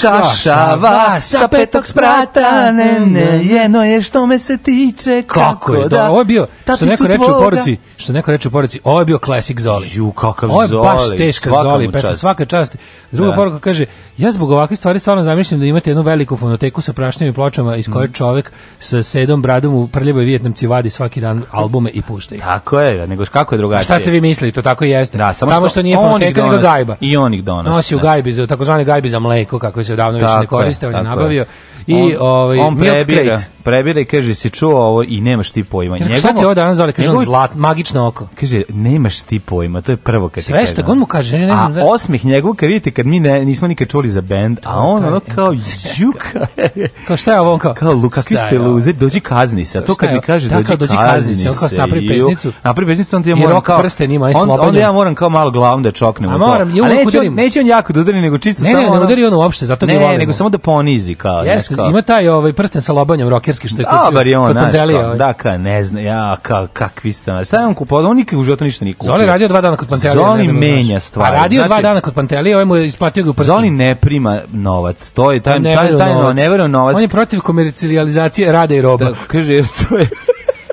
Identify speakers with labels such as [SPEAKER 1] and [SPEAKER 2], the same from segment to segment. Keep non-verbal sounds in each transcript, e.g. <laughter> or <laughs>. [SPEAKER 1] šašava sa petog sprata, ne, ne, jeno je što me se tiče, kako
[SPEAKER 2] je, da, da, ovo je bio, što neko reče u poruci, što neko reče u poruci, ovo je bio klasik Zoli. Ju, kakav Zoli. Ovo je baš teška Zoli, svaka čast, Druga da. poruka kaže, ja zbog ovakve stvari stvarno zamišljam da imate jednu veliku fonoteku sa prašnjim i pločama iz koje mm. čovek sa sedom bradom u prljevoj Vjetnamci vadi svaki dan albume i pušta
[SPEAKER 3] ih. Tako je, nego kako je drugačije.
[SPEAKER 2] Šta ste vi mislili, to tako jeste. Da, samo, samo što, što nije fonoteka, nego gajba.
[SPEAKER 3] I on ih donosi. Nosi
[SPEAKER 2] u da. gajbi, za, takozvane gajbi za mleko, kako se odavno više ne koriste, je, on je nabavio.
[SPEAKER 3] I, on, ovaj, on prebira, prebira i kaže, si čuo ovo i nemaš ti pojma.
[SPEAKER 2] Njegovo, šta
[SPEAKER 3] ti
[SPEAKER 2] ovo danas zove, kaže njegov, zlat, magično oko.
[SPEAKER 3] Kaže, nemaš ti pojma, to je prvo kad Sve ti
[SPEAKER 2] Sve što on mu kaže, ne znam. A da...
[SPEAKER 3] osmih njegov, kad vidite, kad mi ne, nismo nikad čuli za bend, a on ono <laughs> kao džuka. kao
[SPEAKER 2] šta je ovo? Kao,
[SPEAKER 3] kao Luka, kakvi ste luze, dođi kazni se. A to kad mi kaže da, dođi, dođi kazni se. On kao
[SPEAKER 2] napravi
[SPEAKER 3] pesnicu. Napravi pesnicu, onda ja moram kao... prsten ima, on, onda ja moram kao malo glavom da čoknem. A moram, ja uvijek udarim. Neće on jako da udari, nego čisto
[SPEAKER 2] ne,
[SPEAKER 3] samo...
[SPEAKER 2] Ne, ne, ne udari on uopšte, zato ne, ne,
[SPEAKER 3] nego samo da ponizi kao. Jes, ima
[SPEAKER 2] taj ovaj prsten sa lobanjem rokerski što je kod Dobar
[SPEAKER 3] je on, ovaj. da, ka, ne znam, ja, ka, kakvi ste, šta je on kupovao, on nikad u životu ništa nije kupio. Zoli radio dva dana kod Pantelija.
[SPEAKER 2] Zoli menja stvari. A radio dva znači- dana kod Pantelija, ovaj mu isplatio ga u prstima.
[SPEAKER 3] Zoli ne prima novac, to je taj, pa taj, taj, taj, ne verujem novac.
[SPEAKER 2] On je protiv komercijalizacije rada
[SPEAKER 3] i
[SPEAKER 2] roba. Da,
[SPEAKER 3] kaže, to je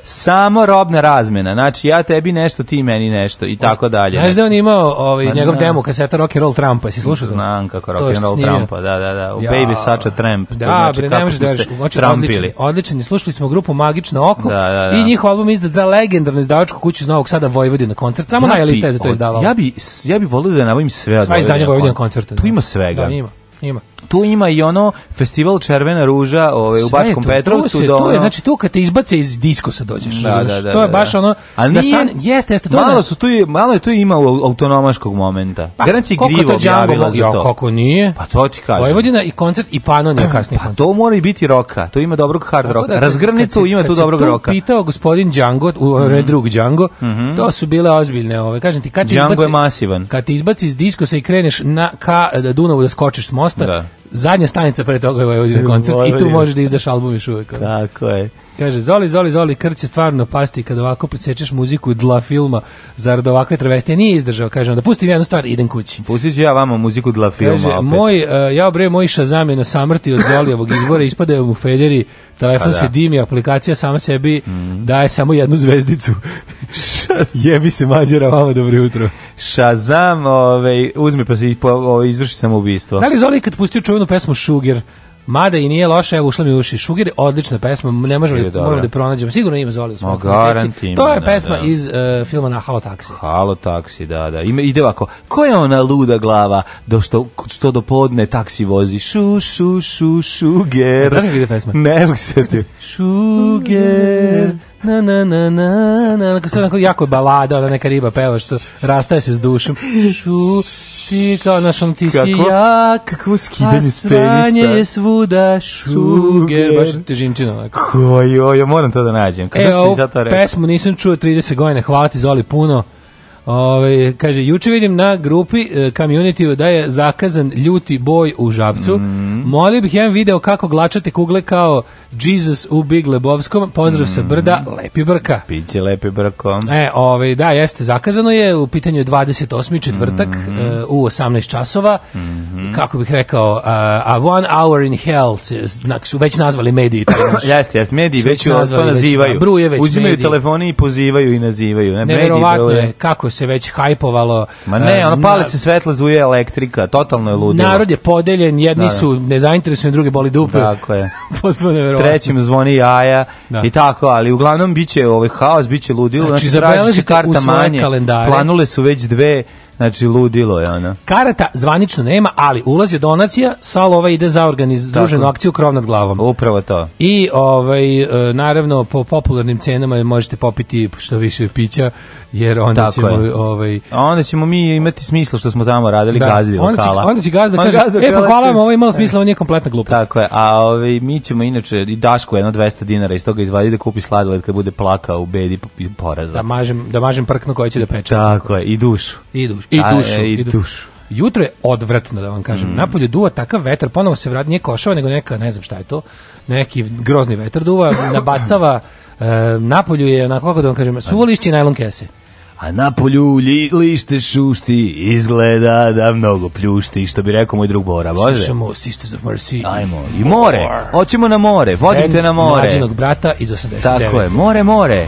[SPEAKER 3] Samo robna razmena. Znači ja tebi nešto, ti meni nešto i tako dalje. Znaš
[SPEAKER 2] da on imao ovaj A, pa njegov da. demo kaseta Rock and Roll Trumpa, si slušao to?
[SPEAKER 3] Znam kako Rock and Roll Trumpa, da, da, da. U ja, Baby Such a Tramp.
[SPEAKER 2] Da, znači, bre, ne možeš da veriš. Da odličan, odličan. Slušali smo grupu Magično oko da, da, da. i njihov album izdat za legendarnu izdavačku kuću iz Novog Sada Vojvodina koncert. Samo ja najelite za to izdavalo.
[SPEAKER 3] Ja bi ja bi volio da navojim sve od
[SPEAKER 2] Sva izdanja Vojvodina koncerta. Tu
[SPEAKER 3] da. ima svega. Da,
[SPEAKER 2] ima. Ima
[SPEAKER 3] tu ima i ono festival Červena ruža ovaj, u Bačkom Petrovcu.
[SPEAKER 2] Tu, do da ono... tu znači tu kad te izbace iz diskosa dođeš. Da, da,
[SPEAKER 3] da,
[SPEAKER 2] to je da, baš da. ono...
[SPEAKER 3] A nije, stan, jeste, jeste, malo, je, su tu, malo je tu ima autonomaškog momenta. Pa, Garanti Grivov javila za
[SPEAKER 2] to. Kako nije?
[SPEAKER 3] Pa to ti kažem. Vojvodina
[SPEAKER 2] i koncert i Panonija <clears throat> kasnije.
[SPEAKER 3] Pa to mora i biti roka. To ima dobrog hard roka. Razgrnicu ima tu dobrog roka.
[SPEAKER 2] pitao gospodin Django, mhm. drug Django, mhm. to su bile ozbiljne ove.
[SPEAKER 3] Kažem ti, kad ti Django je masivan.
[SPEAKER 2] Kad te izbaci iz diskosa i kreneš na, ka Dunavu da skočiš s mosta, zadnja stanica pre toga je Vojvodina <laughs> koncert i tu možeš da izdaš album još uvek.
[SPEAKER 3] Tako je.
[SPEAKER 2] Kaže, Zoli, Zoli, Zoli, krč će stvarno pasti kad ovako presečeš muziku dla filma, zar da ovakve travestije nije izdržao, kaže, onda pustim jednu stvar, idem kući.
[SPEAKER 3] Pustit ću ja vama muziku dla filma.
[SPEAKER 2] Kaže, opet. moj, uh, ja obre, moj Shazam je na samrti od Zolijevog izbora, ispadaju mu federi, telefon pa da. se dimi, aplikacija sama sebi mm. daje samo jednu zvezdicu. <laughs> Jebi se mađera, vama dobro jutro.
[SPEAKER 3] Shazam, ovaj, uzmi pa se ovaj, izvrši samo ubistvo.
[SPEAKER 2] Da li Zoli kad pustio čuvenu pesmu Sugar, Mada i nije loše, evo ušla mi uši. Šugir je odlična pesma, ne možemo da, moramo da pronađemo. Sigurno ima Zoli u svom To je da, pesma da, da. iz uh, filma na Halo taksi.
[SPEAKER 3] Halo taksi, da, da. Ima, ide ovako, ko je ona luda glava do što, što do podne taksi vozi? Šu, šu, šu,
[SPEAKER 2] šuger. Znaš li
[SPEAKER 3] pesma? Ne, mogu se Šuger
[SPEAKER 2] na na na na na na onako jako balada ona neka riba peva što rastaje se s dušom šu ti kao naš on ti Kako? si jak
[SPEAKER 3] Kako a sranje
[SPEAKER 2] je svuda šuger baš težinčina
[SPEAKER 3] onako joj, joj, moram to da nađem
[SPEAKER 2] Kako e, ovu pesmu nisam čuo 30 godina hvala ti Zoli puno Ove, ovaj, kaže, juče vidim na grupi e, community da je zakazan ljuti boj u Žabcu. Mm. Molio bih jedan video kako glačate kugle kao Jesus u Big Lebovskom. Pozdrav mm. sa mhm. brda, lepi brka.
[SPEAKER 3] Biće lepi brko. E,
[SPEAKER 2] ove, ovaj, da, jeste, zakazano je. U pitanju 28. četvrtak mm. e, u 18 časova. Mm. Kako bih rekao, uh, a one hour in hell znak, su već nazvali mediji. <laughs>
[SPEAKER 3] jeste, jeste, mediji već, već to nazivaju. Već, da, bruje već Uzimaju mediji. telefoni i pozivaju i nazivaju. Ne,
[SPEAKER 2] Neverovatno mediji, je kako se već hajpovalo.
[SPEAKER 3] Ma ne, eh, ono pale se svetla zuje elektrika, totalno je ludilo.
[SPEAKER 2] Narod je podeljen, jedni da, da. su nezainteresovani, drugi boli dupe.
[SPEAKER 3] Tako je. <laughs> Potpuno Trećim zvoni jaja da. i tako, ali uglavnom biće ovaj haos, biće ludilo. Znači, znači zabeležite u svojem kalendaru. Planule su već dve Znači, ludilo je ona.
[SPEAKER 2] Karata zvanično nema, ali ulaz je donacija, sal ova ide za organizdruženu akciju krov nad glavom.
[SPEAKER 3] Upravo to.
[SPEAKER 2] I ovaj, e, naravno, po popularnim cenama možete popiti što više pića, jer onda Tako ćemo... Je. Ovaj,
[SPEAKER 3] onda ćemo mi imati smisla što smo tamo radili da. gazdi onda
[SPEAKER 2] će, će gazda kaže, e, pa hvala vam, ovo je imalo smisla, ovo nije kompletna glupost.
[SPEAKER 3] Tako je, a ovaj, mi ćemo inače i Dašku jedno 200 dinara iz toga izvadi da kupi sladoled kad bude plakao u bedi poraza.
[SPEAKER 2] Da mažem, da mažem prkno koje će da peče. Tako je, i dušu. I dušu dušu. I da, e, dušu. e, i dušu. Jutro je odvratno da vam kažem. Mm. Napolje duva takav vetar, ponovo se vrati, nije košava nego neka, ne znam šta je to, neki grozni vetar duva, nabacava e, napolju je onako kako da vam kažem, suvo lišće i najlon kese.
[SPEAKER 3] A napolju polju li, lište šusti, izgleda da mnogo pljušti, što bi rekao moj drug Bora, bože. Da? Slušamo Sisters of Mercy. Ajmo, i more, hoćemo na more, vodite na more. Mlađenog
[SPEAKER 2] brata iz 89.
[SPEAKER 3] Tako je, more, more.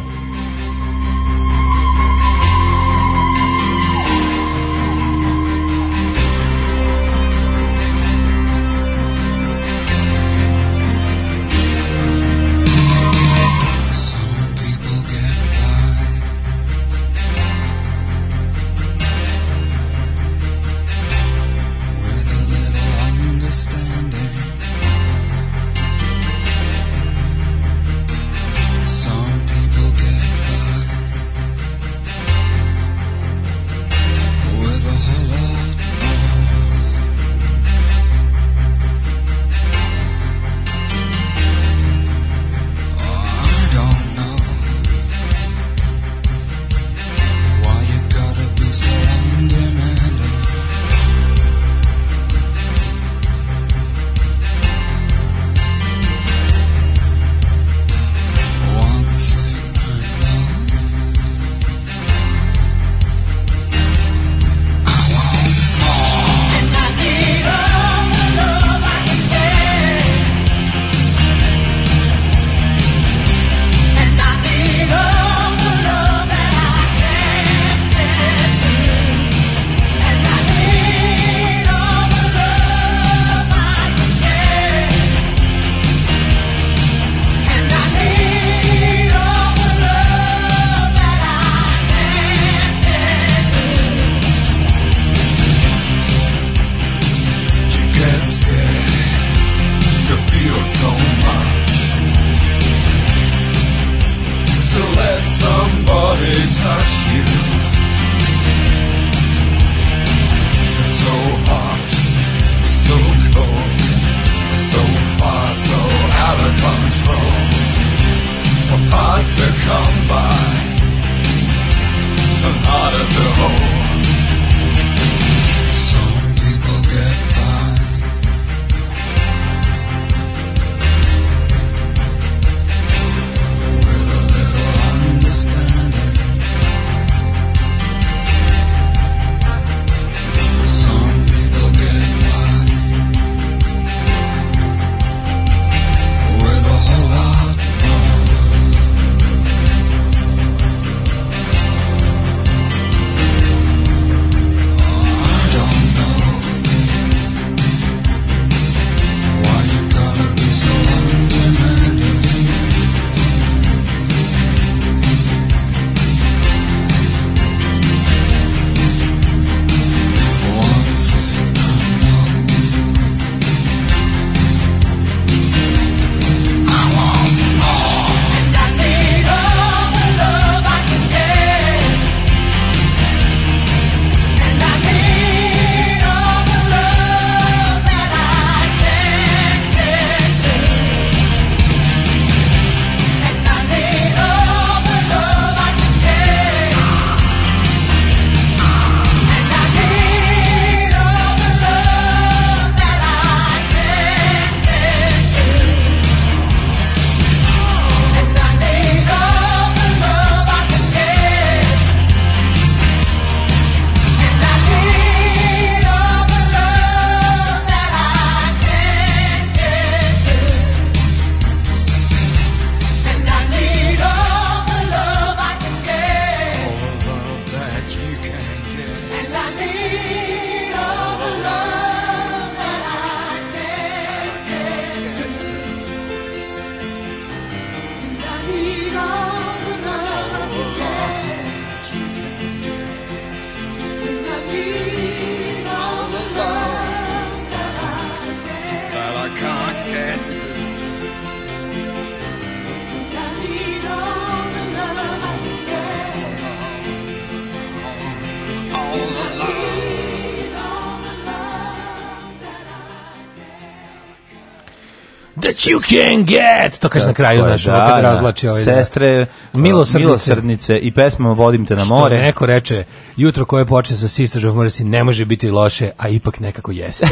[SPEAKER 3] you can get. To kaže da, na kraju, je, znaš, da, ovo kad da. razlači ovaj. Da. Sestre, da. milosrdnice. i pesma Vodim te na more.
[SPEAKER 2] Što neko reče, jutro koje počne sa Sisters of Mercy ne može biti loše, a ipak nekako jeste.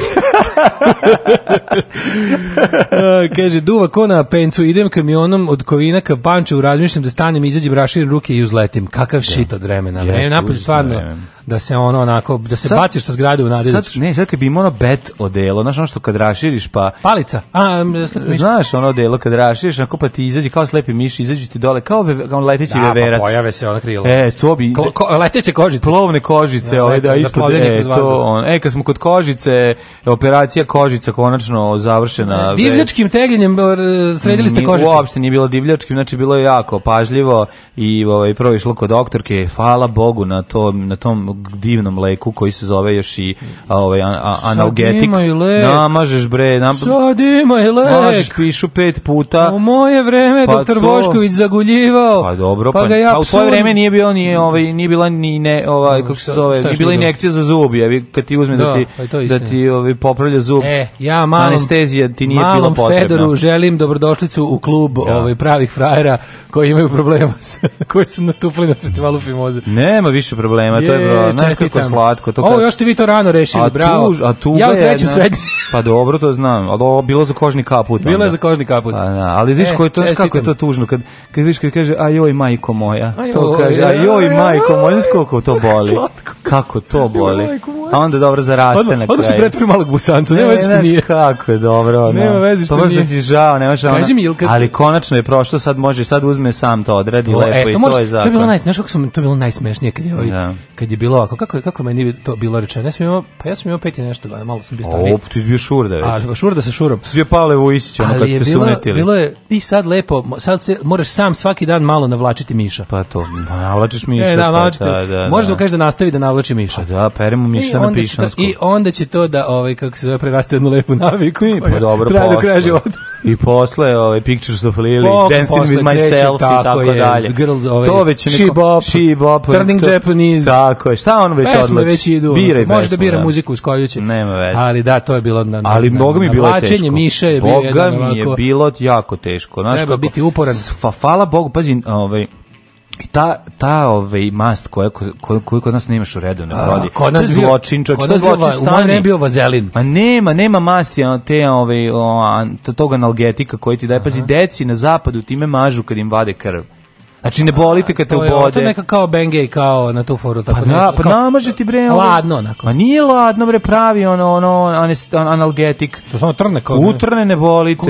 [SPEAKER 2] <laughs> <laughs> kaže, duva kona na pencu, idem kamionom od Kovina ka Pančevu, razmišljam da stanem, izađem, raširim ruke i uzletim. Kakav shit od vremena. Yes, Napolje stvarno. Vremen da se ono onako da se
[SPEAKER 3] sad,
[SPEAKER 2] baciš sa zgrade u nade. Sad
[SPEAKER 3] ne, sad kad bi imao ono odelo, znaš ono što kad raširiš pa
[SPEAKER 2] palica.
[SPEAKER 3] A slepi Znaš ono odelo kad raširiš, ako pa ti izađe kao slepi miš, izađe ti dole kao ve, kao leteći da, pa veverac.
[SPEAKER 2] Pa pojave se ona krila.
[SPEAKER 3] E, to bi
[SPEAKER 2] ko,
[SPEAKER 3] ko, leteće kožice, plovne
[SPEAKER 2] kožice, da, ovaj da, da ispod
[SPEAKER 3] e, to on. E, kad smo kod kožice, operacija kožica konačno završena.
[SPEAKER 2] E, divljačkim tegljenjem e, sredili ste kožice.
[SPEAKER 3] Uopšte nije bilo divljačkim, znači bilo je jako pažljivo i ovaj prvo išlo kod doktorke, hvala Bogu na to, na tom divnom leku koji se zove još i ovaj analgetik. Sad ima lek. Namažeš bre, nam
[SPEAKER 2] Sad ima i lek. Možeš
[SPEAKER 3] pišu pet puta.
[SPEAKER 2] U moje vreme pa doktor to... Bošković zaguljivao. Pa dobro, pa, pa, ja
[SPEAKER 3] pa u
[SPEAKER 2] tvoje vreme
[SPEAKER 3] nije bio nije, ovaj nije bila ni ne ovaj kako se zove, nije bila injekcija za zub, ja kad ti uzme da, da ti pa da ti ovaj popravlja zub. E, ja malom anestezija ti nije
[SPEAKER 2] bila
[SPEAKER 3] potrebna. Fedoru
[SPEAKER 2] želim dobrodošlicu u klub ja. ovaj pravih frajera koji imaju problema sa, <laughs> koji su nastupili na festivalu Fimoze.
[SPEAKER 3] Nema više problema, to je da, znaš kako slatko.
[SPEAKER 2] To kad... Ovo još ti vi to rano rešili, a bravo. Tuž, a tuga ja u trećem jedna...
[SPEAKER 3] pa dobro, to znam, ali ovo bilo za kožni kaput. Bilo
[SPEAKER 2] onda. je za kožni kaput. A,
[SPEAKER 3] pa na, da, ali znaš e, kako je to tužno, kad, kad vidiš kad kaže, ajoj, majko moja, a to kaže, ajoj, joj majko moja, znaš koliko to boli. Kako to boli. A onda dobro zaraste odmah, na kraju. Odmah se
[SPEAKER 2] pretvori malog busanca, nema veze što nije.
[SPEAKER 3] Kako je dobro. Nema veze
[SPEAKER 2] što da nije.
[SPEAKER 3] To ti žao, nema žao. Ali konačno je prošlo, sad može, sad uzme sam to odradi lepo e, i to
[SPEAKER 2] je zakon. To je bilo naj, znaš kako sam, to bilo najsmešnije kad je ovaj, da kad je bilo ovako, kako je kako meni to bilo rečeno? Ja sam imao, pa ja sam imao pet i nešto, dana, malo sam bio O,
[SPEAKER 3] Op, pa ti izbio šurda već.
[SPEAKER 2] A šurda sa šurom.
[SPEAKER 3] Sve pale Vojisić, ono kad ste se unetili. Bilo
[SPEAKER 2] je i sad lepo, sad se moraš sam svaki dan malo navlačiti miša.
[SPEAKER 3] Pa to, navlačiš miša.
[SPEAKER 2] E, da, Pa, da, da,
[SPEAKER 3] da,
[SPEAKER 2] Možeš da, da kažeš da nastavi da navlači miša. Pa
[SPEAKER 3] da, peremo e, miša na
[SPEAKER 2] pišansku. I onda će to da, ovaj, kako se zove, preraste jednu lepu naviku i
[SPEAKER 3] pa, dobro, traje do kraja života. I posle ove ovaj, Pictures of Lily, Bog, Dancing with Myself i tako dalje. Girls,
[SPEAKER 2] ove, ovaj, to
[SPEAKER 3] već
[SPEAKER 2] neko, She Bop, Turning Japanese, da,
[SPEAKER 3] Tako je,
[SPEAKER 2] šta
[SPEAKER 3] on
[SPEAKER 2] već Pesme već idu. Biraj Može da bira da. muziku s koju će.
[SPEAKER 3] Nema veze.
[SPEAKER 2] Ali da, to je bilo na,
[SPEAKER 3] na Ali mnogo mi bilo teško. Miše
[SPEAKER 2] je bilo Boga mi
[SPEAKER 3] je bilo jako teško. Znaš, treba kako, biti uporan. Fa, hvala Bogu, pazi, ovaj, i ta ta ovaj mast koja koju ko, kod nas nemaš u redu ne prodi.
[SPEAKER 2] Kod nas zločin, čovjek, kod nas stani. ne bio vazelin.
[SPEAKER 3] Ma nema, nema masti te ovaj o, toga analgetika koji ti daje pazi deci na zapadu time mažu kad im vade krv. Znači
[SPEAKER 2] ne boli te kad te ubode. To je neka kao bengej kao na tu foru tako
[SPEAKER 3] Pa na, da, pa namaže ti bre.
[SPEAKER 2] Ladno onako. Ma nije ladno bre pravi ono ono analgetik.
[SPEAKER 3] Što samo trne kao.
[SPEAKER 2] Utrne ne boli te.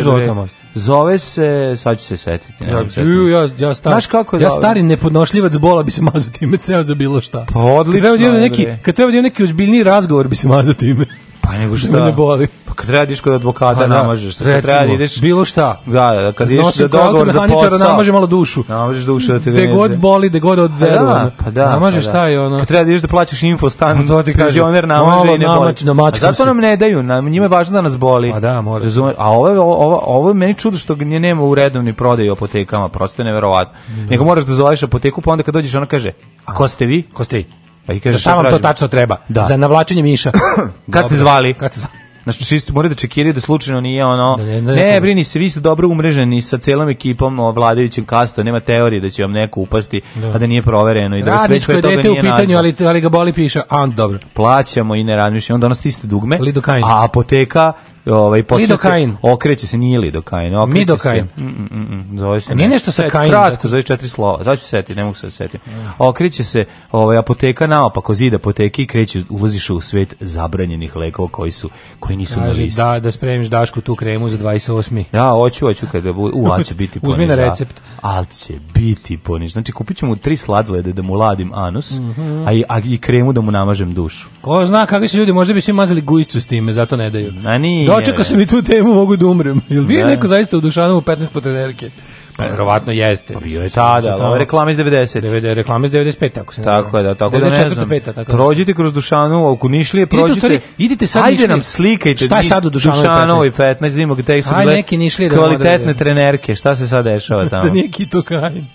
[SPEAKER 3] Zove se, sad ću se setiti. Ne ja, ju,
[SPEAKER 2] ja, ja, stari, Znaš kako ja da- stari nepodnošljivac bola bi se mazo time ceo za bilo šta. Pa odlično. Kad treba da neki, kad treba da neki ozbiljni razgovor bi se mazo time. Pa nego što Ne da boli.
[SPEAKER 3] Pa kad radiš kod advokata pa, da. namažeš, recimo, kad radi ideš
[SPEAKER 2] bilo šta.
[SPEAKER 3] Da, da, kad ideš za dogovor za posao, namaže
[SPEAKER 2] malo dušu.
[SPEAKER 3] Da, namažeš dušu da te veze.
[SPEAKER 2] De god boli, de god od
[SPEAKER 3] pa da,
[SPEAKER 2] pa da. Namažeš pa, da. šta ono.
[SPEAKER 3] Kad ideš da plaćaš info stan, da pa ti kaže penzioner namaže i ne boli. Namač, zato nam ne daju, nam njima je važno da nas boli. Pa da, može. Razumeš? A ovo ovo ovo meni čudo što nje nema u redovni prodaji u apotekama, prosto je neverovatno. Nego moraš da zoveš
[SPEAKER 2] apoteku, pa onda kad dođeš ona kaže: "A ko ste vi?" Ko ste vi? Pa i kaže, šta vam to tačno treba? Da. Za navlačenje miša.
[SPEAKER 3] <clears throat> Kad ste zvali? Kad ste zvali? Znači, čisto morate da čekirati da slučajno nije ono... Da, ne, da, ne, ne, brini se, vi ste dobro umreženi sa celom ekipom o vladajućem kastu, nema teorije da će vam neko upasti, da. a da nije provereno i da vas već koje toga nije u pitanju,
[SPEAKER 2] ali,
[SPEAKER 3] ali
[SPEAKER 2] ga boli piše, a dobro.
[SPEAKER 3] Plaćamo i ne razmišljamo, onda ono stisne dugme,
[SPEAKER 2] a
[SPEAKER 3] apoteka ovaj lidokain. Se, okreće se nije lidokain, okreće Midokain.
[SPEAKER 2] se. Mm, mm, mm, mm, zove
[SPEAKER 3] se.
[SPEAKER 2] nešto sa kain. Kratko
[SPEAKER 3] zove četiri slova. Zašto se seti, ne mogu se da setiti. Okreće se ovaj apoteka naopako zida apoteke i kreće ulaziš u svet zabranjenih lekova koji su koji nisu na listi.
[SPEAKER 2] Da, da spremiš dašku tu kremu za 28.
[SPEAKER 3] Ja,
[SPEAKER 2] da,
[SPEAKER 3] hoću, hoću kada bu, u će biti ponižda.
[SPEAKER 2] <laughs> Uzmi na recept.
[SPEAKER 3] Al će biti ponižda. Znači kupićemo tri sladolede da mu ladim anus, -hmm. a, i, a i kremu da mu namažem dušu.
[SPEAKER 2] Ko zna kako se ljudi, možda bi se mazali gujicu s time, zato ne daju. A nije Dočekao sam i tu temu, mogu da umrem. <laughs> Jel bio da. neko zaista u Dušanovu 15 po trenerke? Pa verovatno jeste.
[SPEAKER 3] Pa bio je tada, ali reklama iz 90. 90
[SPEAKER 2] reklame iz 95, tako se.
[SPEAKER 3] Tako je, da, tako da ne znam. Peta, tako da prođite kroz Dušanovu, oko Nišlije prođite. Stvari, idite sad Ajde nam slikajte.
[SPEAKER 2] Šta
[SPEAKER 3] je
[SPEAKER 2] sad u Dušanovu 15? 15
[SPEAKER 3] da vidimo gde su
[SPEAKER 2] bile. Aj neki
[SPEAKER 3] Nišlije da
[SPEAKER 2] Kvalitetne
[SPEAKER 3] trenerke, šta se sad dešava <laughs> tamo? da
[SPEAKER 2] neki to Kajin.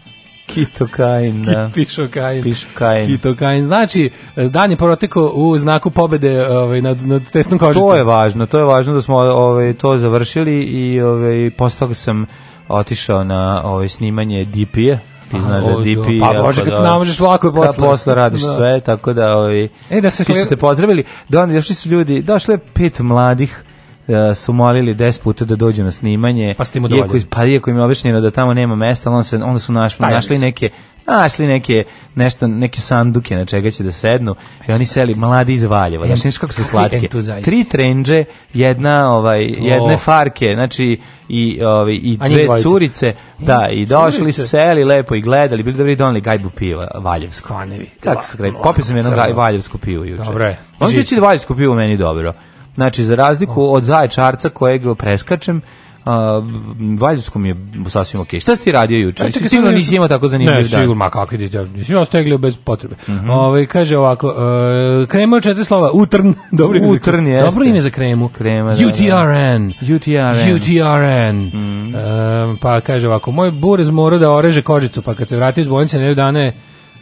[SPEAKER 3] Kitokain,
[SPEAKER 2] da. <laughs> Pišokain.
[SPEAKER 3] Pišokain.
[SPEAKER 2] Kitokain. Znači, dan je proteko u znaku pobede ovaj, nad, nad tesnom kožicom.
[SPEAKER 3] To je važno, to je važno da smo ovaj, to završili i ovaj, posle toga sam otišao na ovaj, snimanje DP-a, ti znaš da DP pa
[SPEAKER 2] može da. pa,
[SPEAKER 3] kad se
[SPEAKER 2] namožeš lako posle kad posle
[SPEAKER 3] radiš da. sve tako da Ovaj, e da se svi su te pozdravili da onda došli su ljudi došle pet mladih uh, su molili 10 puta da dođu na snimanje. Pa
[SPEAKER 2] ste mu iako,
[SPEAKER 3] pa iako im je objašnjeno da tamo nema mesta, ali on se, onda su našli, našli neke našli neke nešto neke sanduke na čega će da sednu i oni seli mladi iz Valjeva znači nešto kako su slatke tri trendže jedna ovaj jedne farke znači i ovaj i dve curice da i došli seli lepo i gledali bili dobri doneli gajbu piva valjevsko Fanevi kako se kaže da, popio sam jedno valjevsko pivo juče dobro je on će valjevsko pivo meni dobro Znači, za razliku od zaječarca kojeg preskačem, Uh, mi je sasvim okej. Okay. Šta si ti radio juče? Ja, čekaj,
[SPEAKER 2] sigurno nisi imao tako zanimljiv
[SPEAKER 3] dan. Ne, sigurno, ma kakvi ti, nisi imao stegli bez potrebe. Mm -hmm. Ove, ovaj, kaže ovako, uh, e, krema četiri slova, utrn, <laughs> dobro ime, utrn za, jeste. dobro ime za kremu. Krema, da, da. UTRN. UTRN. UTRN. Mm. -hmm. E, uh, pa kaže ovako, moj burez mora da oreže kožicu, pa kad se vrati iz bolnice, ne dana je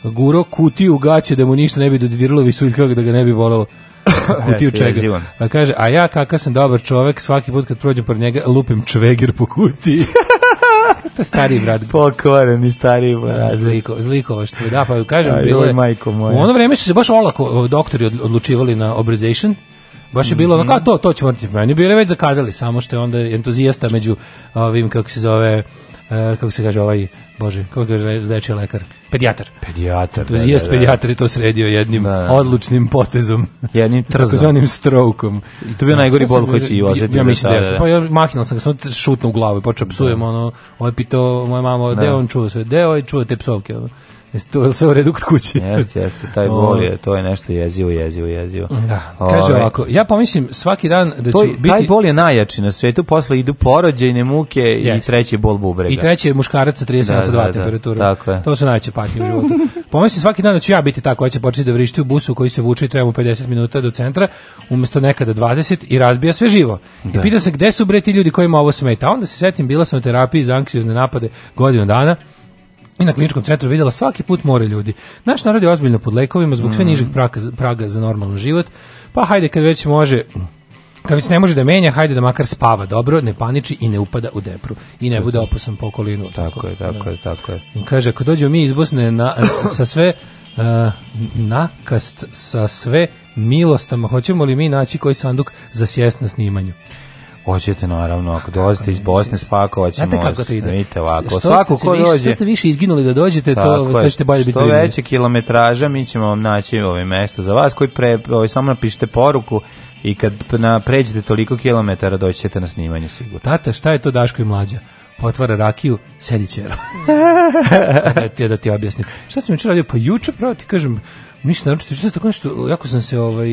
[SPEAKER 3] guro kutiju gaće da mu ništa ne bi dodirilo visuljkog, da ga ne bi volelo. <laughs> kutiju čega. A kaže, a ja kakav sam dobar čovek, svaki put kad prođem pored njega, lupim čveger po kutiji.
[SPEAKER 2] <laughs> to je stariji brat.
[SPEAKER 3] Pokoren i stariji brat. Da, zliko,
[SPEAKER 2] zlikova što da, pa kažem, bilo je, majko moja. u ono vreme su se baš olako doktori odlučivali na obrization, Baš je bilo mm -hmm. kao to, to će morati. Meni bili već zakazali, samo što je onda entuzijasta među ovim, kako se zove, uh, kako se kaže ovaj, bože, kako kaže leče lekar? Pedijatar.
[SPEAKER 3] Pedijatar, to da,
[SPEAKER 2] jest da, da. pedijatar i to sredio jednim da. odlučnim potezom. Jednim <laughs> trzom. Takozvanim strokom.
[SPEAKER 3] I to bio da, najgori bol koji si osetio.
[SPEAKER 2] Ja, ja mislim da, da, da. Pa ja mahnao sam ga, samo šutno u glavu i počeo psujem, da. ono, ovaj pitao moja mama, da. deo on čuo sve, deo ovaj i čuo te psovke, ono to je sve u redu kod kuće. Jeste, jeste,
[SPEAKER 3] taj bol je, ovaj. to je nešto jezivo, jezivo, jezivo.
[SPEAKER 2] Da. Kaže ovaj. ovako, ja pomislim svaki dan da to,
[SPEAKER 3] ću
[SPEAKER 2] biti...
[SPEAKER 3] Taj bol je najjači na svetu, posle idu porođajne muke yes. i treći bol bubrega.
[SPEAKER 2] I treći je muškarac sa 37 da, sa 2 da, da temperaturu. Tako je. To su najveće patnje u životu. <laughs> pomislim svaki dan da ću ja biti tako, hoće početi da vrišti u busu koji se vuče i treba 50 minuta do centra, umesto nekada 20 i razbija sve živo. Da. I pita se gde su bre ti ljudi kojima ovo smeta. Onda se setim, bila sam u terapiji za anksiozne napade godinu dana i na kliničkom centru vidjela svaki put more ljudi. Naš narod je ozbiljno pod lekovima zbog sve mm. nižih praga, praga za normalan život, pa hajde kad već može kad već ne može da menja, hajde da makar spava dobro, ne paniči i ne upada u depru i ne bude opasan po okolinu.
[SPEAKER 3] Tako, tako je, tako da. je, tako je.
[SPEAKER 2] Kaže, ako dođemo mi iz Bosne na, sa sve uh, nakast, sa sve milostama, hoćemo li mi naći koji sanduk za sjest na snimanju?
[SPEAKER 3] Hoćete naravno, ako dođete iz Bosne, svako hoćemo. kako to ide? Vidite ovako, svako ko dođe. Što
[SPEAKER 2] ste više izginuli da dođete, to, to ćete bolje biti Što primjeni. veće
[SPEAKER 3] kilometraže, mi ćemo vam naći ovo mesto za vas, koji pre, ovaj, samo napišite poruku i kad na, pređete toliko kilometara, doćete na snimanje sigurno.
[SPEAKER 2] Tata, šta je to Daško i mlađa? otvara rakiju, sedi ćero. da <laughs> ti, da ti objasnim. Šta se mi radio? Pa juče, pravo ti kažem, Ništa, naročito, što tako nešto, jako sam se, ovaj,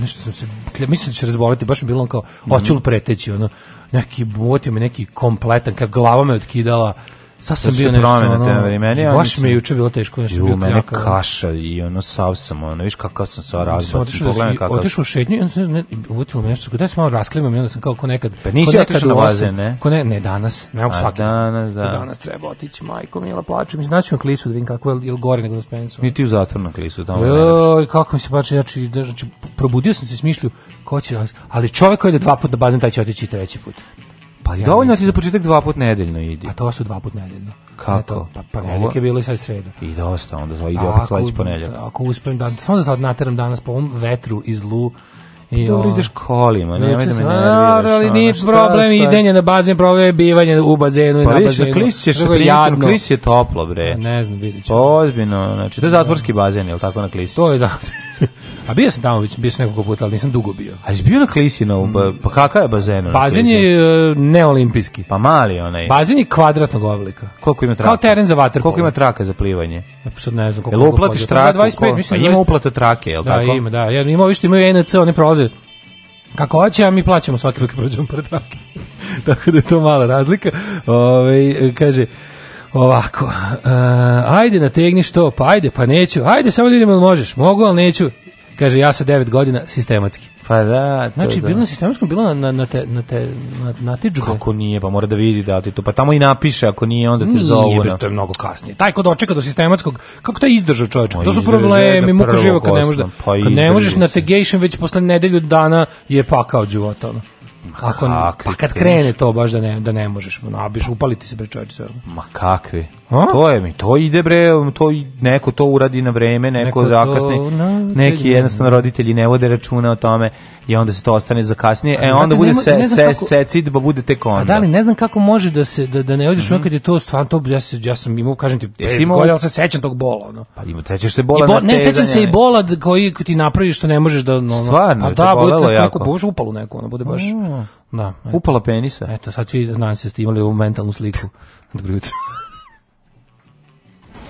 [SPEAKER 2] nešto sam se, mislim da će razboliti, baš mi bilo on kao, mhm. hoću li preteći, ono, neki, botio me neki kompletan, kad glava me otkidala, Sad sam bio nešto, ono,
[SPEAKER 3] vremena, baš
[SPEAKER 2] mi juče bilo teško, ja
[SPEAKER 3] sam
[SPEAKER 2] bio
[SPEAKER 3] mene kljaka. kaša i ono, sav sam, ono, viš kakav
[SPEAKER 2] sam
[SPEAKER 3] sa razbacim, da pogledam kako
[SPEAKER 2] Otišao u šetnju i onda ne, uvutilo me nešto, daj se malo rasklimam i onda sam kao ko nekad... Pa
[SPEAKER 3] nisi otišao do vaze, ne? Ko ne,
[SPEAKER 2] ne, danas,
[SPEAKER 3] ne
[SPEAKER 2] u svakom Danas, da. Danas treba otići, majko, mila, plaću, mi znači na klisu da vidim kako je, ili gore nego na spensu.
[SPEAKER 3] Ni ti u zatvor na klisu, tamo. Joj,
[SPEAKER 2] kako mi se bače, znači, da, znači, probudio sam se s mišlju, ko će, ali čovek koji ide dva puta bazen, taj će otići treći put.
[SPEAKER 3] Pa ja dovoljno mislim. ti za početak dva put nedeljno idi.
[SPEAKER 2] A to su dva put nedeljno.
[SPEAKER 3] Kako? Eto,
[SPEAKER 2] pa, pa ponedeljak je bilo i sad sreda.
[SPEAKER 3] I dosta, onda zove, ide opet sledeći ponedeljak.
[SPEAKER 2] Ako uspem, da, samo da sad nateram danas po ovom vetru i zlu,
[SPEAKER 3] I Dobro ideš kolima, ne, ne da me nerviraš.
[SPEAKER 2] ali nije problem idenje na bazen, problem je bivanje u bazenu i pa na bazenu.
[SPEAKER 3] Pa klis ćeš prijetom, klis je toplo, bre.
[SPEAKER 2] Ne znam, vidit ću.
[SPEAKER 3] Ozbiljno, znači, to je zatvorski bazen, je li tako na klisi?
[SPEAKER 2] To je da. <laughs> A bio sam tamo, bio sam nekoliko puta, ali nisam dugo bio.
[SPEAKER 3] A jesi bio na Klisinovu, pa, pa kakav je bazen? Bazen je uh,
[SPEAKER 2] neolimpijski.
[SPEAKER 3] Pa mali onaj. Bazen
[SPEAKER 2] je kvadratnog oblika.
[SPEAKER 3] Koliko ima traka? Kao teren za vaterpolo. Koliko ima traka za plivanje?
[SPEAKER 2] Ja, pa sad ne znam koliko. Jel
[SPEAKER 3] uplatiš traku? 25, mislim, pa ima uplata trake, jel da, tako?
[SPEAKER 2] Da, ima, da. Ja, ima, vište, imaju NC, oni prolaze kako hoće, a mi plaćamo svaki put prođemo pored trake. <laughs> tako da je to mala razlika. Ove, kaže, ovako, uh, ajde nategni što, pa ajde, pa neću, ajde samo da idemo možeš, mogu, ali neću, Kaže, ja sa 9 godina sistematski.
[SPEAKER 3] Pa da,
[SPEAKER 2] znači, da. bilo na sistematskom, bilo na, na, na, te, na, te, na, na tičbe.
[SPEAKER 3] Kako nije, pa mora da vidi da ti to, pa tamo i napiše, ako nije, onda te nije, zovu. Nije,
[SPEAKER 2] to je mnogo kasnije. Taj kod očeka do sistematskog, kako taj izdrža čovječe? To su problemi, muka živa kad ne možeš, da- pa kad ne možeš na tegejšem već posle nedelju dana je pakao života, ono. Ako, kakve, pa kad krene to baš da ne, da ne možeš, ono, a biš upaliti se bre čovječe.
[SPEAKER 3] Ma kakvi? A? To je mi, to ide bre, um, to neko to uradi na vreme, neko, neko zakasni, to, neki jednostavno roditelji ne vode računa o tome i onda se to ostane za kasnije. E onda bude se se se secid, pa bude tek onda.
[SPEAKER 2] Da li ne znam kako može da se da, da ne odeš mm -hmm. je to stvarno to ja se ja sam imao kažem ti ja e, se sećam tog bola ono.
[SPEAKER 3] Pa
[SPEAKER 2] ima
[SPEAKER 3] sećaš se bola. I
[SPEAKER 2] ne sećam se i bola koji ti napraviš što ne možeš da ono.
[SPEAKER 3] Stvarno, a
[SPEAKER 2] da bude kako bože upalo neko, ono bude baš. Da.
[SPEAKER 3] Upala penisa. Eto,
[SPEAKER 2] sad svi znam
[SPEAKER 3] se
[SPEAKER 2] ste imali ovu mentalnu sliku. <laughs> Dobro jutro.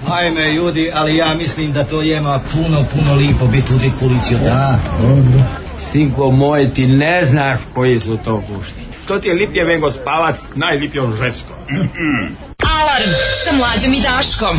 [SPEAKER 2] Ajme, ljudi, ali ja mislim da to jema puno, puno lipo biti u policiju, da? Dobro.
[SPEAKER 4] Sinko moj, ti ne znaš koji su to gušti. To ti je lipje vengo spavac, najlipje on žensko.
[SPEAKER 5] Alarm sa mlađom i Daškom.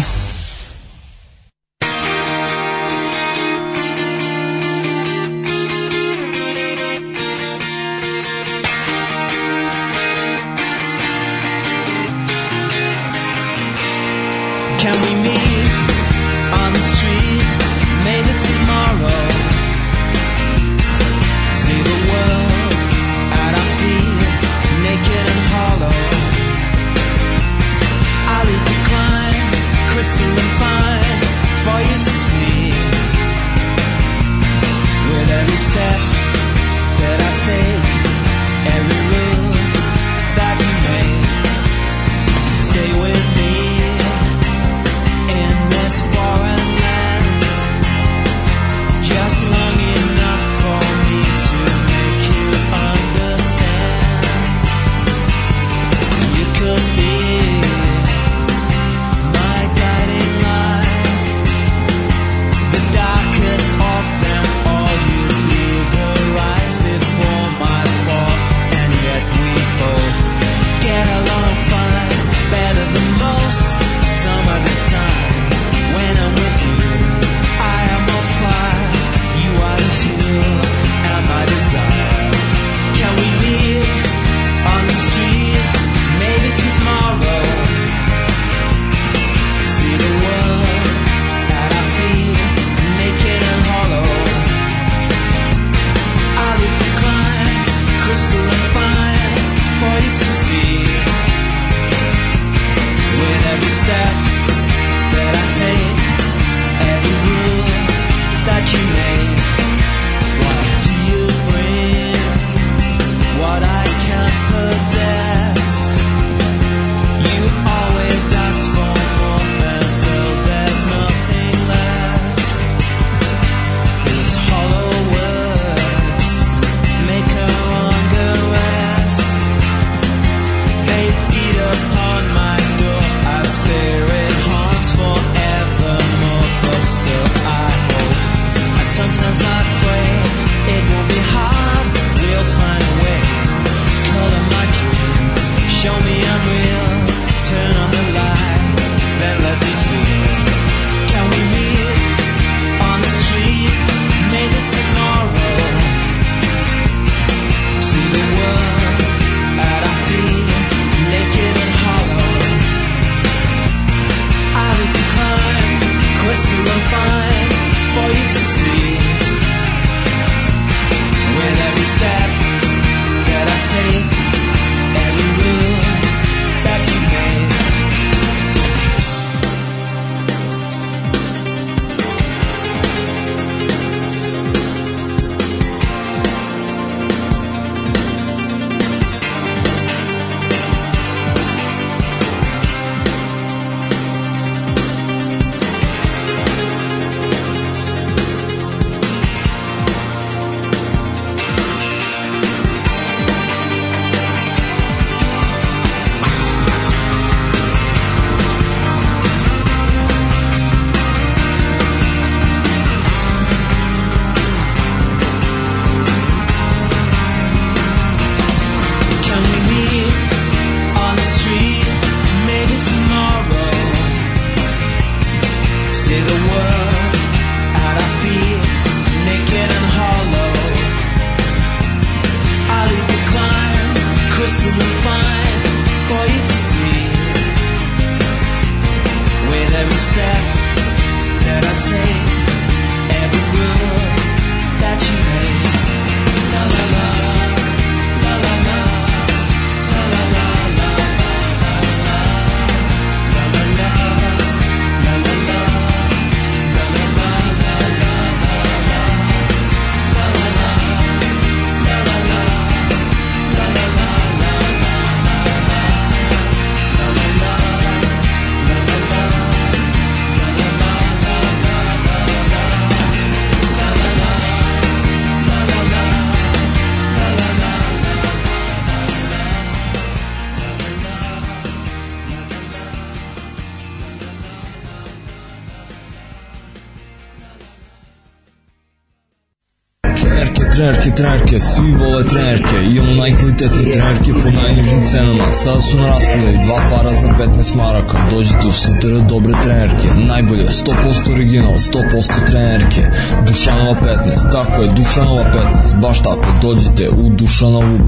[SPEAKER 6] trenerke, svi vole trenerke, imamo najkvalitetne trenerke po najnižim cenama. Sada su na raspodaju dva para za 15 maraka. Dođite u Sotera dobre trenerke, najbolje, 100% original, 100% trenerke. Dušanova 15, tako je, Dušanova 15, baš tako, dođite u Dušanovu 15.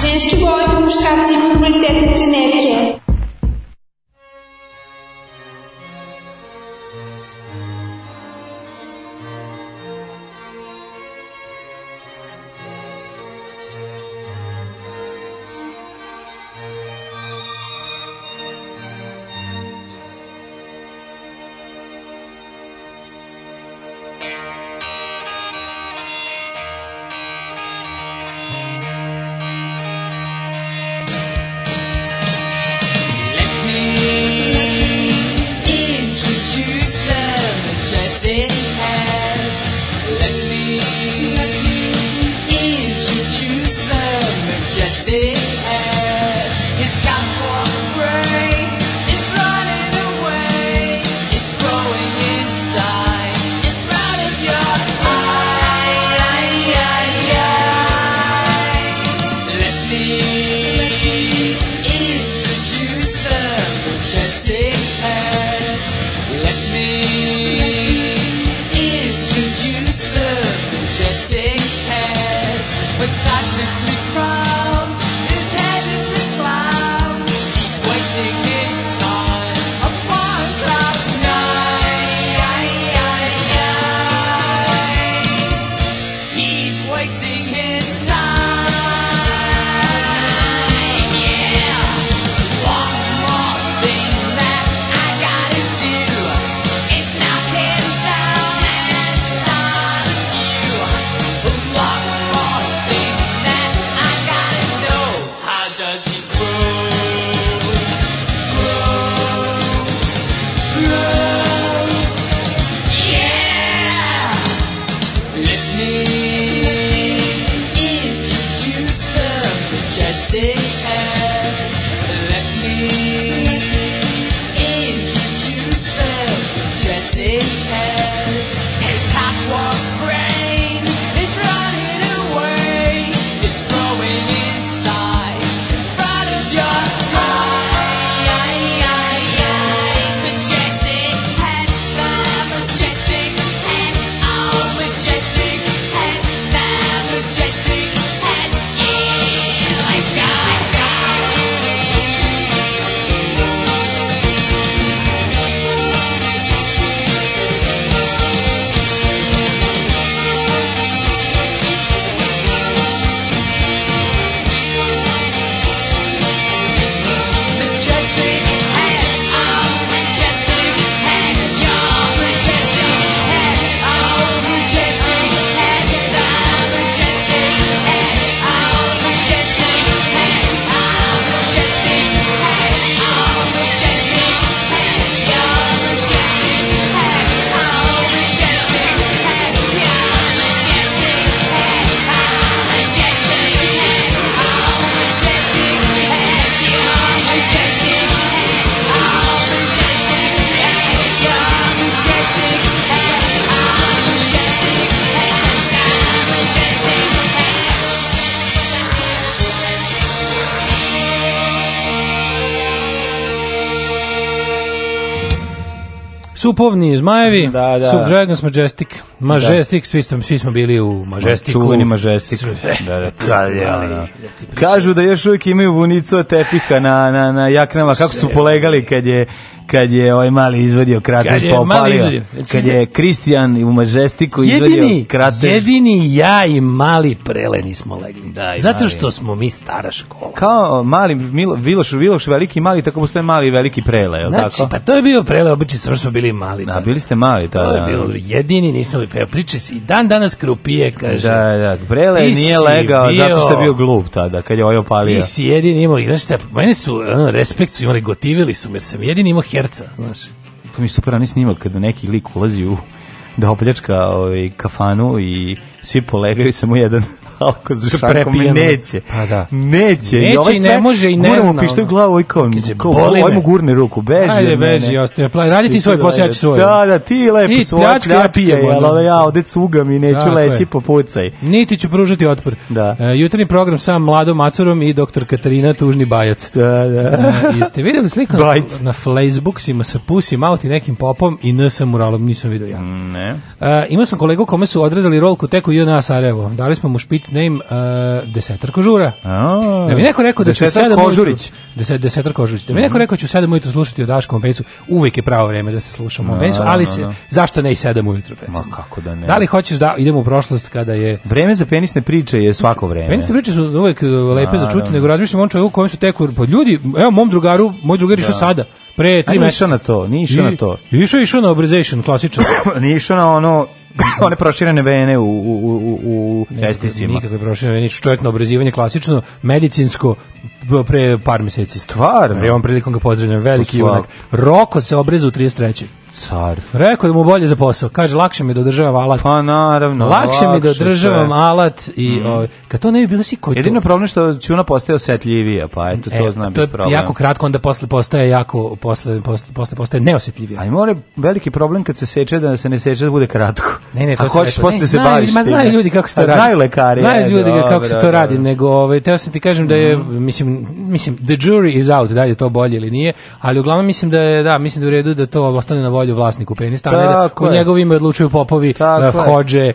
[SPEAKER 6] Ženski voli po muškarci kvalitetne trenerke.
[SPEAKER 2] Supovni zmajevi, da, da. su Dragons Majestic. Majestic, da. svi, smo, svi smo bili u Majesticu. Čuveni
[SPEAKER 3] Majestic.
[SPEAKER 2] Da, da, kralje, <laughs> da, da, da. ali,
[SPEAKER 3] da. Kažu da još uvijek imaju vunicu tepiha na, na, na jaknama, kako su polegali kad je kad je ovaj mali izvadio Kratos pa opalio. Kad je Kristijan u mažestiku jedini, izvadio Kratos.
[SPEAKER 2] Jedini ja i mali prele nismo legli. Da, Zato što mali. smo mi stara škola.
[SPEAKER 3] Kao mali Milo, Viloš, Viloš veliki mali, tako postoje mali i veliki prele, je
[SPEAKER 2] znači,
[SPEAKER 3] tako?
[SPEAKER 2] pa to je bio prele, obično samo smo bili mali.
[SPEAKER 3] Da, bili ste mali tada. To je
[SPEAKER 2] bilo jedini, nismo li peo priče i dan danas krupije, kaže. Da, da,
[SPEAKER 3] prele nije legao bio, zato što je bio glup tada, kad je ovaj opalio. Ti
[SPEAKER 2] si jedini imao, znaš mene su, ono, respekt su imali, gotivili su, jer
[SPEAKER 3] sam jedini imao herca, znaš. To mi je super, onaj snimak kada neki lik ulazi u da opljačka ovaj, kafanu i svi polegaju samo jedan alko za prepijen. Neće. Pa da. Neće.
[SPEAKER 2] Neće i, i ne može i ne zna.
[SPEAKER 3] Guramo pištoj glavu ovaj kom. Ovaj mu gurne ruku, beži.
[SPEAKER 2] Ajde, beži, ostaje. Raditi svoj da posao, ja ću svoj.
[SPEAKER 3] Da, da, ti lepo I svoj. Pljačka, ja pijem. Ali ja ovde cugam i neću Tako leći je. po pucaj.
[SPEAKER 2] Niti ću pružati otpor. Da. Uh, jutarnji program sa Mladom Macurom i doktor Katarina Tužni Bajac.
[SPEAKER 3] Da, da.
[SPEAKER 2] Uh, jeste videli sliku na, na Facebooksima sa Pussy Mouth i nekim popom i NS muralom, nisam vidio ja.
[SPEAKER 3] Mm, ne. Uh,
[SPEAKER 2] imao sam kolegu kome su odrezali rolku tek deseterku Jona Sarajevo. Dali smo mu špic name uh, e, deseterko žura. A, da mi neko rekao da će sedam Kožurić. Deset, desetar Kožurić. Da mi neko mhm. rekao da ću sedam ujutru slušati o Daškom Pensu. Uvek je pravo vreme da se slušamo o da, Pensu, ali da, se, zašto ne i sedam ujutru?
[SPEAKER 3] Recimo. Ma kako da ne? Da li
[SPEAKER 2] hoćeš da idemo u prošlost kada je...
[SPEAKER 3] Vreme za penisne priče je svako vreme.
[SPEAKER 2] Penisne priče su uvek e, lepe za čuti, nego razmišljam on čovjeku kojem su teku. Pa ljudi, evo mom drugaru, moj drugar išao sada pre 3 meseca.
[SPEAKER 3] Išao na
[SPEAKER 2] to,
[SPEAKER 3] nije išao na to. Išao išao na obrization klasično. <coughs> nije išao na ono <clears throat> one proširene vene u, u, u, u testisima.
[SPEAKER 2] Nikakve proširene vene, čovjek na obrezivanje klasično, medicinsko, pre par meseci.
[SPEAKER 3] Stvarno? Pre
[SPEAKER 2] on prilikom ga pozdravljam, veliki junak. Roko se obrezu 33
[SPEAKER 3] car.
[SPEAKER 2] Rekao da mu bolje za posao. Kaže, lakše mi da održavam alat.
[SPEAKER 3] Pa naravno.
[SPEAKER 2] Lakše, da lakše mi da održavam alat i mm. o, kad to ne bi bilo si koji
[SPEAKER 3] Jedino to... problem što Čuna postaje osjetljivija, pa eto, to e, zna e, znam to je
[SPEAKER 2] jako kratko, onda posle postaje jako, posle, posle, posle postaje neosjetljivija. A i
[SPEAKER 3] more veliki problem kad se seče da se ne seče da bude kratko.
[SPEAKER 2] Ne, ne, to A
[SPEAKER 3] hoćeš posle se baviš.
[SPEAKER 2] Ma znaju ljudi kako se to radi.
[SPEAKER 3] Znaju
[SPEAKER 2] lekari. Znaju e, ljudi dobro, kako se to radi, dobro. Da. nego ovaj, teo sam ti kažem da je, mhm. mislim, mislim, the jury is out, da je to bolje ili nije, ali uglavnom mislim da je, da, mislim da je u redu da to ostane na volju vlasniku penistana, da u njegov odlučuju popovi, Tako eh, hođe, eh,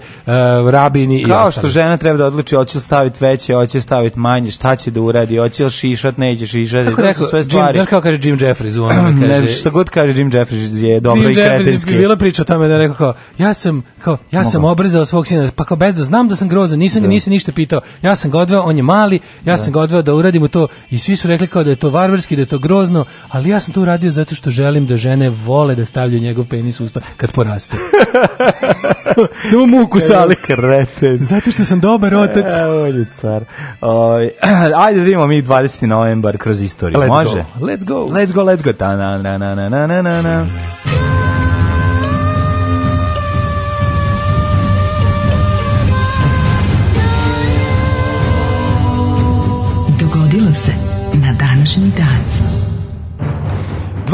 [SPEAKER 2] rabini
[SPEAKER 3] Kao
[SPEAKER 2] i
[SPEAKER 3] Kao što žena treba da odluči, hoće li staviti veće, hoće li staviti manje, šta će da uradi, hoće li šišat, neće šišat, Kako rekao, sve stvari.
[SPEAKER 2] Jim,
[SPEAKER 3] kao
[SPEAKER 2] kaže Jim Jeffries u onome, <clears throat>
[SPEAKER 3] kaže... ne, što god kaže Jim Jeffries
[SPEAKER 2] je
[SPEAKER 3] dobro Jim i kretinski.
[SPEAKER 2] Jim bila priča o tome da je rekao kao, ja sam, kao, ja Moga. sam obrezao svog sina, pa kao bez da znam da sam grozan, nisam ga da. nisam ništa pitao, ja sam ga odveo, on je mali, ja da. sam ga odveo da uradimo to i svi su rekli kao da je to varvarski, da je to grozno, ali ja sam to uradio zato što želim da žene vole da stavljaju stavlja njegov penis usta kad poraste. <laughs>
[SPEAKER 3] samo, samo muku sali.
[SPEAKER 2] Kreten. Zato što sam dobar otac.
[SPEAKER 3] E, on je car. O, ovaj, <clears throat> ajde da vidimo mi 20. novembar kroz istoriju.
[SPEAKER 2] Let's
[SPEAKER 3] Može?
[SPEAKER 2] Go. Let's go.
[SPEAKER 3] Let's go, let's go. Ta na na na na na na na na.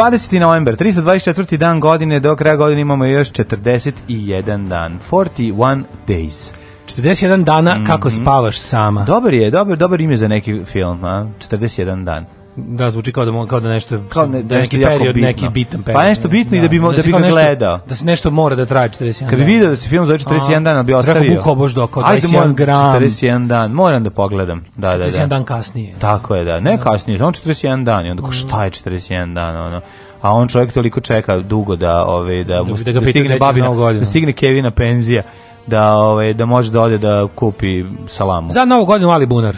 [SPEAKER 3] 20. novembar, 324. dan godine, do kraja godine imamo još 41 dan. 41 days.
[SPEAKER 2] 41 dana mm -hmm. kako mhm. spavaš sama.
[SPEAKER 3] Dobar je, dobar, dobar ime za neki film, a? 41 dan
[SPEAKER 2] da zvuči kao da kao da nešto kao ne, da, da neki period bitno. neki bitan period.
[SPEAKER 3] Pa nešto da, bitno da, i da bi da, da, da bi ga nešto, gledao.
[SPEAKER 2] Da se nešto mora da traje 41. Kad bi
[SPEAKER 3] video da
[SPEAKER 2] se
[SPEAKER 3] film za 41 A, bi ostavio. Rekao Buko
[SPEAKER 2] Boždo kao 21 gram.
[SPEAKER 3] 41 dan, moram da pogledam. Da, da, da. 41
[SPEAKER 2] dan kasnije.
[SPEAKER 3] Tako je, da. Ne kasnije, on 41 dan i onda ko mm. šta je 41 dan ono a on čovjek toliko čeka dugo da ovaj da mu da, da, stigne babina, da stigne Kevina penzija da ovaj da može da ode da kupi salamu.
[SPEAKER 2] Za novu godinu ali bunar.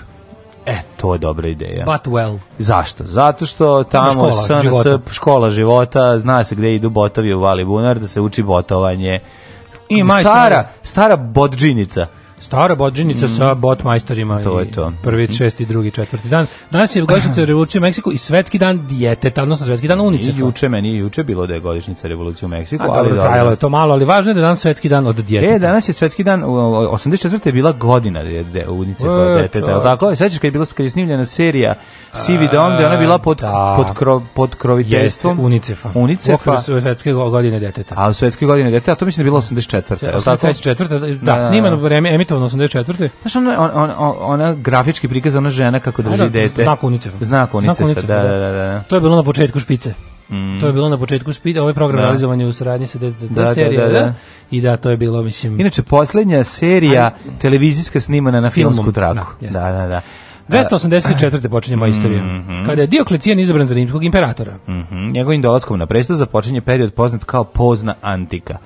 [SPEAKER 3] E, to je dobra ideja.
[SPEAKER 2] But well.
[SPEAKER 3] Zašto? Zato što tamo škola, SNS, života. škola života, zna se gde idu botovi u Vali Bunar, da se uči botovanje. I majstora. Stara, stara bodžinica.
[SPEAKER 2] Stara bodžinica mm. sa botmajstorima. To je to. Prvi, mm. šesti, drugi, četvrti dan. Danas je godišnjica <clears throat> revolucije u Meksiku i svetski dan djeteta, odnosno svetski dan UNICEF-a.
[SPEAKER 3] I juče, meni je juče bilo da je godišnjica revolucije u Meksiku. A,
[SPEAKER 2] ali dobro, trajalo je to malo, ali važno je da je danas svetski dan od dijete. E,
[SPEAKER 3] danas je svetski dan, 84. je bila godina de, da da UNICEF-a e, djeteta. Tako, e, sećaš kad je bila snimljena serija Sivi dom, da ona bila pod, e, da. pod, krov, pod kroviteljstvom.
[SPEAKER 2] UNICEF-a.
[SPEAKER 3] UNICEF-a. U
[SPEAKER 2] okviru svetske godine
[SPEAKER 3] djeteta. A u svetske godine djeteta, to mislim da je bilo
[SPEAKER 2] 84. 84.
[SPEAKER 3] Da, da, da, da, da, da,
[SPEAKER 2] emitovano 84.
[SPEAKER 3] Znaš, ona, ona, ona, ona grafički prikaz, ona žena kako da, drži da, dete.
[SPEAKER 2] Znak Unicefa.
[SPEAKER 3] Znak Unicefa, znak Unicefa da, da, da, da, da.
[SPEAKER 2] To je bilo na početku špice. Mm. To je bilo na početku spida, ovaj program da. realizovan je u saradnji sa DTT da, da, serija, da, da, da. I da, to je bilo, mislim...
[SPEAKER 3] Inače, poslednja serija ali, televizijska snimana na filmom, filmsku traku. Da, da, da. da.
[SPEAKER 2] 284. počinje moja istorija, mm -hmm. kada je Dioklecijan izabran za rimskog imperatora.
[SPEAKER 3] Mm -hmm. Njegovim dolazkom na presto započinje period poznat kao pozna antika.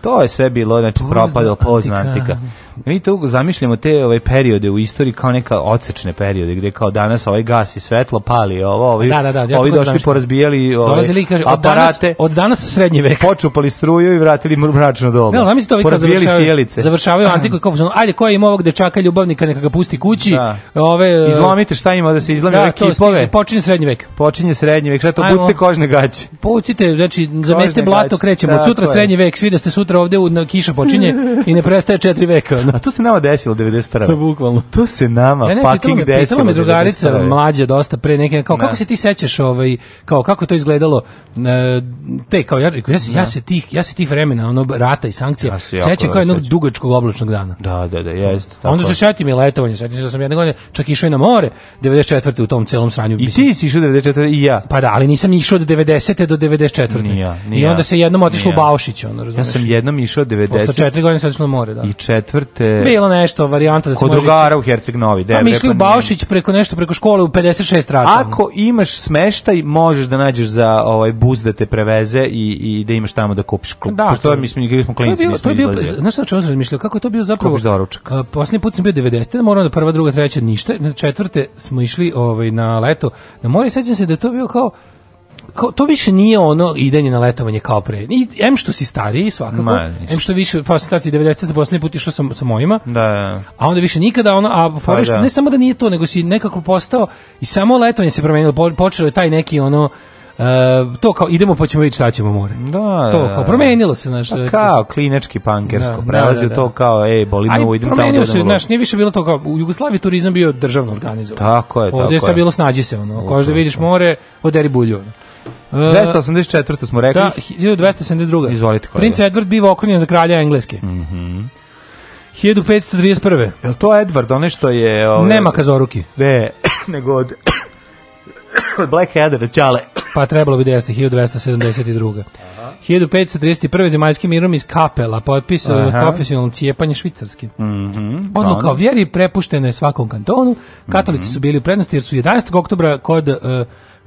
[SPEAKER 3] To je sve bilo, znači, propadao pozna antika. antika. Mi tu zamišljamo te ove ovaj, periode u istoriji kao neka odsečne periode gdje kao danas ovaj gas i svetlo pali ovo, ovi, da, da, da, ovi došli porazbijali ovaj Dolazili kaže od danas,
[SPEAKER 2] od danas srednji vek.
[SPEAKER 3] Počupali struju i vratili mračno doba. Ne,
[SPEAKER 2] zamislite ovi kad završavaju, sjelice. završavaju <clears throat> antiku kao ajde ko ima ovog dečaka ljubavnika neka ga pusti kući.
[SPEAKER 3] Da.
[SPEAKER 2] Ove e,
[SPEAKER 3] izlomite šta ima da se izlomi da, kipove.
[SPEAKER 2] počinje srednji vek.
[SPEAKER 3] Počinje srednji vek. Šta to budite kožne gaće.
[SPEAKER 2] Pucite, znači zameste blato krećemo od sutra srednji vek, svi da ste sutra ovde u kiša počinje <laughs> i ne prestaje četiri veka ono.
[SPEAKER 3] <laughs> A to se nama desilo
[SPEAKER 2] 91. Pa
[SPEAKER 3] bukvalno. To se nama ja, ne, fucking me,
[SPEAKER 2] desilo.
[SPEAKER 3] Pitala
[SPEAKER 2] me drugarica 91. mlađa dosta pre neke, kao, da. kako se ti sećaš, ovaj, kao, kako to izgledalo, te, kao, ja, ja, se, ja, da. se, tih, ja se tih vremena, ono, rata i sankcija, ja sećam kao jednog dugačkog oblačnog dana.
[SPEAKER 3] Da, da, da, jeste. Tako.
[SPEAKER 2] Onda se setim i letovanje, sećam se da sam jedne godine čak išao i na more, 94. u tom celom sranju.
[SPEAKER 3] I ti si išao 94. i ja.
[SPEAKER 2] Pa da, ali nisam išao od 90. do 94.
[SPEAKER 3] Nija, nija,
[SPEAKER 2] I onda se jednom otišao u Baušić,
[SPEAKER 3] ono, razumeš? Ja sam jednom išao 90. Posto četiri
[SPEAKER 2] godine sad smo na
[SPEAKER 3] more, da. I četvrt, te...
[SPEAKER 2] Bilo nešto, varijanta da
[SPEAKER 3] se može... Kod drugara
[SPEAKER 2] u
[SPEAKER 3] Herceg Novi.
[SPEAKER 2] A išli
[SPEAKER 3] u
[SPEAKER 2] Baušić preko nešto, preko škole u 56 rata.
[SPEAKER 3] Ako imaš smeštaj, možeš da nađeš za ovaj bus da te preveze i, i da imaš tamo da kupiš klub. Da, dakle, to, mi smo, da smo klinci, to je bio,
[SPEAKER 2] znaš šta čovjek razmišljao, kako je to bio zapravo...
[SPEAKER 3] Kupiš doručak.
[SPEAKER 2] Uh, put sam bio 90. Moram da prva, druga, treća, ništa. Na četvrte smo išli ovaj, na leto na more sećam se da to bio kao kao, to više nije ono idenje na letovanje kao pre. I, em što si stariji svakako, Ma, em što više pa sam 90 za poslednji put išao sam sa mojima.
[SPEAKER 3] Da, da.
[SPEAKER 2] A onda više nikada ono a foriš pa, da. ne samo da nije to, nego si nekako postao i samo letovanje se promenilo, počelo je taj neki ono Uh, to kao idemo pa ćemo vidjeti šta ćemo more. Da,
[SPEAKER 3] da,
[SPEAKER 2] to kao da. promenilo se, znaš. Da,
[SPEAKER 3] kao klinečki pankersko, da, prelazi da, da, to da. kao ej, boli me ovo, idem tamo. Promenilo
[SPEAKER 2] se, znaš, nije više bilo to kao u Jugoslaviji turizam bio državno organizovan.
[SPEAKER 3] Tako je, Ovdje tako je. Ovde je sad
[SPEAKER 2] bilo snađi se ono, kao da vidiš more, oderi bulju. Ono.
[SPEAKER 3] 284. Uh, smo rekli. Da,
[SPEAKER 2] 1272.
[SPEAKER 3] Izvolite koja
[SPEAKER 2] Prince Edward biva okrunjen za kralja Engleske. Mhm. Mm 1531.
[SPEAKER 3] Je to Edward, one što je...
[SPEAKER 2] Ove, ovaj, Nema kazoruki.
[SPEAKER 3] Ne, <coughs> nego od, <coughs> od Black Edera, čale.
[SPEAKER 2] pa trebalo bi da jeste 1272. Aha. 1531. zemaljskim mirom iz Kapela potpisao profesionalno cijepanje Švicarske. Mm
[SPEAKER 3] -hmm,
[SPEAKER 2] Odluka da. o vjeri prepuštena je svakom kantonu. Katolici mm -hmm. su bili u prednosti jer su 11. oktobra kod... Uh,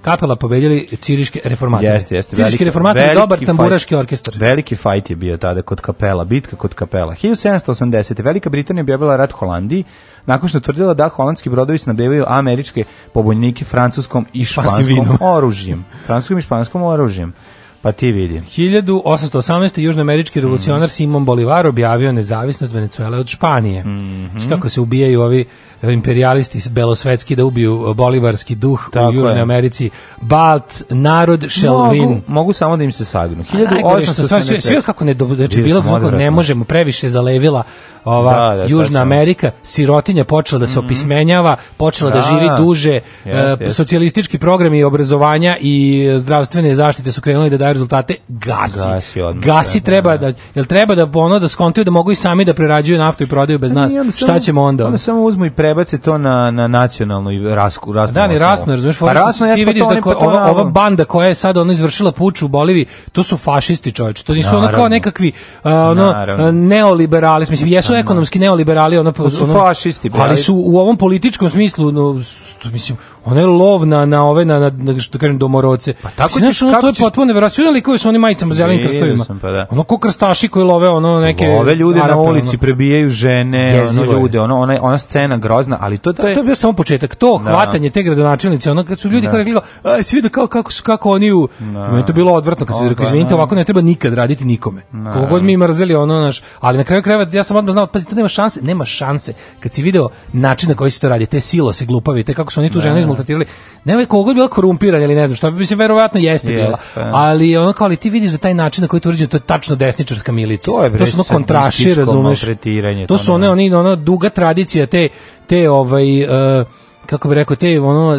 [SPEAKER 2] kapela pobedili ciriške reformatore.
[SPEAKER 3] Jeste, jeste.
[SPEAKER 2] Ciriški reformator dobar tamburaški orkestar.
[SPEAKER 3] Veliki fajt je bio tada kod kapela, bitka kod kapela. 1780. Velika Britanija objavila rat Holandiji, nakon što tvrdila da holandski brodovi snabdevaju američke pobunjenike francuskom i španskom <laughs> oružjem. Francuskom i španskom oružjem. Pa ti vidi.
[SPEAKER 2] 1818. južnoamerički revolucionar mm -hmm. Simon Bolivar objavio nezavisnost Venecuele od Španije. Mm -hmm. Kako se ubijaju ovi imperialisti belosvetski da ubiju e, bolivarski duh Tako u Južnoj je. Americi. Balt, narod, Shelvin.
[SPEAKER 3] Mogu, mogu samo da im se sagnu.
[SPEAKER 2] 1800 sve kako ne do, znači bilo kako ne možemo previše zalevila ova da, da, Južna Amerika, sirotinja počela da se mhm. opismenjava, počela da, da živi da. duže, yes, e, yes. socijalistički programi obrazovanja i zdravstvene zaštite su krenuli da daju rezultate, gasi.
[SPEAKER 3] Gasi, odmah,
[SPEAKER 2] gasi da, da, treba da, jel treba da ono da skontaju da mogu i sami da prerađuju naftu i prodaju bez pa nas. Šta ćemo onda? Onda
[SPEAKER 3] samo uzmu i pre prebace to na, na nacionalnu i rasku, rasnu
[SPEAKER 2] Da, ni
[SPEAKER 3] rasno,
[SPEAKER 2] razumiješ? Pa rasno, ti vidiš da ko, ova, ova, banda koja je sad ona izvršila puč u Boliviji, to su fašisti čovječe, to nisu ona kao nekakvi uh, ono, neoliberali, mislim, jesu naravno. ekonomski neoliberali, ona
[SPEAKER 3] to su ono, fašisti.
[SPEAKER 2] Ali su u ovom političkom smislu, no, mislim, Ona je lovna na ove na, na, što kažem domoroce. Pa tako ćeš, ono, to je potpuno neverovatno li koji su oni majicama zelenim krstovima. Pa da. Ono ko krstaši koji love ono neke
[SPEAKER 3] Ove ljude na ulici prebijaju žene, ono ljude, ono ona ona scena grozna, ali to to je
[SPEAKER 2] to je bio samo početak. To da. hvatanje te gradonačelnice, ono kad su ljudi da. koji rekli, aj svi vide da kao kako su kako oni u meni to bilo odvrtno, kad su rekli, izvinite, ovako ne treba nikad raditi nikome. Kako god mi mrzeli ono naš, ali na kraju krajeva ja sam odmah znao, pazi, to nema šanse, nema šanse. Kad si video način na koji se to radi, te silo se glupavi, te kako su oni tu žene maltretirali. Nema koga je bila korumpirana ili ne znam šta, se verovatno jeste yes, bila. Ali ono kao ali ti vidiš da taj način na koji to urađeno, to je tačno desničarska milicija.
[SPEAKER 3] To, je
[SPEAKER 2] bre, to su ono kontraši, razumeš? To su one oni ona duga tradicija te te ovaj uh, kako bi rekao, te ono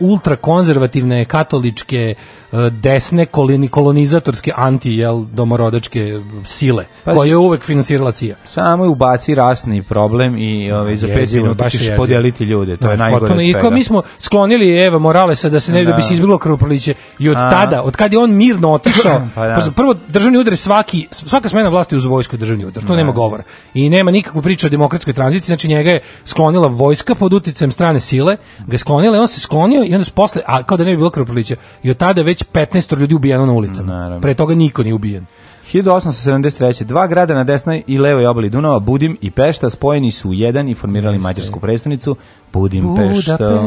[SPEAKER 2] ultra konzervativne katoličke e, desne kolini, kolonizatorske anti jel domorodačke sile pa, koje je uvek finansirala CIA.
[SPEAKER 3] Samo je ubaci rasni problem i ovaj za 5 minuta ćeš podijeliti ljude, to no, je najgore od svega. I
[SPEAKER 2] kao mi smo sklonili Eva Moralesa da se ne da. bi da. se izbilo krvoproliće i od A. tada, od kad je on mirno otišao, <clears throat> pa, da. prvo državni udar svaki, svaka smena vlasti uz vojsku državni udar, to da. nema govora. I nema nikakvu priču o demokratskoj tranziciji, znači njega je sklonila vojska pod uticajem strane sile ga sklonile, on se sklonio i onda se posle, a kao da ne bi bilo krvoprolića. I od tada već 15 ljudi ubijeno na ulicama. Pre toga niko nije ubijen.
[SPEAKER 3] 1873. Dva grada na desnoj i levoj obali Dunava, Budim i Pešta, spojeni su u jedan i formirali Jeste. mađarsku predstavnicu Budim Pešta.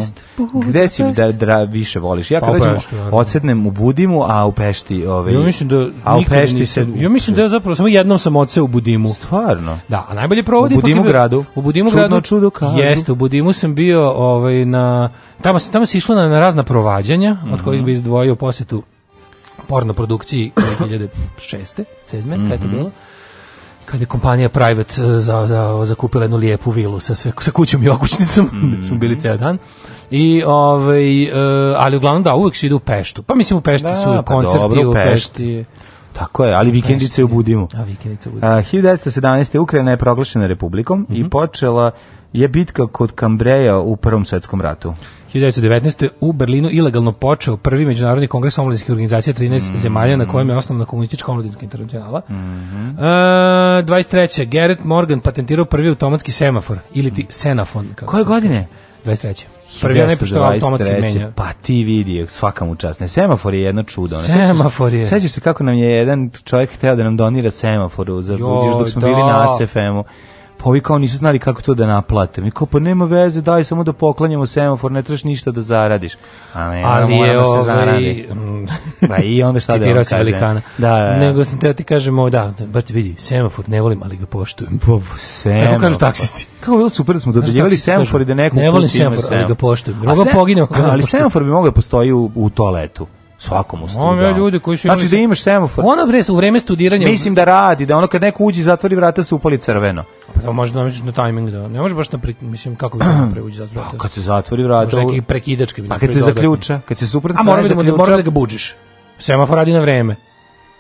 [SPEAKER 3] Gde si da, da više voliš? Ja pa kad dođem, odsednem u Budimu, a u Pešti... Ovaj, ja
[SPEAKER 2] mislim da u Pešti se... Ja mislim da ja zapravo samo jednom sam odse u Budimu.
[SPEAKER 3] Stvarno?
[SPEAKER 2] Da, a najbolje provodi...
[SPEAKER 3] U Budimu gradu.
[SPEAKER 2] U Budimu
[SPEAKER 3] Čudno
[SPEAKER 2] gradu.
[SPEAKER 3] čudo kažu.
[SPEAKER 2] Jeste, u Budimu sam bio ovaj, na... Tamo, tamo se išlo na, na razna provađanja, mm -hmm. od kojih mhm. bi izdvojio posetu porno produkciji 2006. 7. <coughs> Mm -hmm. kada je to mhm. bilo kad je kompanija Private eh, za, za, zakupila jednu lijepu vilu sa, sve, sa kućom i okućnicom, mm -hmm. smo bili ceo dan. I ovaj e, ali uglavnom da uvek se idu u Peštu. Pa mislim u Pešti da, su pa koncerti dobro, u Pešti.
[SPEAKER 3] Tako je, ali vikendice obudimo. A
[SPEAKER 2] vikendice u
[SPEAKER 3] 1917. Eh, Ukrajina je proglašena republikom mm -hmm. i mhm. počela je bitka kod Kambreja u Prvom svetskom ratu.
[SPEAKER 2] 1919. u Berlinu ilegalno počeo prvi međunarodni kongres omladinskih organizacija 13 mm -hmm. zemalja na kojem je osnovna komunistička omladinska internacionala.
[SPEAKER 3] Mm
[SPEAKER 2] -hmm. e,
[SPEAKER 3] 23. Gerrit Morgan patentirao prvi
[SPEAKER 2] automatski semafor ili ti mm.
[SPEAKER 3] senafon. Kako Koje godine? 23. Prvi onaj što automatski menja. Pa ti vidi, svaka mu čast. Ne, semafor je jedno čudo. Semafor je. Sećaš se kako nam je jedan čovjek hteo da nam donira semaforu za, još dok smo da. bili na ASFM-u pa ovi kao nisu znali kako to da naplate. Mi kao, pa nema veze, daj samo da poklanjamo semafor, ne trebaš ništa da zaradiš.
[SPEAKER 2] A ne, Ali je
[SPEAKER 3] da se ovaj zaradi. <laughs>
[SPEAKER 2] pa
[SPEAKER 3] i
[SPEAKER 2] onda šta da vam da, da,
[SPEAKER 3] da,
[SPEAKER 2] Nego sam teo ti kažem,
[SPEAKER 3] da,
[SPEAKER 2] da bar ti vidi, semafor ne volim, ali ga poštujem.
[SPEAKER 3] Po, pa, pa, semafor. Tako
[SPEAKER 2] kažu taksisti.
[SPEAKER 3] Pa, kao bilo super da smo dodeljivali semafor i da neku...
[SPEAKER 2] Ne volim semafor, ali ga poštujem.
[SPEAKER 3] Mogu
[SPEAKER 2] poginuo. Ali
[SPEAKER 3] semafor bi mogao da postoji u, u toaletu svakom
[SPEAKER 2] ustupu. Ja ljudi koji su
[SPEAKER 3] Znači da imaš semafor.
[SPEAKER 2] Ono bre u vreme studiranja.
[SPEAKER 3] Mislim da radi, da ono kad neko uđe zatvori vrata se upali crveno
[SPEAKER 2] pa to može da na timing da. Ne može baš na mislim kako bi da pa to preuđi
[SPEAKER 3] zatvor.
[SPEAKER 2] Pa
[SPEAKER 3] kad se zatvori vrata, može
[SPEAKER 2] neki prekidački.
[SPEAKER 3] Pa kad se zaključa, kad se suprotno
[SPEAKER 2] A mora da mora da ga budžiš. Semafor radi na vreme.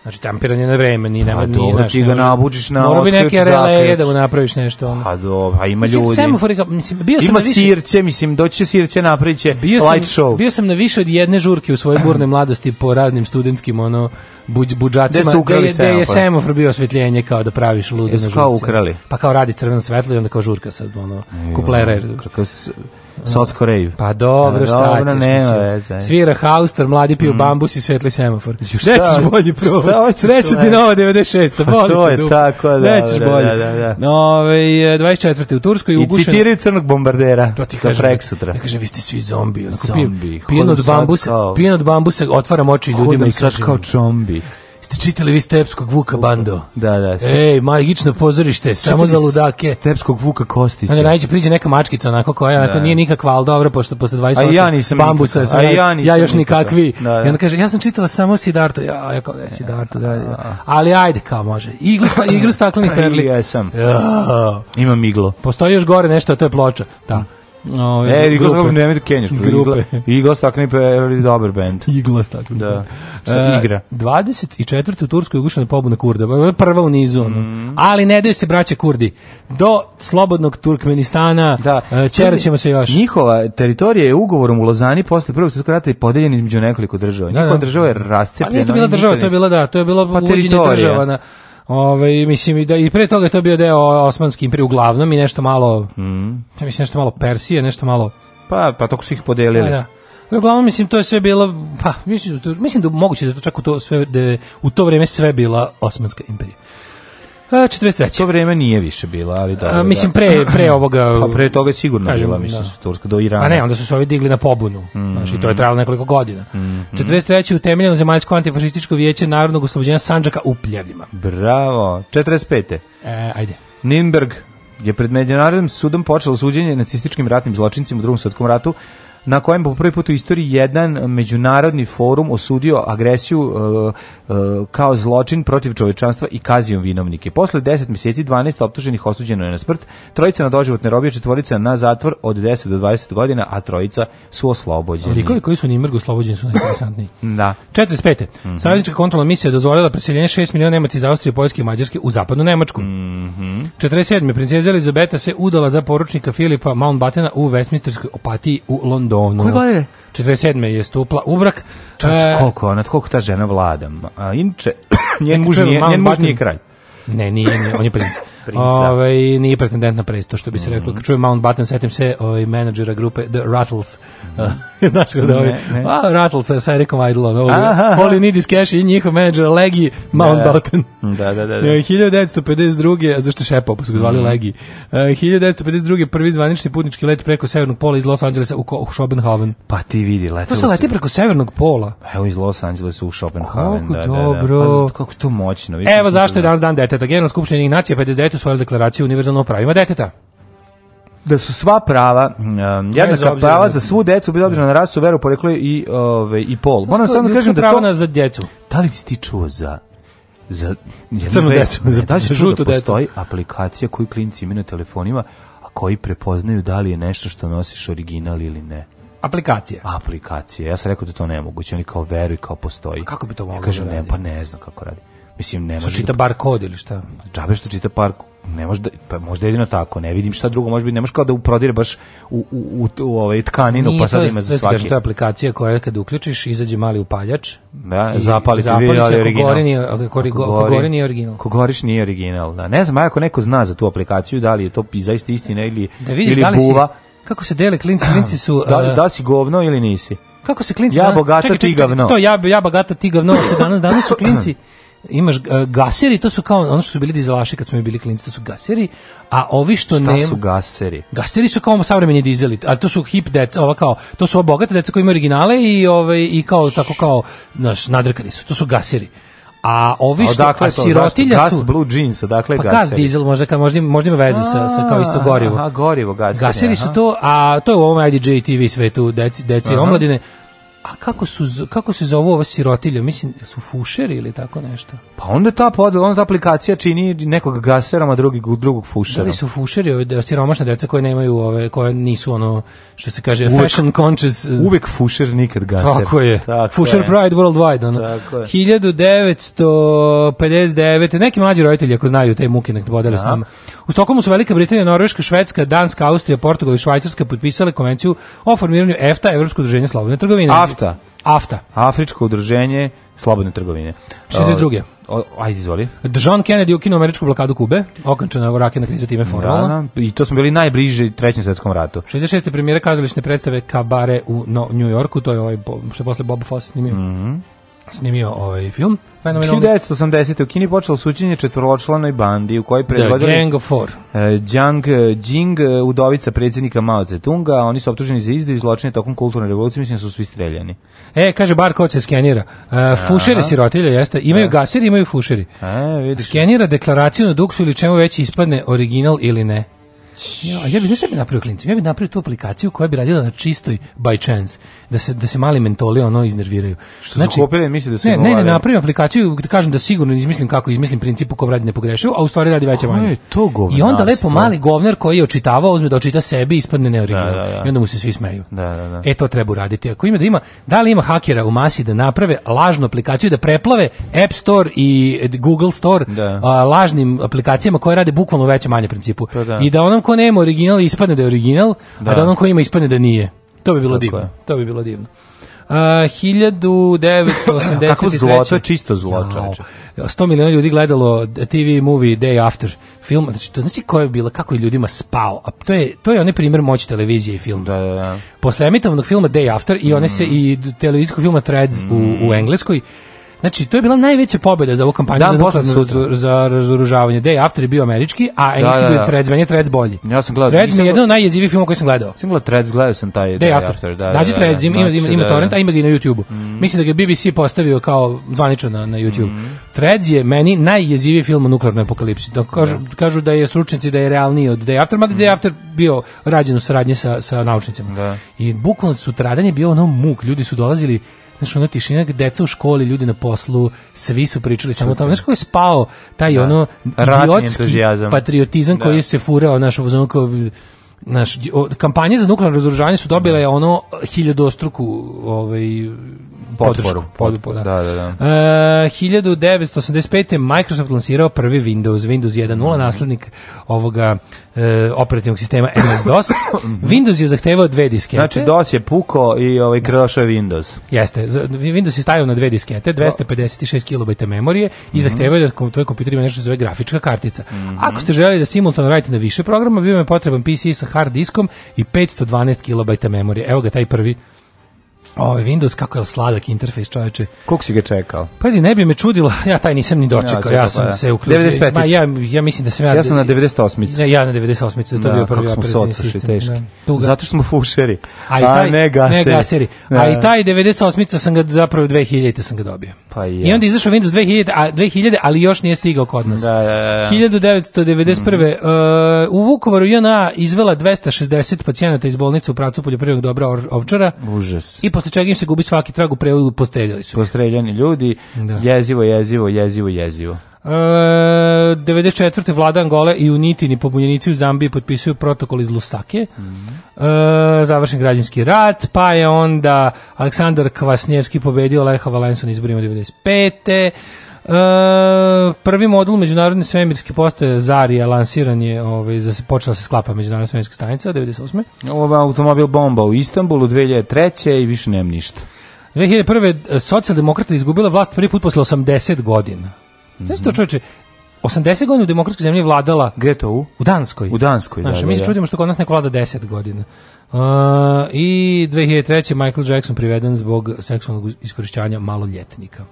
[SPEAKER 2] Znači tampiranje na vreme, ni pa nema ni da
[SPEAKER 3] ti ga nabučiš na Mora bi
[SPEAKER 2] neki RLE da mu napraviš nešto ono. A
[SPEAKER 3] pa do, a ima ljudi. Mislim,
[SPEAKER 2] semafori, mislim, bio sam ima više, sirće,
[SPEAKER 3] mislim, doći će sirće napraviće bio sam,
[SPEAKER 2] show. Bio sam na više od jedne žurke u svojoj <laughs> burnoj mladosti po raznim studentskim ono buđ, buđacima.
[SPEAKER 3] Da je, da je semafor
[SPEAKER 2] bio osvetljenje kao da praviš ludo na žurci.
[SPEAKER 3] Jesu kao
[SPEAKER 2] ukrali. Pa kao radi crveno svetlo i onda kao žurka sad
[SPEAKER 3] ono kuplera. Kako Sotsko rave.
[SPEAKER 2] Pa dobro, da, šta dobro, ćeš, nema veze. Svira Hauster, mladi piju mm. bambus i svetli semafor. Nećeš bolji
[SPEAKER 3] probat. Sreće ti nova 96. Pa to je dup. tako, da. Nećeš
[SPEAKER 2] da, bolji.
[SPEAKER 3] Da, da,
[SPEAKER 2] da. Nove, 24. E, u Turskoj. I ugušen...
[SPEAKER 3] citiraju crnog bombardera. To ti kažem. Prek sutra. Ja
[SPEAKER 2] kažem, vi ste svi zombi. Zombi. Pijen od
[SPEAKER 3] bambusa,
[SPEAKER 2] pijen od bambusa, otvaram oči ljudima
[SPEAKER 3] i kažem. Hodam sad kao čombi.
[SPEAKER 2] Ste čitali vi Stepskog Vuka Bando?
[SPEAKER 3] Da, da. Ste...
[SPEAKER 2] Ej, magično pozorište, samo za ludake.
[SPEAKER 3] Stepskog Vuka Kostića.
[SPEAKER 2] Onda najđe priđe neka mačkica onako koja onako, da. nije nikakva, ali dobro, pošto posle 28 ja nisam bambusa, nikakav. a ja, nisam ja još nikakvi. Da, da. I onda kaže, ja sam čitala samo Sidarto, ja, ja kao da e, Sidarto, da, da. Ali ajde, kao može. Iglu, sta, igru staklenih
[SPEAKER 3] <laughs> perli.
[SPEAKER 2] Ja
[SPEAKER 3] sam.
[SPEAKER 2] Ja.
[SPEAKER 3] Imam iglo.
[SPEAKER 2] Postoji još gore nešto, a to je ploča. Da.
[SPEAKER 3] Ove, e, Igla Stakne Nemanja Kenjaš. Igla, <laughs> Igla Stakne je dobar band.
[SPEAKER 2] Igla Stakne. Da.
[SPEAKER 3] E, igra.
[SPEAKER 2] 24. u Turskoj ugušena pobuna Kurda. Prva u nizu. Mm. Ali ne daju se braće Kurdi. Do slobodnog Turkmenistana da. E, ćemo se još.
[SPEAKER 3] Njihova teritorija je ugovorom u Lozani posle prvog svetskog rata i podeljena između nekoliko država. Da, njihova da, država
[SPEAKER 2] je
[SPEAKER 3] rascepljena. Pa nije
[SPEAKER 2] to bila država, to je bila da, to je bilo pa uvođenje država na Ove, mislim, da, I pre toga je to bio deo Osmanski imperije, uglavnom i nešto malo, mm. mislim, nešto malo Persije, nešto malo...
[SPEAKER 3] Pa, pa toko su ih podelili.
[SPEAKER 2] Da, da. Uglavnom mislim to je sve bilo pa mislim, mislim da moguće da to čak u to sve da u to vreme sve bila Osmanska imperija. 43.
[SPEAKER 3] To vreme nije više bila, ali dobro. A,
[SPEAKER 2] mislim, da. pre, pre <clears throat> ovoga... Pa pre
[SPEAKER 3] toga je sigurno kažem, bila, da. mislim, da. Turska do Irana.
[SPEAKER 2] A ne, onda su se ovi digli na pobunu. Mm. Znaš, i to je trajalo nekoliko godina. Mm. Mm-hmm. 43. utemeljeno zemaljsko antifašističko vijeće Narodnog oslobođenja Sanđaka u Pljevljima.
[SPEAKER 3] Bravo. 45. E,
[SPEAKER 2] ajde.
[SPEAKER 3] Nimberg je pred međunarodnim sudom počelo suđenje nacističkim ratnim zločincima u drugom svjetskom ratu na kojem po prvi put u istoriji jedan međunarodni forum osudio agresiju uh, uh, kao zločin protiv čovečanstva i kazio vinovnike. Posle 10 meseci 12 optuženih osuđeno je na smrt, trojica na doživotne robije, četvorica na zatvor od 10 do 20 godina, a trojica su oslobođeni.
[SPEAKER 2] Likovi koji su ni mrgu oslobođeni su najinteresantniji.
[SPEAKER 3] <laughs> da.
[SPEAKER 2] 45. Mm -hmm. Saveznička kontrolna misija dozvolila preseljenje 6 miliona Nemaca iz Austrije, Poljske i Mađarske u zapadnu Nemačku. Mm -hmm. 47. Princeza Elizabeta se udala za poručnika Filipa Mountbattena u Westminsterskoj opatiji u Londonu. Londonu. Koje godine? 47. je stupla ubrak.
[SPEAKER 3] Čač, e, koliko ona, koliko ta žena vlada. A, inče, <clears throat> njen muž
[SPEAKER 2] nije,
[SPEAKER 3] njen muž nije kralj.
[SPEAKER 2] Ne, nije, nije on je princ. <laughs> princ da. Ove, ovaj, nije pretendent na presto, što bi se reklo. Mhm. Kad čujem Mountbatten, setim se ovaj, menadžera grupe The Rattles. Mm -hmm. <laughs> Znaš kada ovaj, a, pa, Rattle sa, sa Erikom Idolom, Holy Need is Cash i njihov menadžer Legi Mountbatten.
[SPEAKER 3] Da.
[SPEAKER 2] da,
[SPEAKER 3] da, da. da.
[SPEAKER 2] 1952. E, a zašto Šepa, pa su ga zvali mm. Legi. Uh, 1952. prvi zvanični putnički let preko severnog pola iz Los Angelesa u, u Schopenhaven.
[SPEAKER 3] Pa ti vidi, letelo
[SPEAKER 2] se. To se leti preko severnog pola.
[SPEAKER 3] Evo iz Los Angelesa u Schopenhaven. Kako
[SPEAKER 2] da, da, da, dobro. Da, da. Pa,
[SPEAKER 3] kako to moćno.
[SPEAKER 2] Evo zašto je danas dan deteta. Generalna skupština Ignacija 59. usvojila deklaraciju univerzalno o pravima deteta
[SPEAKER 3] da su sva prava mm, um, jednaka prava za svu decu bez obzira na rasu, veru, poreklo i ove i pol.
[SPEAKER 2] Moram samo
[SPEAKER 3] da
[SPEAKER 2] kažem da to na za djecu.
[SPEAKER 3] Da li si ti čuo za
[SPEAKER 2] za crnu decu, za da si čuo da postoji
[SPEAKER 3] aplikacija koju klinci imaju na telefonima, a koji prepoznaju da li je nešto što nosiš original ili ne.
[SPEAKER 2] Aplikacija.
[SPEAKER 3] Aplikacija. Ja sam rekao da to nemoguće, oni kao veruj kao postoji.
[SPEAKER 2] A kako bi to moglo? Ja kažem da
[SPEAKER 3] ne, pa ne znam kako radi. Mislim, ne može.
[SPEAKER 2] Čita
[SPEAKER 3] da-
[SPEAKER 2] bar kod ili šta?
[SPEAKER 3] Džabe što čita par ne može da, pa možda jedino tako, ne vidim šta drugo može biti, ne može kao da uprodire baš u, u, u, u ovaj tkaninu, Nije, pa sad ima za svaki.
[SPEAKER 2] Kažem, to je aplikacija koja kad uključiš, izađe mali upaljač.
[SPEAKER 3] Da, i zapali,
[SPEAKER 2] zapali se, ali original. Gori gori, gori, gori nije original. Ako
[SPEAKER 3] goriš nije original, da. Ne znam, ako neko zna za tu aplikaciju, da li je to zaista istina ili, da vidiš, ili da buva.
[SPEAKER 2] Si, kako se dele klinci, klinci su...
[SPEAKER 3] da, li, eh, da si govno ili nisi?
[SPEAKER 2] Kako se klinci...
[SPEAKER 3] Ja bogata, čekaj, čekaj, ti gavno.
[SPEAKER 2] To, ja, ja bogata, ti gavno, se danas, danas su klinci <clears throat> imaš uh, gaseri, to su kao ono što su bili dizelaši kad smo mi bili klinci, to su gaseri, a ovi što
[SPEAKER 3] Šta nema, su gaseri?
[SPEAKER 2] Gaseri su kao savremeni dizeli, ali to su hip deca, ova kao, to su ova bogata deca koji imaju originale i ove i kao tako kao, znaš, nadrkani su. To su gaseri. A ovi
[SPEAKER 3] što a, a sirotilja gas, su... Gas, blue jeans, dakle pa gaseri? Pa gas,
[SPEAKER 2] dizel, možda, ka, možda, možda ima veze sa, sa kao isto gorivo. Aha,
[SPEAKER 3] gorivo,
[SPEAKER 2] gaseri. Gaseri aha. su to, a to je u ovom IDJ TV svetu, deci, deci omladine, A kako, su, kako se zove ova sirotilja? Mislim, su fušeri ili tako nešto?
[SPEAKER 3] Pa onda ta, pod, onda ta aplikacija čini nekog gaserom, a drugi, drugog fušera. Da
[SPEAKER 2] li su fušeri, ove da, siromašne deca koje nemaju ove, koje nisu ono, što se kaže, uvek, fashion conscious. E,
[SPEAKER 3] uvek fušer, nikad gaser.
[SPEAKER 2] Tako je. Tako fušer je. Pride Worldwide. Ono. Tako je. 1959. Neki mlađi roditelji, ako znaju te muke, nek podele s da. nama. U Stokomu su Velika Britanija, Norveška, Švedska, Danska, Austrija, Portugal i Švajcarska potpisale konvenciju o formiranju EFTA, Evropsko udruženje slobodne trgovine.
[SPEAKER 3] AFTA.
[SPEAKER 2] AFTA.
[SPEAKER 3] Afričko udruženje slobodne trgovine.
[SPEAKER 2] 62.
[SPEAKER 3] O, ajde, izvoli.
[SPEAKER 2] John Kennedy ukinuo američku blokadu Kube, okončena je raketna kriza time da, formalno. Da,
[SPEAKER 3] I to smo bili najbliži trećem svetskom ratu.
[SPEAKER 2] 66. premijera kazališne predstave Kabare u no, New Yorku, to je ovaj, što je posle Bob Foss snimio. Mm -hmm snimio ovaj film.
[SPEAKER 3] Fenomenalno. 1980. u Kini počelo sučinje četvoročlanoj bandi u kojoj
[SPEAKER 2] da, predvodili... The Gang of Four.
[SPEAKER 3] Uh, Jiang e, Jing, e, udovica predsjednika Mao Zedonga, oni su optuženi za izdaju i zločine tokom kulturne revolucije, mislim da su svi streljani.
[SPEAKER 2] E, kaže, bar kod se skenira. Uh, fušere sirotilja, jeste. Imaju Aha. Da. gasiri, imaju fušeri. A,
[SPEAKER 3] vidiš.
[SPEAKER 2] Skenira deklaraciju na duksu ili čemu već ispadne original ili ne. Ja, ja bih bi napravio klincima, ja bih napravio tu aplikaciju koja bi radila na čistoj by chance, da se, da se mali mentoli ono iznerviraju.
[SPEAKER 3] Što znači, su kupili, misli da su
[SPEAKER 2] Ne, ne, ne, da- napravim aplikaciju da kažem da sigurno izmislim kako izmislim principu kom radi ne pogrešio, a u stvari radi veće manje.
[SPEAKER 3] to I
[SPEAKER 2] onda lepo mali govnar koji je očitavao, uzme da očita sebi i ispadne neoriginal. Da, da, da. I onda mu se svi smeju.
[SPEAKER 3] Da, da, da.
[SPEAKER 2] E to treba uraditi. Ako ima da ima, da li ima hakera u masi da naprave lažnu aplikaciju da preplave App Store i Google Store da. a, lažnim aplikacijama koje rade bukvalno veće manje principu. Pa, da. I da onom ko nema original ispadne da je original, da. a da onom ko ima ispadne da nije. To bi bilo Tako divno. Je. To bi bilo divno. Uh, <laughs> 1983. Kako zloto,
[SPEAKER 3] čisto zloto.
[SPEAKER 2] 100 miliona ljudi gledalo TV movie Day After film, znači to znači koja je bila, kako je ljudima spao, a to je, to je onaj primjer moći televizije i film.
[SPEAKER 3] Da, da, da.
[SPEAKER 2] Posle emitovanog filma Day After i one mm. se i televizijskog filma Threads mm. u, u mm. Engleskoj, Znači, to je bila najveća pobeda za ovu kampanju Dan, za, posle su, za razoružavanje. Day After je bio američki, a da, engleski da, da, da. bio Threads, meni je Threads bolji. Ja sam gledao. Threads mi je jedan od najjezivijih filmova koji sam gledao.
[SPEAKER 3] Sam gledao Threads, gledao sam taj
[SPEAKER 2] Day, Day After. after da, znači Threads, da. ima, ima, ima torrent, a ima ga i na YouTube-u. Mm. Mislim da ga BBC postavio kao zvanično na, na YouTube. Mm. Threads je meni najjeziviji film o nuklearnoj apokalipsi. Da kažu, yeah. kažu da je stručnici da je realniji od Day After, mada mm. Day After bio rađen u saradnji sa, sa naučnicima. Da. I bukvalno sutradan je bio ono muk, ljudi su dolazili znaš, ono tišina, deca u školi, ljudi na poslu, svi su pričali samo o tome. Znaš kako je spao taj da. ono idiotski patriotizam da. koji se furao, naš, ono kao, naš, kampanje za nuklearno razoružanje su dobile da. ono hiljadostruku ovaj,
[SPEAKER 3] podršku.
[SPEAKER 2] Podporu, da. Da, da, da. E, uh, 1985. Microsoft lansirao prvi Windows, Windows 1.0, mm. naslednik ovoga E, operativnog sistema MS-DOS. <coughs> Windows je zahtevao dve diskete. Znači
[SPEAKER 3] DOS je puko i ovaj krošao Windows.
[SPEAKER 2] Jeste, Windows je stavio na dve diskete, 256 KB memorije mm -hmm. i mhm. zahtevao da tvoj kompjuter ima nešto zove grafička kartica. Mm -hmm. Ako ste želeli da simultano radite na više programa, bio vam je potreban PC sa hard diskom i 512 KB memorije. Evo ga taj prvi Ovaj Windows kako je sladak interfejs, čoveče.
[SPEAKER 3] Koliko si ga čekao?
[SPEAKER 2] Pazi, ne bi me čudilo, <laughs> ja taj nisam ni dočekao. Ja, ja sam pa, da. se uključio.
[SPEAKER 3] 95.
[SPEAKER 2] Ma ja ja mislim da sam
[SPEAKER 3] ja Ja sam na 98.
[SPEAKER 2] Ne, ja na 98. Da, to bio
[SPEAKER 3] prvi operativni sistem. Teški. Da, Zato što smo fušeri. A, i taj, a ne gaseri. Ne gaseri.
[SPEAKER 2] A i da. taj 98. sam ga zapravo 2000. sam ga dobio. Pa ja. I onda izašao Windows 2000, a, 2000, ali još nije stigao kod nas.
[SPEAKER 3] Da, da, da.
[SPEAKER 2] 1991. Mm uh, u Vukovaru JNA izvela 260 pacijenata iz bolnice u pracu poljoprivrednog dobra Ovčara.
[SPEAKER 3] Užas.
[SPEAKER 2] I posle čega im se gubi svaki trag u prevodu, postreljali su.
[SPEAKER 3] Postreljani ljudi, da. jezivo, jezivo, jezivo, jezivo.
[SPEAKER 2] E, 94. vlada Angole i Unitini pobunjenici u Zambiji potpisuju protokol iz Lusake. Mm -hmm. e, završen građanski rat, pa je onda Aleksandar Kvasnjevski pobedio Leha Valensu na izborima 95. E, prvi modul međunarodne svemirske postaje Zarija lansiran je ovaj, za se počela se sklapa međunarodna svemirska stanica 98.
[SPEAKER 3] Ova automobil bomba u Istanbulu 2003. i više nema ništa.
[SPEAKER 2] 2001. E, socijaldemokrata izgubila vlast prvi put posle 80 godina. Mm -hmm. Znači čovječe, 80 godina u demokratskoj zemlji vladala
[SPEAKER 3] gde to u?
[SPEAKER 2] U Danskoj.
[SPEAKER 3] U Danskoj,
[SPEAKER 2] znači, da, mi da, se čudimo da. što kod nas neko vlada 10 godina. Uh, I 2003. Michael Jackson priveden zbog seksualnog iskorišćanja maloljetnika.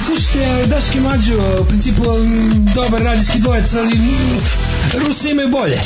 [SPEAKER 2] Slušajte, Daške Mađo, u principu mm, dobar radijski dvojec, ali mm, Rusi imaju bolje.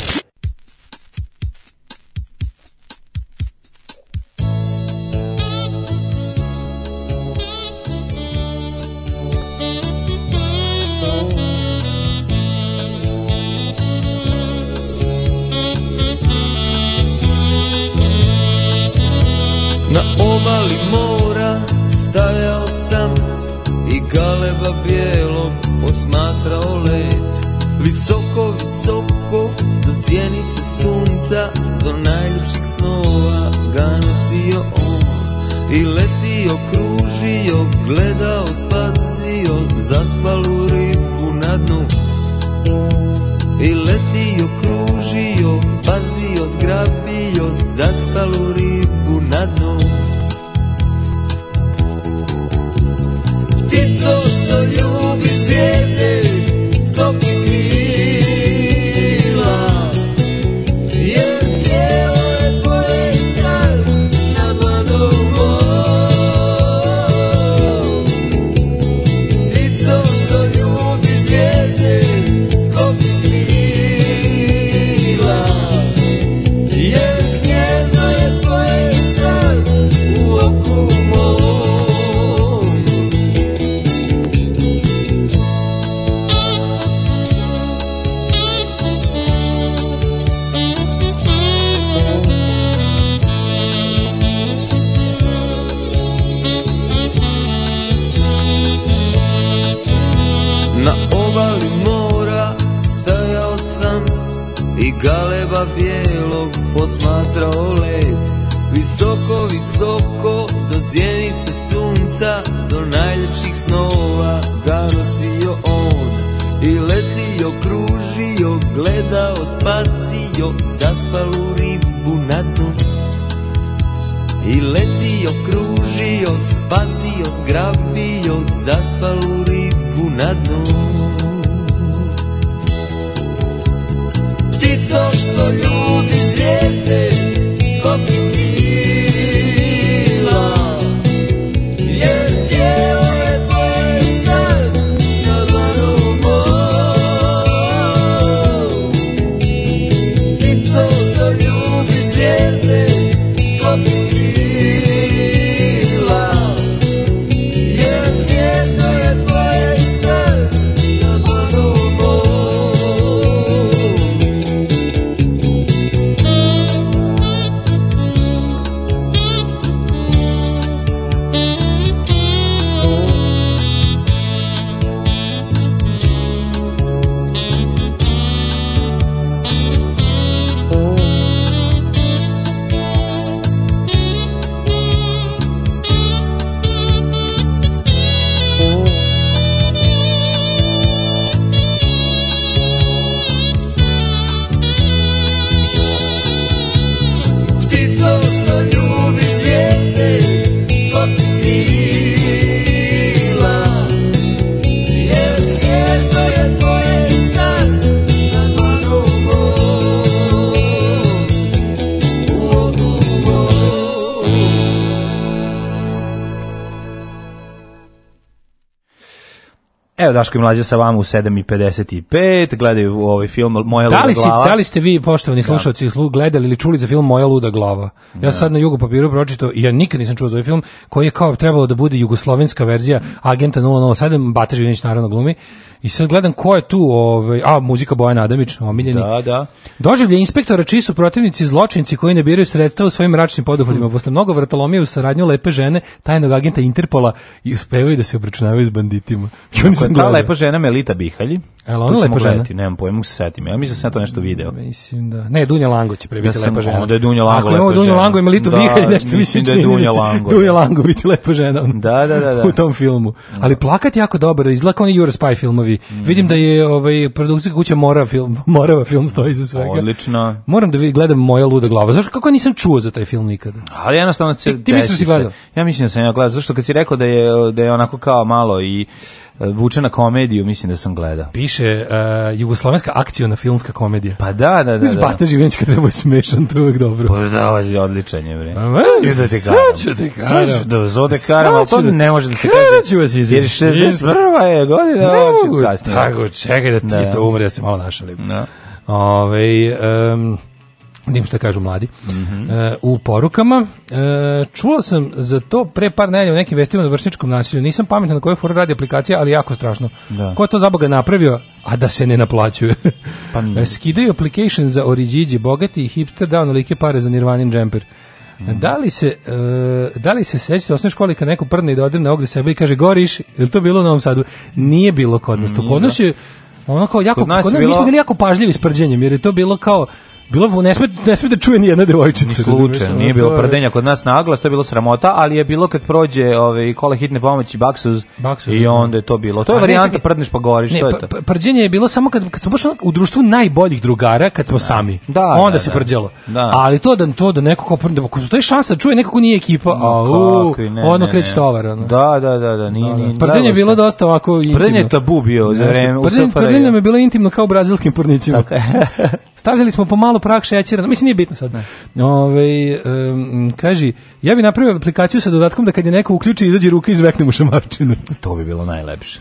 [SPEAKER 7] Daško i mlađe sa vama u 7.55, gledaju ovaj film Moja da luda da li luda glava. da li ste vi, poštovani da. slušalci, gledali ili čuli za film Moja luda glava? Ja da. sad na jugu papiru pročito, ja nikad nisam čuo za ovaj film, koji je kao trebalo da bude jugoslovenska verzija Agenta 007, Bata Živinić naravno glumi. I sad gledam ko je tu, ovaj, a muzika Bojan Adamić, omiljeni. Da, da. Doživlje inspektora čiji su protivnici zločinci koji ne biraju sredstva u svojim mračnim poduhvatima. Mm. Posle mnogo vratolomije u saradnju lepe žene, tajnog agenta Interpola i uspevaju da se obračunavaju s banditima. Ja, <laughs> sam ta lepa žena Melita Bihalji, Jel ona lepa žena? Gledati, nemam pojma, mogu se setim. Ja mislim da sam to nešto video. Mislim da. Ne, Dunja Lango će prebiti da lepa žena. Onda je Dunja Lango lepa žena. Ako Dunja Lango da, i Melito da, Mihalj, nešto mi se čini. Dunja Lango. Dunja da. Lango biti lepa žena. Da, da, da, da. U tom filmu. Da. Ali plakat jako dobar, izlako kao oni Eurospy filmovi. Mm. Vidim da je ovaj produkcija kuća Morava film, <laughs> Morava film stoji za svega. Odlično. Moram da vidim gledam moja luda glava. Zašto kako nisam čuo za taj film nikada? Ali jednostavno se ti, ti misliš Ja mislim da sam ja gledao, zašto kad si rekao da je da je onako kao malo i vuče na komediju, mislim da sam gledao. Piše uh, jugoslovenska akciona filmska komedija. Pa da, da, da. Iz da. Bata Živenić kad treba je smešan, to uvek dobro. Pa da, ovo je odličan je, bre. Sve da te karam. Sve ću te karam. Sve ću da, da, da zode karam, ali to ne može da se kaže. Sve ću vas izići. Jer 61. je godina, ovo ću kasnije. Tako, čekaj da ti da. to umre, ja se malo našalim. Da. Ove, um, Nim da što kažu mladi, mm -hmm. uh, u porukama. Uh, čula sam za to pre par nedelja u nekim vestima na vršničkom nasilju. Nisam pametan na kojoj foru radi aplikacija, ali jako strašno. Da. Ko je to za Boga napravio, a da se ne naplaćuje? pa <laughs> nije. Skidaju application za Oriđiđi, bogati i hipster dao na like pare za Nirvanin džemper. Mm -hmm. Da li se uh, da li se sećate osnovne škole kad neko prdne i dodirne da na ogde sebe i kaže goriš, je to bilo u Novom Sadu? Nije bilo kod nas. Mm, kod nas je ono jako, kod nas, kod nas bilo... mi smo bili jako pažljivi s prđenjem, jer je to bilo kao Bilo ne sme ne sme da čuje ni jedna devojčica. Ni slučajno, nije bilo prdenja kod nas na aglas, to je bilo sramota, ali je bilo kad prođe ovaj kola hitne pomoći baksuz, baksuz i da. onda je to bilo. To je varijanta prdneš pa goriš, to je to. Prđenje je bilo samo kad kad smo baš u društvu najboljih drugara, kad smo da. sami. Da, onda da, se da. prđelo. Da. Ali to da to da neko kao da, da to je šansa čuje nekako nije ekipa, a u, ono kreće tovar. Ono. Da, da, da, da, nije, nije. Prdenje je bilo dosta ovako intimno. Prdenje je tabu bio za vreme u Prdenje je bilo intimno kao brazilskim pornicima. Stavljali smo pomalo prah šećera, mislim nije bitno sad. Ne. Ove, um, kaži, ja bi napravio aplikaciju sa dodatkom da kad je neko uključi, izađe ruka i izvekne mu šamarčinu.
[SPEAKER 8] to bi bilo najlepše.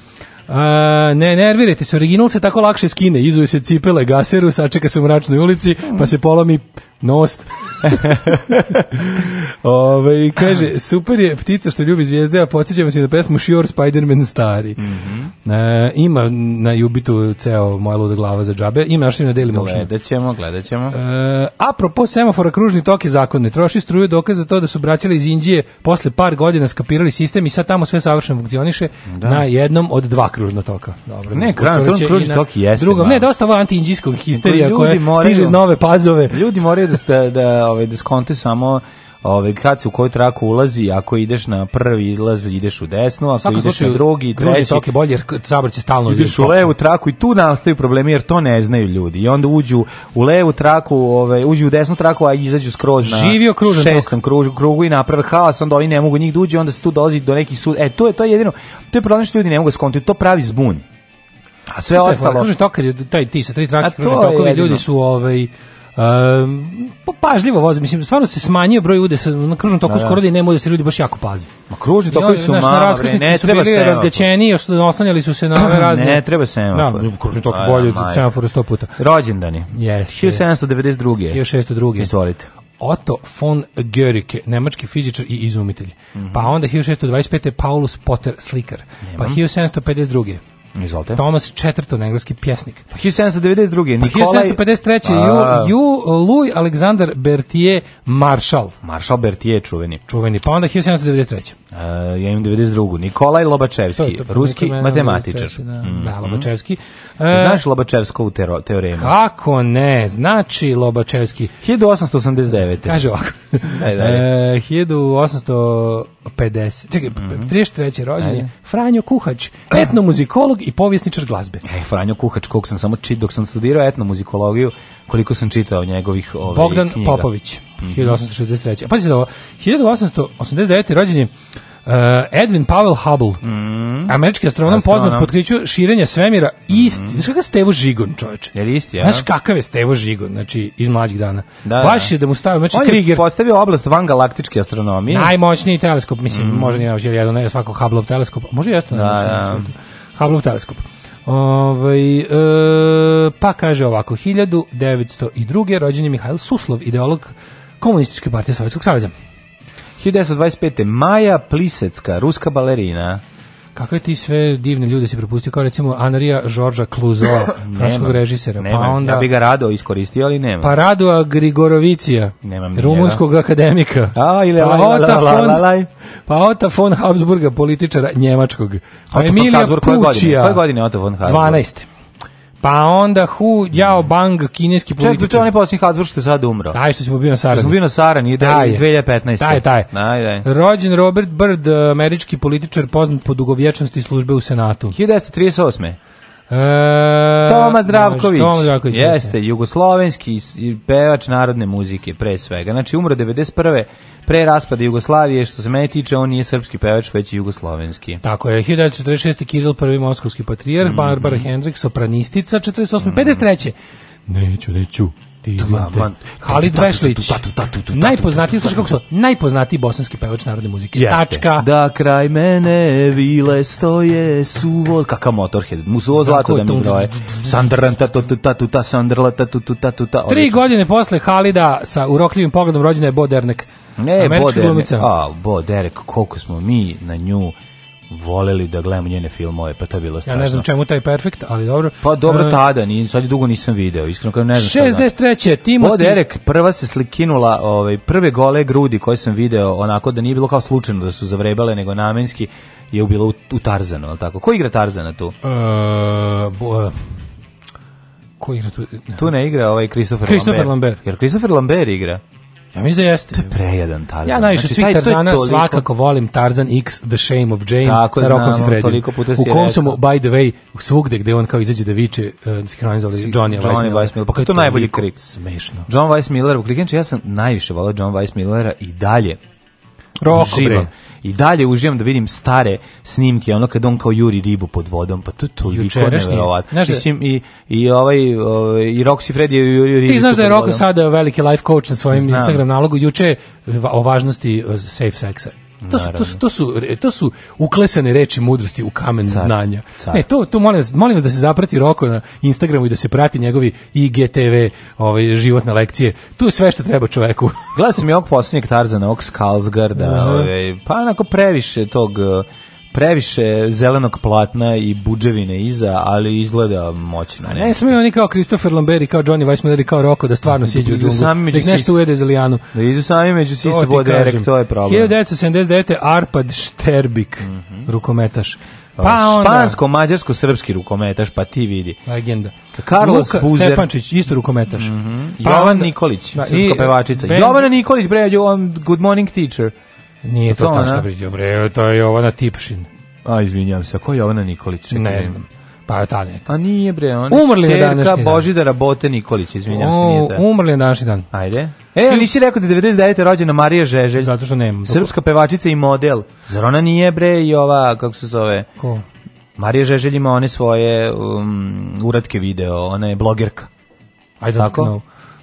[SPEAKER 7] A, ne, nervirajte se, original se tako lakše skine, izuje se cipele gaseru, sačeka se u mračnoj ulici, pa se polomi nos. <laughs> Ove, kaže, super je ptica što ljubi zvijezde, a podsjećamo se na pesmu Sure Spider-Man stari. Mm -hmm. e, ima na Jubitu ceo moja luda glava za džabe, ima našli na Daily Motion.
[SPEAKER 8] Gledat ćemo, gledat ćemo. E,
[SPEAKER 7] apropo semafora, kružni tok je zakonne. Troši struju dokaz za to da su braćali iz Indije posle par godina skapirali sistem i sad tamo sve savršeno funkcioniše da. na jednom od dva kružna toka.
[SPEAKER 8] Dobro, ne, kran, kružni tok jeste. Drugo,
[SPEAKER 7] ne, dosta ovo anti-indijskog histerija koja moraju, stiže iz nove pazove.
[SPEAKER 8] Ljudi moraju da, da, ovaj, diskonti da samo ovaj kad se u koji traku ulazi, ako ideš na prvi izlaz, ideš u desnu, ako ideš slučaju, na drugi,
[SPEAKER 7] treći,
[SPEAKER 8] toke
[SPEAKER 7] bolje jer sabor će stalno
[SPEAKER 8] ideš u da- levu traku i tu nastaju problemi jer to ne znaju ljudi. I onda uđu u levu traku, ovaj uđu u desnu traku, a izađu skroz na Živio kružan šestom kruž, krugu i naprave haos, onda oni ne mogu nigde da uđe, onda se tu dolazi do nekih sud. E, to je to je jedino. To je problem što ljudi ne mogu da skontati, to pravi zbun. A sve ostalo. Kaže
[SPEAKER 7] to kad taj ti sa tri trake, tokovi ljudi su ovaj Um, pažljivo voze, mislim, stvarno se smanjio broj udesa, na kružnom toku da, da. skoro da i nema da se ljudi baš jako paze.
[SPEAKER 8] Ma kružni tokovi su naš, mala, bre, ne su treba bili
[SPEAKER 7] razgaćeni, oslanjali su se na <clears throat> ove razne...
[SPEAKER 8] ne, treba semafor.
[SPEAKER 7] Da, kružni tok pa da, bolje od semafora sto puta.
[SPEAKER 8] Rođendani. Jeste. 1792. 1602. Izvolite.
[SPEAKER 7] Otto von Görike, nemački fizičar i izumitelj. Mm -hmm. Pa onda 1625. Paulus Potter, slikar. Pa Nemam. Pa 1752.
[SPEAKER 8] Izvolite.
[SPEAKER 7] Thomas Chatterton, engleski pjesnik.
[SPEAKER 8] 1792.
[SPEAKER 7] Pa pa Nikolaj... 1753. A... Ju, Ju, Louis Alexander Berthier Marshall.
[SPEAKER 8] Marshall Berthier čuveni.
[SPEAKER 7] Čuveni, pa onda 1793. Uh, e,
[SPEAKER 8] ja imam 92. Nikolaj Lobačevski, to to, pa ruski matematičar.
[SPEAKER 7] Da,
[SPEAKER 8] mm
[SPEAKER 7] da,
[SPEAKER 8] Lobačevski. Uh, Znaš Lobačevsko u teoremu?
[SPEAKER 7] Kako ne? Znači Lobačevski.
[SPEAKER 8] 1889.
[SPEAKER 7] Kaže ovako.
[SPEAKER 8] Ajde, ajde. Uh,
[SPEAKER 7] 1800 50, čekaj, mm -hmm. 33. rođenje, Franjo Kuhač, etnomuzikolog i povjesničar glazbe.
[SPEAKER 8] E, Franjo Kuhač, koliko sam samo čit, dok sam studirao etnomuzikologiju, koliko sam čitao njegovih ovih ovaj,
[SPEAKER 7] Bogdan
[SPEAKER 8] knjiga.
[SPEAKER 7] Popović, 1863. Mm -hmm. Pazite ovo, 1889. rođenje Eh, Edwin Powell Hubble, mm. američki astronom, astronom. poznat po otkriću širenja svemira, isti, mm.
[SPEAKER 8] znaš
[SPEAKER 7] kakav Stevo Žigon,
[SPEAKER 8] čoveče? Jer
[SPEAKER 7] isti, ja. Znaš kakav je Stevo Žigon, znači, iz mlađih dana. Da, Baš da. je da mu stavio,
[SPEAKER 8] znači, On
[SPEAKER 7] je
[SPEAKER 8] postavio oblast van galaktičke astronomije.
[SPEAKER 7] Najmoćniji teleskop, mislim, mm. može nije jedan, ne, svako Hubble teleskop, može jeste
[SPEAKER 8] da, da.
[SPEAKER 7] Hubble teleskop. Ovaj e, pa kaže ovako 1902. rođen je Mihail Suslov, ideolog komunističke partije Sovjetskog saveza.
[SPEAKER 8] 1925. Maja Plisecka, ruska balerina.
[SPEAKER 7] Kakve ti sve divne ljude si propustio, kao recimo Anarija Žorža Kluzo, <clears throat> franskog režisera. pa onda,
[SPEAKER 8] ja bi ga rado iskoristio, ali nema.
[SPEAKER 7] Pa
[SPEAKER 8] Radoa
[SPEAKER 7] Grigorovicija, rumunskog akademika.
[SPEAKER 8] A, ili
[SPEAKER 7] pa, Ota von, pa Ota von Habsburga, političara njemačkog. Pa Emilija Pučija.
[SPEAKER 8] Koje godine, godine
[SPEAKER 7] Ota von Habsburg? 12. Pa onda Hu Yao Bang, kineski političar.
[SPEAKER 8] Čekaj, to je onaj posljednji Habsburg što sad umro.
[SPEAKER 7] Taj što se pobio na Sarani.
[SPEAKER 8] Pobio na Sarani, da, 2015. Taj, taj. Daj, daj.
[SPEAKER 7] Rođen Robert Byrd, e, američki političar poznat po dugovječnosti službe u Senatu.
[SPEAKER 8] 1938. E, Toma Zdravković. Toma Zdravković. Jeste, jugoslovenski pevač narodne muzike, pre svega. Znači, umro 91 pre raspada Jugoslavije, što se mene tiče, on nije srpski pevač, već i jugoslovenski.
[SPEAKER 7] Tako je, 1946. Kiril prvi moskovski patrijarh, mm -hmm. Barbara Hendrik, sopranistica, 48. Mm -hmm.
[SPEAKER 8] 53. Neću,
[SPEAKER 7] neću. Halid Vešlić. Najpoznatiji, slušaj kako su, najpoznatiji bosanski pevač narodne muzike. Jeste.
[SPEAKER 8] Tačka.
[SPEAKER 7] Da kraj mene vile stoje suvo, kakav motorhead, mu zlato da mi broje. Sandran ta tu ta tu ta, sandrla ta tu ta tu ta. Tri godine posle Halida sa urokljivim pogledom rođena je Bodernek. Ne, Bo Derek,
[SPEAKER 8] a, Bo Derek, koliko smo mi na nju voleli da gledamo njene filmove, pa to je bilo strašno. Ja
[SPEAKER 7] ne znam čemu taj perfekt, ali dobro.
[SPEAKER 8] Pa dobro uh, tada, ni sad dugo nisam video, iskreno kao ne znam. 63.
[SPEAKER 7] Timo,
[SPEAKER 8] Bo Derek prva se slikinula, ovaj prve gole grudi koje sam video, onako da nije bilo kao slučajno da su zavrebale, nego namenski je bilo u, u Tarzanu, al tako. Ko igra Tarzana tu? Uh,
[SPEAKER 7] bo, uh,
[SPEAKER 8] ko igra tu? Ne. Tu ne igra ovaj Christopher,
[SPEAKER 7] Christopher Lambert. Lambert. Jer
[SPEAKER 8] Christopher Lambert igra.
[SPEAKER 7] Ja mislim da jeste. To je prejedan Tarzan. Ja
[SPEAKER 8] najviše
[SPEAKER 7] znači, svih Tarzana toliko... svakako volim Tarzan X The Shame of Jane Tako, sa Rokom Sifredi.
[SPEAKER 8] Toliko puta si U
[SPEAKER 7] kom su mu, by the way, svugde gde on kao izađe da viče, uh, sinhronizovali si, Johnny Weissmiller.
[SPEAKER 8] Weiss pa to, je to najbolji krik. Smešno. John Weissmiller, u klikenče ja sam najviše volao John Weissmillera i dalje
[SPEAKER 7] Roko, bre.
[SPEAKER 8] I dalje uživam da vidim stare snimke, ono kad on kao juri ribu pod vodom, pa to to jučerašnje. Da- Mislim i i ovaj, ovaj i Roxy Fred
[SPEAKER 7] je
[SPEAKER 8] juri ribu. Ti
[SPEAKER 7] znaš da je Roko sada veliki life coach na svojem Instagram nalogu juče o važnosti e, safe sexa To su, to su, to su, to su uklesane reči mudrosti u kamen car, znanja. Car. Ne, to, to molim, vas, molim vas da se zaprati Roko na Instagramu i da se prati njegovi IGTV ovaj, životne lekcije. Tu je sve što treba čoveku.
[SPEAKER 8] Gledao
[SPEAKER 7] sam
[SPEAKER 8] i ovog posljednjeg Tarzana, ovog Skalsgarda, ovaj, pa onako previše tog previše zelenog platna i budževine iza, ali izgleda moćno.
[SPEAKER 7] Ne, ne smiju oni kao Christopher Lambert i kao Johnny Weissmuller i kao Rocco da stvarno da siđu u džunglu. Da ih nešto ujede za lijanu.
[SPEAKER 8] Da idu sami među sisa boderek, to je problem.
[SPEAKER 7] 1979. Arpad Šterbik, mm -hmm. rukometaš.
[SPEAKER 8] Pa, pa onda, špansko, mađarsko, srpski rukometaš, pa ti vidi.
[SPEAKER 7] Legenda.
[SPEAKER 8] Carlos Luka Buzer.
[SPEAKER 7] Stepančić, isto rukometaš. Mm
[SPEAKER 8] -hmm. pa Jovan onda, Nikolić, da, srpska pevačica. Ben, Jovana Nikolić, bre, Good Morning Teacher.
[SPEAKER 7] Nije to, to tačno priđu, bre, to je Jovana Tipšin.
[SPEAKER 8] A, izvinjam se, ko je Jovana Nikolić? Čekaj,
[SPEAKER 7] ne znam. Pa
[SPEAKER 8] ta neka. A nije bre, ona umrli je
[SPEAKER 7] današnji dan.
[SPEAKER 8] Božidara Bote Nikolić, izvinjavam se, nije ta.
[SPEAKER 7] Umrli na današnji dan.
[SPEAKER 8] Ajde. E, nisi rekao da 99. rođena Marija Žeželj. Zato što nemam. Srpska pevačica i model. Zar ona nije bre i ova, kako se zove?
[SPEAKER 7] Ko?
[SPEAKER 8] Marija Žeželj ima one svoje um, uratke video, ona je blogerka.
[SPEAKER 7] I don't Tako? know.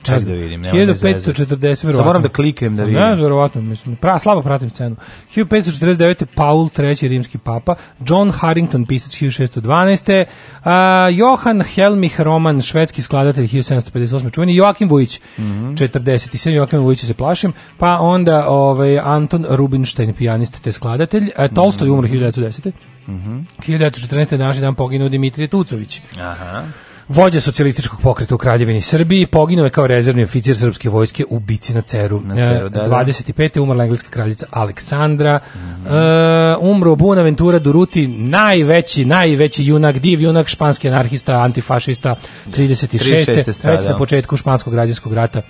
[SPEAKER 8] Ček da, da vidim, nema 1540 verovatno.
[SPEAKER 7] moram
[SPEAKER 8] da
[SPEAKER 7] kliknem
[SPEAKER 8] da vidim.
[SPEAKER 7] Ne, verovatno, mislim. Pra, slabo pratim scenu. 1549. Paul III. rimski papa, John Harrington, pisac 1612. Uh, Johan Helmich Roman, švedski skladatelj 1758. čuveni, Joakim Vujić, mm -hmm. 47. Joakim Vujić se plašim. Pa onda ovaj, Anton Rubinstein, pijanist te skladatelj. Uh, Tolstoj umro 1910. Mm -hmm. 1914. današnji dan poginuo Dimitrije Tucović.
[SPEAKER 8] Aha
[SPEAKER 7] vođa socijalističkog pokreta u Kraljevini Srbiji, poginuo je kao rezervni oficir srpske vojske u bici na Ceru. Na Ceru eh, da, da. 25. umrla engleska kraljica Aleksandra. Mm -hmm. uh, umro Buenaventura Duruti, najveći, najveći junak, div junak, španski anarhista, antifašista, 36. Da. 36. Već na da. početku španskog građanskog rata.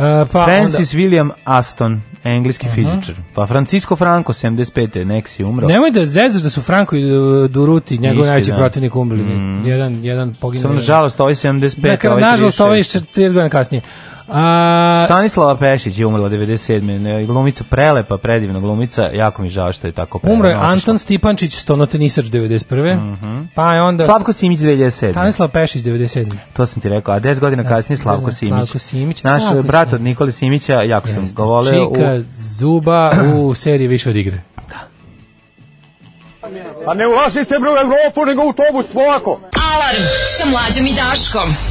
[SPEAKER 8] E, pa Francis onda... William Aston, engleski uh -huh. fizičar. Pa Francisco Franco, 75. Nex umro.
[SPEAKER 7] Nemoj da zezaš da su Franco i e, Duruti, njegov najveći da. protivnik, umrli. Mm. Jedan, jedan poginuo. Samo
[SPEAKER 8] nažalost,
[SPEAKER 7] ovaj
[SPEAKER 8] 75. Dakle, ovaj
[SPEAKER 7] nažalost, ovaj 40 godina kasnije.
[SPEAKER 8] A... Stanislava Pešić je umrla 97. Glumica prelepa, predivna glumica, jako mi žao što je tako prelepa.
[SPEAKER 7] Umro je Anton Stipančić, stonotenisač 91. Mm -hmm. Pa je onda...
[SPEAKER 8] Slavko Simić 97.
[SPEAKER 7] Stanislav Pešić 97.
[SPEAKER 8] To sam ti rekao, a 10 godina da, kasnije Slavko da, da, Simić.
[SPEAKER 7] Slavko Simić.
[SPEAKER 8] Naš
[SPEAKER 7] Slavko
[SPEAKER 8] brat Simić. od Nikoli Simića, jako Jeste. sam ga voleo.
[SPEAKER 7] Čika u... Zuba u seriji više od igre.
[SPEAKER 8] Da. A pa ne ulazite bre u Evropu, nego u autobus, polako.
[SPEAKER 9] Alarm sa mlađom i Daškom.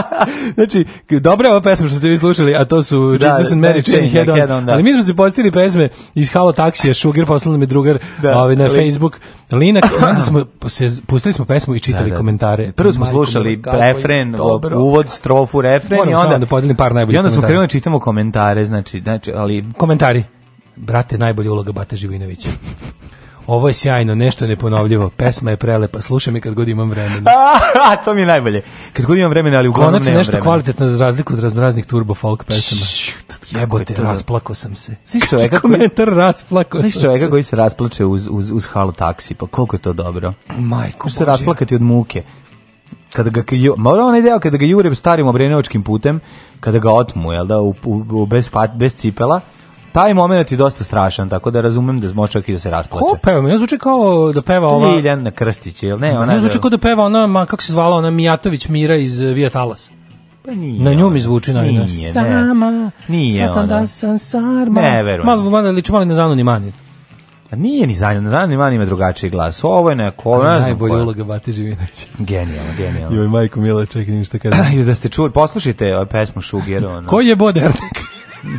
[SPEAKER 7] <laughs> znači, dobra je ova pesma što ste vi slušali, a to su da, Jesus and da, Mary da, Chain Head On. Da. Ali mi smo se podsjetili pesme iz Halo Taksija, Sugar, poslali mi drugar da, ovaj, na link. Facebook. Lina, <coughs> onda smo, se, pustili smo pesmu i čitali da, da. komentare.
[SPEAKER 8] Prvo smo slušali refren, uvod, strofu, refren Moram i onda...
[SPEAKER 7] da podelim par najboljih I
[SPEAKER 8] onda smo krenuli čitamo komentare, znači, znači, ali...
[SPEAKER 7] Komentari. Brate, najbolja uloga Bata Živinovića. <laughs> Ovo je sjajno, nešto neponovljivo. Pesma je prelepa, slušam je kad god imam vremena.
[SPEAKER 8] <laughs> A, to mi je najbolje. Kad god imam vremena, ali uglavnom Konačno
[SPEAKER 7] nešto kvalitetno za razliku od raznoraznih turbo folk pesama. Jebote, rasplako sam se. Znaš čoveka
[SPEAKER 8] komentar rasplako sam se. čoveka koji se rasplače uz, uz, uz halo taksi, pa koliko je to dobro.
[SPEAKER 7] Majko
[SPEAKER 8] se rasplakati od muke. Kada ga, ma onaj deo kada ga jure starim obrenovačkim putem, kada ga otmu, jel da, u, u, u bez, pa, bez cipela, taj moment je dosta strašan, tako da razumem da može čovjek i da se rasplače.
[SPEAKER 7] Ko peva? Meni zvuči kao da peva ova...
[SPEAKER 8] Ljiljana Krstić, ili ne?
[SPEAKER 7] Ona Meni zvuči da- kao da peva ona, ma, kako se zvala, ona Mijatović Mira iz eh, Vija Talas.
[SPEAKER 8] Pa nije.
[SPEAKER 7] Na njom mi zvuči na
[SPEAKER 8] nije,
[SPEAKER 7] nije, Sama,
[SPEAKER 8] nije
[SPEAKER 7] satan da sam sarma. Ne, verujem. Malo, malo,
[SPEAKER 8] liči
[SPEAKER 7] malo na Zanu Nimani.
[SPEAKER 8] A nije ni zanje,
[SPEAKER 7] ne
[SPEAKER 8] znam, Nimani ima drugačiji glas. Ovo je neko, ovo ne
[SPEAKER 7] Najbolja uloga Bate Živinovića. <laughs> Genijalno,
[SPEAKER 8] genijalno. Joj, majko
[SPEAKER 7] Mila,
[SPEAKER 8] čekaj,
[SPEAKER 7] ništa
[SPEAKER 8] kažem. Još da ste čuli, poslušajte
[SPEAKER 7] ovaj pesmu Šuger. Ono. Ko je Bodernik? <laughs>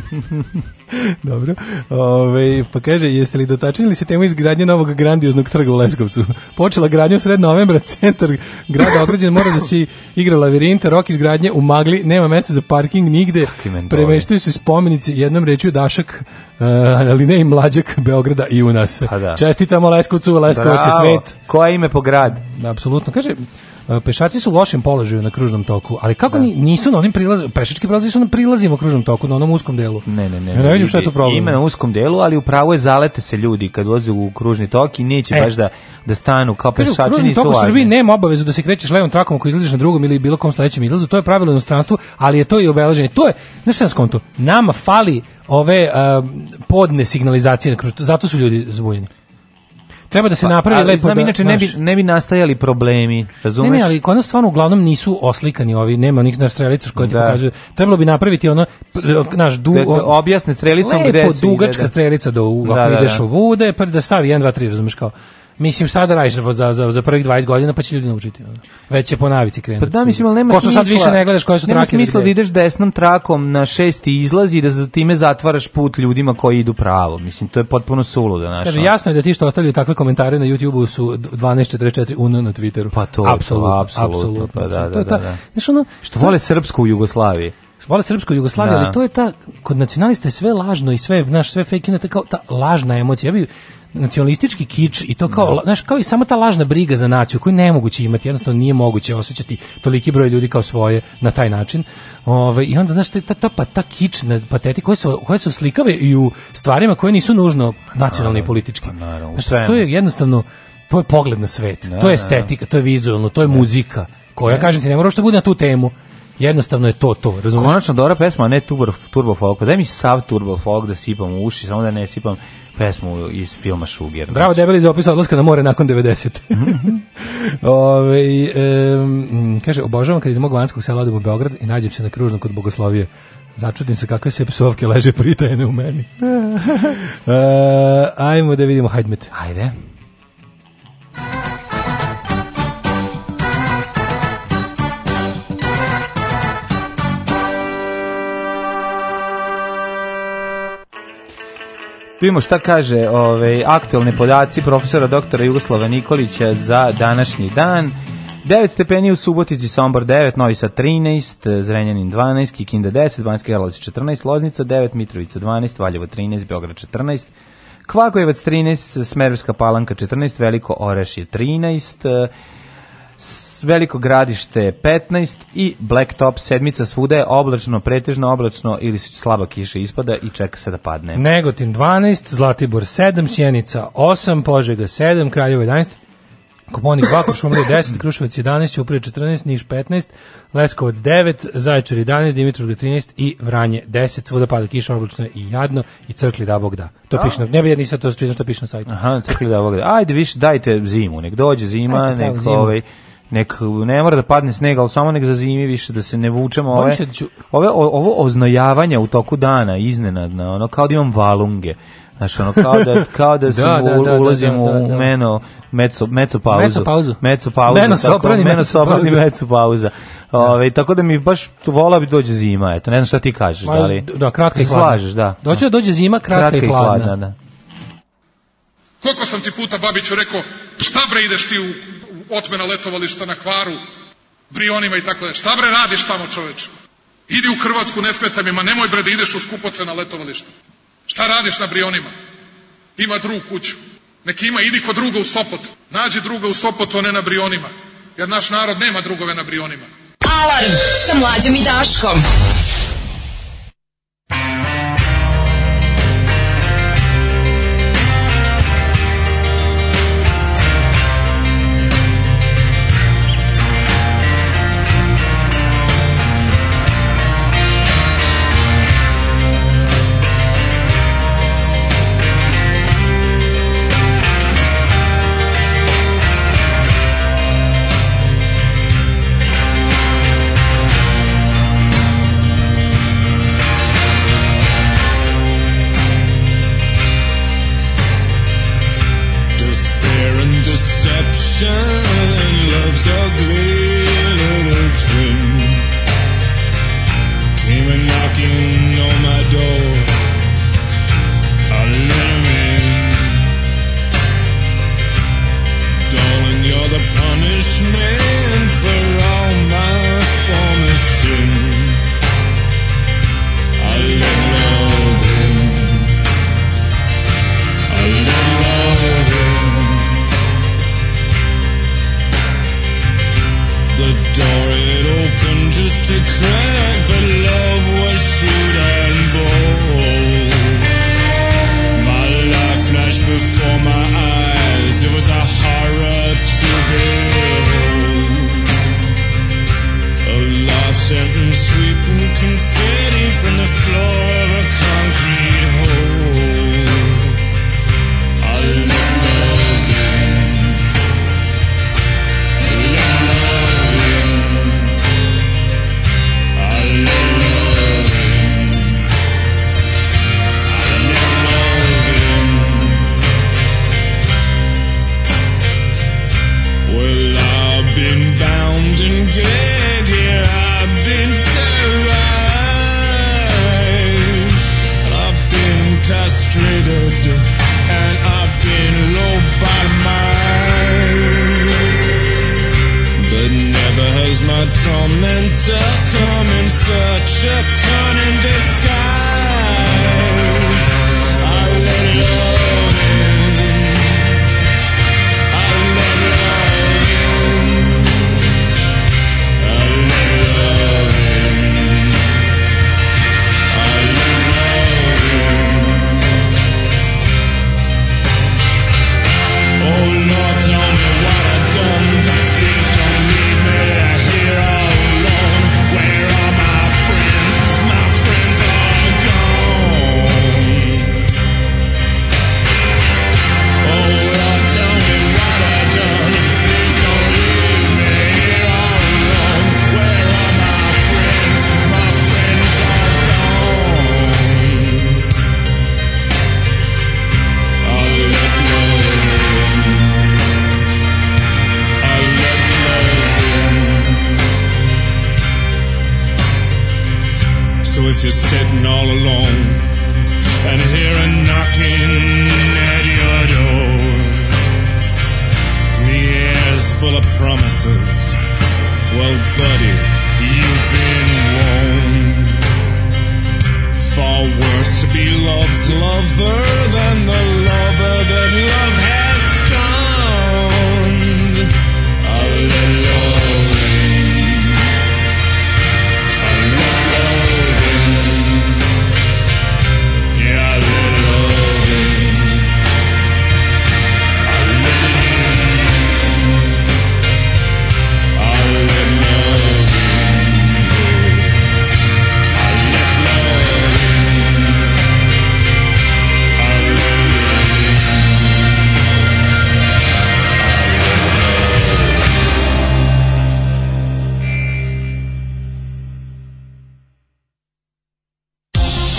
[SPEAKER 7] Dobro. Ove, pa kaže, jeste li dotačili se temu izgradnje novog grandioznog trga u Leskovcu? Počela gradnja u sred novembra, <laughs> centar grada određen, mora da se igra lavirinta, rok izgradnje u magli, nema mesta za parking nigde, premeštaju se spomenici, jednom reću Dašak, uh, ali ne i mlađak Beograda i u nas. Pa da. Čestitamo Leskovcu, Leskovac je svet.
[SPEAKER 8] Koje ime po grad?
[SPEAKER 7] Apsolutno. Kaže, E, pešaci su u lošem položaju na kružnom toku, ali kako da. nisu na onim prilazima, pešački prilazi su na prilazima kružnom toku, na onom uskom delu.
[SPEAKER 8] Ne, ne, ne. Ja ne
[SPEAKER 7] vidim što je to problem. Ima
[SPEAKER 8] na uskom delu, ali upravo je zalete se ljudi kad voze u kružni tok i neće e. baš da, da stanu kao pešači nisu važni. U
[SPEAKER 7] toku Srbiji nema obavezu da se krećeš levom trakom ako izlaziš na drugom ili bilo kom sledećem izlazu, to je pravilo inostranstvu, ali je to i obeleženje. To je, znaš šta skonto, nama fali ove uh, podne signalizacije na kružnom, zato su ljudi zbunjeni. Treba da se pa, napravi ali,
[SPEAKER 8] lepo. Znam, da, inače ne bi ne bi nastajali problemi, razumeš?
[SPEAKER 7] Ne, ne, ali kod nas stvarno uglavnom nisu oslikani ovi, nema onih naš strelicu koje ti da. pokazuju. Trebalo bi napraviti ono naš du
[SPEAKER 8] da objasne strelicom
[SPEAKER 7] gde
[SPEAKER 8] se
[SPEAKER 7] dugačka da, strelica do ovako ideš ovude, pa da stavi 1 2 3, razumeš kao. Mislim šta da radiš za za za prvih 20 godina pa će ljudi naučiti. Već će po navici krenuti. Pa
[SPEAKER 8] da mislim al nema Ko što sad više
[SPEAKER 7] ne gledaš
[SPEAKER 8] koje su nema trake. Nema smisla da ideš desnom trakom na šesti izlaz i da za time zatvaraš put ljudima koji idu pravo. Mislim to je potpuno suludo naše. Kaže
[SPEAKER 7] jasno je da ti što ostavljaju takve komentare na YouTubeu su 1244 un na Twitteru.
[SPEAKER 8] Pa to apsolutno apsolutno pa da znači, da da. da. Znaš ono što vole srpsku u Jugoslaviji
[SPEAKER 7] vole srpsku Jugoslaviju, da. ali to je ta kod nacionalista je sve lažno i sve naš sve fake, ta kao ta lažna emocija. Ja bih nacionalistički kič i to kao, da. znaš, kao i samo ta lažna briga za naciju koju nemoguće imati, jednostavno nije moguće osjećati toliki broj ljudi kao svoje na taj način. Ove, ovaj, I onda, znaš, ta, ta, ta, pa, ta kična pateti koje se, koje se slikave i u stvarima koje nisu nužno nacionalni i politički.
[SPEAKER 8] Naravno, pa
[SPEAKER 7] znaš, to je jednostavno, to je pogled na svet, naravno. to je da, da, estetika, to je vizualno, to je muzika, koja, kažem ti, ne mora što bude na tu temu, jednostavno je to to, razumiješ?
[SPEAKER 8] Konačno dobra pesma, ne turbo, turbo folk. Pa daj mi sav turbo folk da sipam u uši, samo da ne sipam pesmu iz filma Šuger.
[SPEAKER 7] Bravo, znači. debeli za opis odlaska na more nakon 90. Ove, e, kaže, obožavam kad iz mog vanjskog sela odem u Beograd i nađem se na kružnom kod Bogoslovije. Začudim se kakve sve psovke leže pritajene u meni. <laughs> e, ajmo da vidimo Hajdmet.
[SPEAKER 8] Hajde.
[SPEAKER 7] Vidimo šta kaže ovaj, aktualne podaci profesora doktora Jugoslava Nikolića za današnji dan. 9 stepeni u Subotici, Sombor 9, Novi Sad 13, Zrenjanin 12, Kikinda 10, Banjski Karlovac 14, Loznica 9, Mitrovica 12, Valjevo 13, Beograd 14, Kvagojevac 13, Smerovska Palanka 14, Veliko Orešje 13, Veliko gradište 15 i Blacktop sedmica svuda je oblačno, pretežno oblačno ili slaba kiša ispada i čeka se da padne. Negotin 12, Zlatibor 7, Sjenica 8, Požega 7, Kraljevo 11, Komonik 2, Košumlija 10, Kruševac 11, Uprije 14, Niš 15, Leskovac 9, Zaječar 11, Dimitrov 13 i Vranje 10. Svuda pada kiša, oblačno i jadno i crkli da Bog da. To da. piše na, ne bi ja nisam to čitam što piše na sajtu.
[SPEAKER 8] Aha, crkli da Bog da. Ajde, više dajte zimu, nek dođe zima, nek ovaj, nek ne mora da padne snega, ali samo nek za zimi više da se ne vučemo ove, da ove ovo oznajavanja u toku dana iznenadna, ono kao da imam valunge. Znaš, ono, kao da, <laughs> kao da da, da, da, da, da ulazimo u meno, meco,
[SPEAKER 7] meco pauzu. Meco
[SPEAKER 8] pauzu. Meco pauzu. Meno
[SPEAKER 7] soprani, meno soprani,
[SPEAKER 8] meco pauza. Ove, tako da mi baš vola bi dođe zima, eto, ne znam šta ti kažeš. Ma, da, li, da, kratka i hladna. Slažeš, da.
[SPEAKER 7] Dođe da dođe zima, kratka, kratka i hladna.
[SPEAKER 10] I hladna da. Koliko sam ti puta, Babiću, rekao, šta bre ideš ti u otmena letovališta na kvaru, Brionima i tako da. Šta bre radiš tamo čoveče? Idi u Hrvatsku, ne smeta mi, ma nemoj bre da ideš u skupoce na letovalište. Šta radiš na Brionima? Ima drug kuću. Neki ima, idi kod druga u Sopot. Nađi druga u Sopotu, a ne na Brionima. Jer naš narod nema drugove na Brionima.
[SPEAKER 9] Alarm sa mlađom i Daškom.
[SPEAKER 11] So if you're sitting all alone and hear a knocking at your door, and the air's full of promises, well, buddy, you've been warned. Far worse to be love's lover than the lover that loves.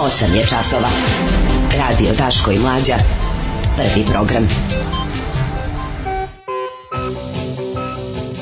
[SPEAKER 11] 8 je časova. Radio Daško i Mlađa. Prvi program.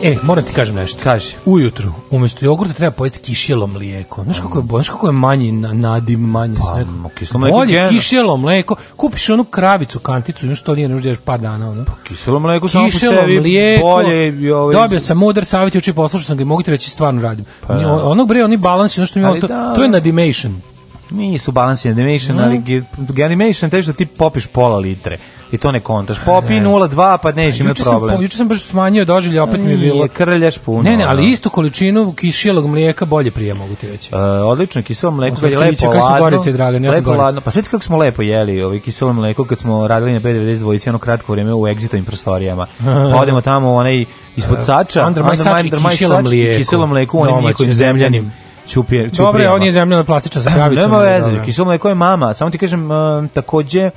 [SPEAKER 7] E, moram ti kažem nešto.
[SPEAKER 8] Kaži.
[SPEAKER 7] Ujutru, umjesto jogurta treba pojesti kišjelo mlijeko. Znaš kako je, znaš kako je manji nadim, manje pa, sve.
[SPEAKER 8] Kiselo mlijeko Bolje
[SPEAKER 7] kišjelo mlijeko. Kupiš onu kravicu, kanticu, imaš to nije, ne da par dana. Ono. Pa,
[SPEAKER 8] kišjelo mlijeko samo po sebi mlijeko, bolje. I ovaj...
[SPEAKER 7] Dobio sam mudar savjet, uče poslušao sam ga i mogu ti reći stvarno radim. Pa, ja. Da. onog bre, oni balans, ono što mi ono, to, da, to je da. nadimation.
[SPEAKER 8] Nisu balance animation, mm. ali animation te što da ti popiš pola litre i to ne kontaš. Popi 0,2 pa nećeš imati problem.
[SPEAKER 7] Sam, juče sam baš smanjio doživlje, opet mi je bilo...
[SPEAKER 8] Krlješ puno.
[SPEAKER 7] Ne, ne, ali istu količinu kišilog mlijeka bolje prije mogu ti reći. E,
[SPEAKER 8] odlično, kiselo mlijeko je lepo kako ladno. Gorice, Dragan, ja
[SPEAKER 7] lepo ladno.
[SPEAKER 8] Pa sveći
[SPEAKER 7] kako
[SPEAKER 8] smo lepo jeli ovaj kiselo mlijeko kad smo radili na 592 ono kratko vrijeme u egzitovim prostorijama. <laughs> Pa odemo tamo u onaj ispod e, sača, uh,
[SPEAKER 7] under my sač i kiselo mlijeko.
[SPEAKER 8] Kiselo mlijeko u onim njihovim zemljanim
[SPEAKER 7] Čupije, čupije. Dobro, on je zemljena plastična sa kravicom.
[SPEAKER 8] Nema veze, kiselo mleko je mama. Samo ti kažem, e, takođe,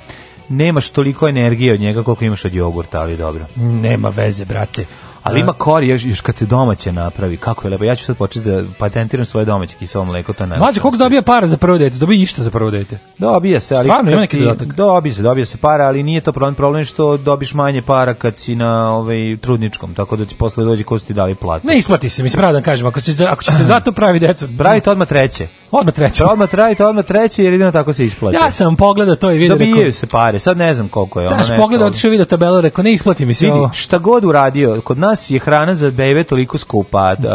[SPEAKER 8] nemaš toliko energije od njega koliko imaš od jogurta, ali dobro.
[SPEAKER 7] Nema veze, brate.
[SPEAKER 8] Ali ima kori još, još kad se domaće napravi. Kako je lepo. Ja ću sad početi da patentiram svoje domaće kiselo mleko, to je najlepše. Mlađe,
[SPEAKER 7] koliko dobija para za prvo dete? Dobija ništa za prvo dete?
[SPEAKER 8] Dobija se, ali
[SPEAKER 7] stvarno ima neki dodatak.
[SPEAKER 8] Dobija se, dobija se para, ali nije to problem, problem što dobiš manje para kad si na ovaj trudničkom, tako da ti posle dođe ko su ti dali platu.
[SPEAKER 7] Ne isplati se, mislim, pravo da kažem, ako se ako ćete <laughs> zato pravi decu,
[SPEAKER 8] pravite odmah treće.
[SPEAKER 7] Odmah treće.
[SPEAKER 8] Odmah trajite, odmah treće, jer jedino tako se isplati.
[SPEAKER 7] Ja sam pogledao to i vidio. Da
[SPEAKER 8] Dobijaju neko... se pare, sad ne znam koliko je.
[SPEAKER 7] Daš pogledao, otišao vidio tabelu, rekao, ne isplati mi se
[SPEAKER 8] vidi,
[SPEAKER 7] ovo.
[SPEAKER 8] Šta god uradio, kod nas je hrana za bebe toliko skupa, uh,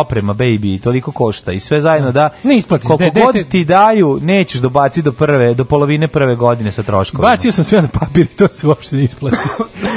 [SPEAKER 8] oprema baby toliko košta i sve zajedno da...
[SPEAKER 7] Ne isplati.
[SPEAKER 8] Koliko de, de, god ti daju, nećeš dobaciti do prve, do polovine prve godine sa troškovima.
[SPEAKER 7] Bacio sam sve na papir i to se uopšte ne isplati. <laughs>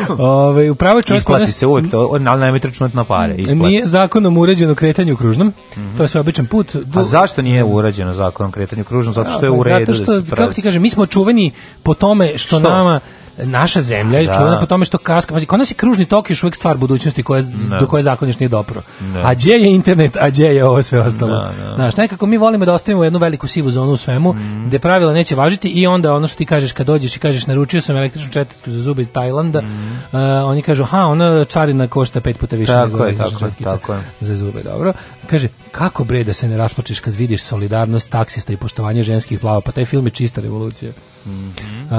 [SPEAKER 7] Ove, ovaj, upravo čovjek
[SPEAKER 8] isplati nas... se uvek to, ali najmete računati na pare.
[SPEAKER 7] Isplati. Nije zakonom uređeno kretanje u kružnom, mm -hmm. to je mhm. sve običan put. Do... A
[SPEAKER 8] zašto nije u mm urađeno zakonom kretanju kružno zato što je da, u redu. Zato
[SPEAKER 7] da što, da kako ti kažem, mi smo čuveni po tome što, što? nama naša zemlja je da. po tome što kaska, znači, kod nas je kružni tok još uvek stvar budućnosti koje, da. do koje zakon nije dopro. Da. A gdje je internet, a gdje je ovo sve ostalo. Da, da. Znaš, nekako mi volimo da ostavimo jednu veliku sivu zonu u svemu, mm. gde pravila neće važiti i onda ono što ti kažeš kad dođeš i kažeš naručio sam električnu četitku za zube iz Tajlanda, mm. uh, oni kažu, ha, ona čarina košta pet puta više tako nego je, tako, tako je. za zube, dobro. Kaže, kako bre da se ne rasplačeš kad vidiš solidarnost taksista i poštovanje ženskih plava, pa taj film je čista revolucija. Mm -hmm.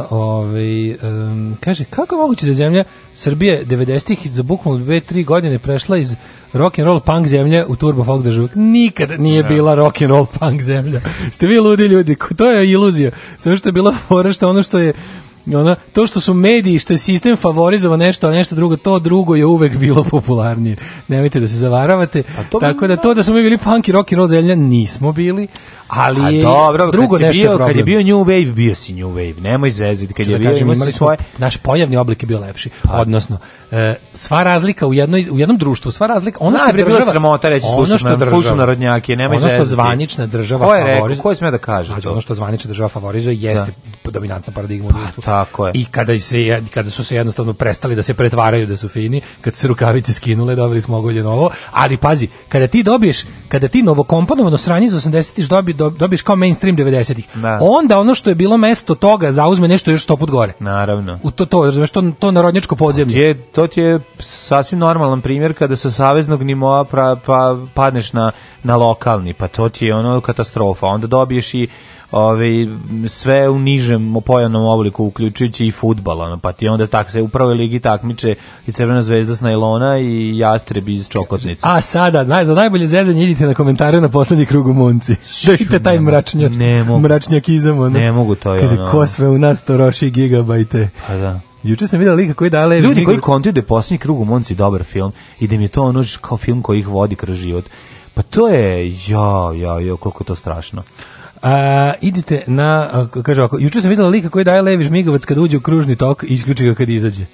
[SPEAKER 7] uh, ovaj, um, kaže, kako je moguće da zemlja Srbije 90-ih za bukvalno 2-3 godine prešla iz rock and roll punk zemlje u turbo folk državu? Nikad nije no. Da. bila rock and roll punk zemlja. <laughs> Ste vi ludi ljudi, to je iluzija. Sve što je bilo fora što ono što je ona, to što su mediji, što je sistem favorizovao nešto, a nešto drugo, to drugo je uvek bilo popularnije. Nemojte da se zavaravate. Pa Tako da to da smo mi bili punk i rock i roll zemlja, nismo bili. Ali A dobro, drugo kad nešto
[SPEAKER 8] bio, Kad je bio New Wave, bio si New Wave, nemoj zeziti. Kad Ču je da kažem, bio, imali svoje...
[SPEAKER 7] Naš pojavni oblik je bio lepši. Pa. Odnosno, e, sva razlika u, jednoj, u jednom društvu, sva razlika, ono
[SPEAKER 8] što
[SPEAKER 7] Najprej država...
[SPEAKER 8] sramota
[SPEAKER 7] reći ono što
[SPEAKER 8] država, narodnjake, nemoj Ono
[SPEAKER 7] što zvanična država ko je
[SPEAKER 8] favorizuje... Ko je smio da kaže?
[SPEAKER 7] Znači, ono što zvanična država favorizuje jeste da. dominantna paradigma u pa, društvu.
[SPEAKER 8] Tako
[SPEAKER 7] je. I kada, se, kada su se jednostavno prestali da se pretvaraju da su fini, kad su se rukavice skinule, dobili smo ogolje novo, ali pazi, kada ti dobiješ, kada ti novokomponovano sranje iz 80-ih dobi dobiješ kao mainstream 90-ih. Da. Onda ono što je bilo mesto toga zauzme nešto još sto put gore.
[SPEAKER 8] Naravno.
[SPEAKER 7] U to to, znaš, to, to narodnjačko podzemlje.
[SPEAKER 8] Je, to ti je sasvim normalan primjer kada sa saveznog nivoa pra, pa padneš na na lokalni, pa to ti je ono katastrofa. Onda dobiješ i ove, ovaj, sve u nižem pojavnom obliku, uključujući i futbal, ono, pa ti onda tak se u prvoj ligi takmiče i Crvena zvezda s najlona i Jastreb iz Čokotnice.
[SPEAKER 7] A sada, naj, za najbolje zezanje idite na komentare na poslednji krug u Munci. Dajte taj mračnjak, ne mogu, mračnjak izam, ono.
[SPEAKER 8] Ne mogu to,
[SPEAKER 7] Kaže, ono. ko sve u nas to roši gigabajte.
[SPEAKER 8] Pa da.
[SPEAKER 7] Juče sam vidio lika koji da dale ljudi
[SPEAKER 8] koji kontuju da je posljednji krug u Munci dobar film i da mi je to ono kao film koji ih vodi kroz život. Pa to je, ja, ja, ja, koliko je to strašno.
[SPEAKER 7] A, idite na, a, kaže ovako, juče sam videla lika koji daje levi žmigovac kad uđe u kružni tok i isključi ga kad izađe.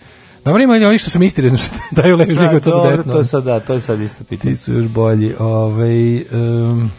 [SPEAKER 7] Dobro ima i oni što su misteri, znači <laughs> daju levi da, žmigavac od desno.
[SPEAKER 8] To je sad, da, to je sad isto pitanje.
[SPEAKER 7] Ti su još bolji. Ovaj, um,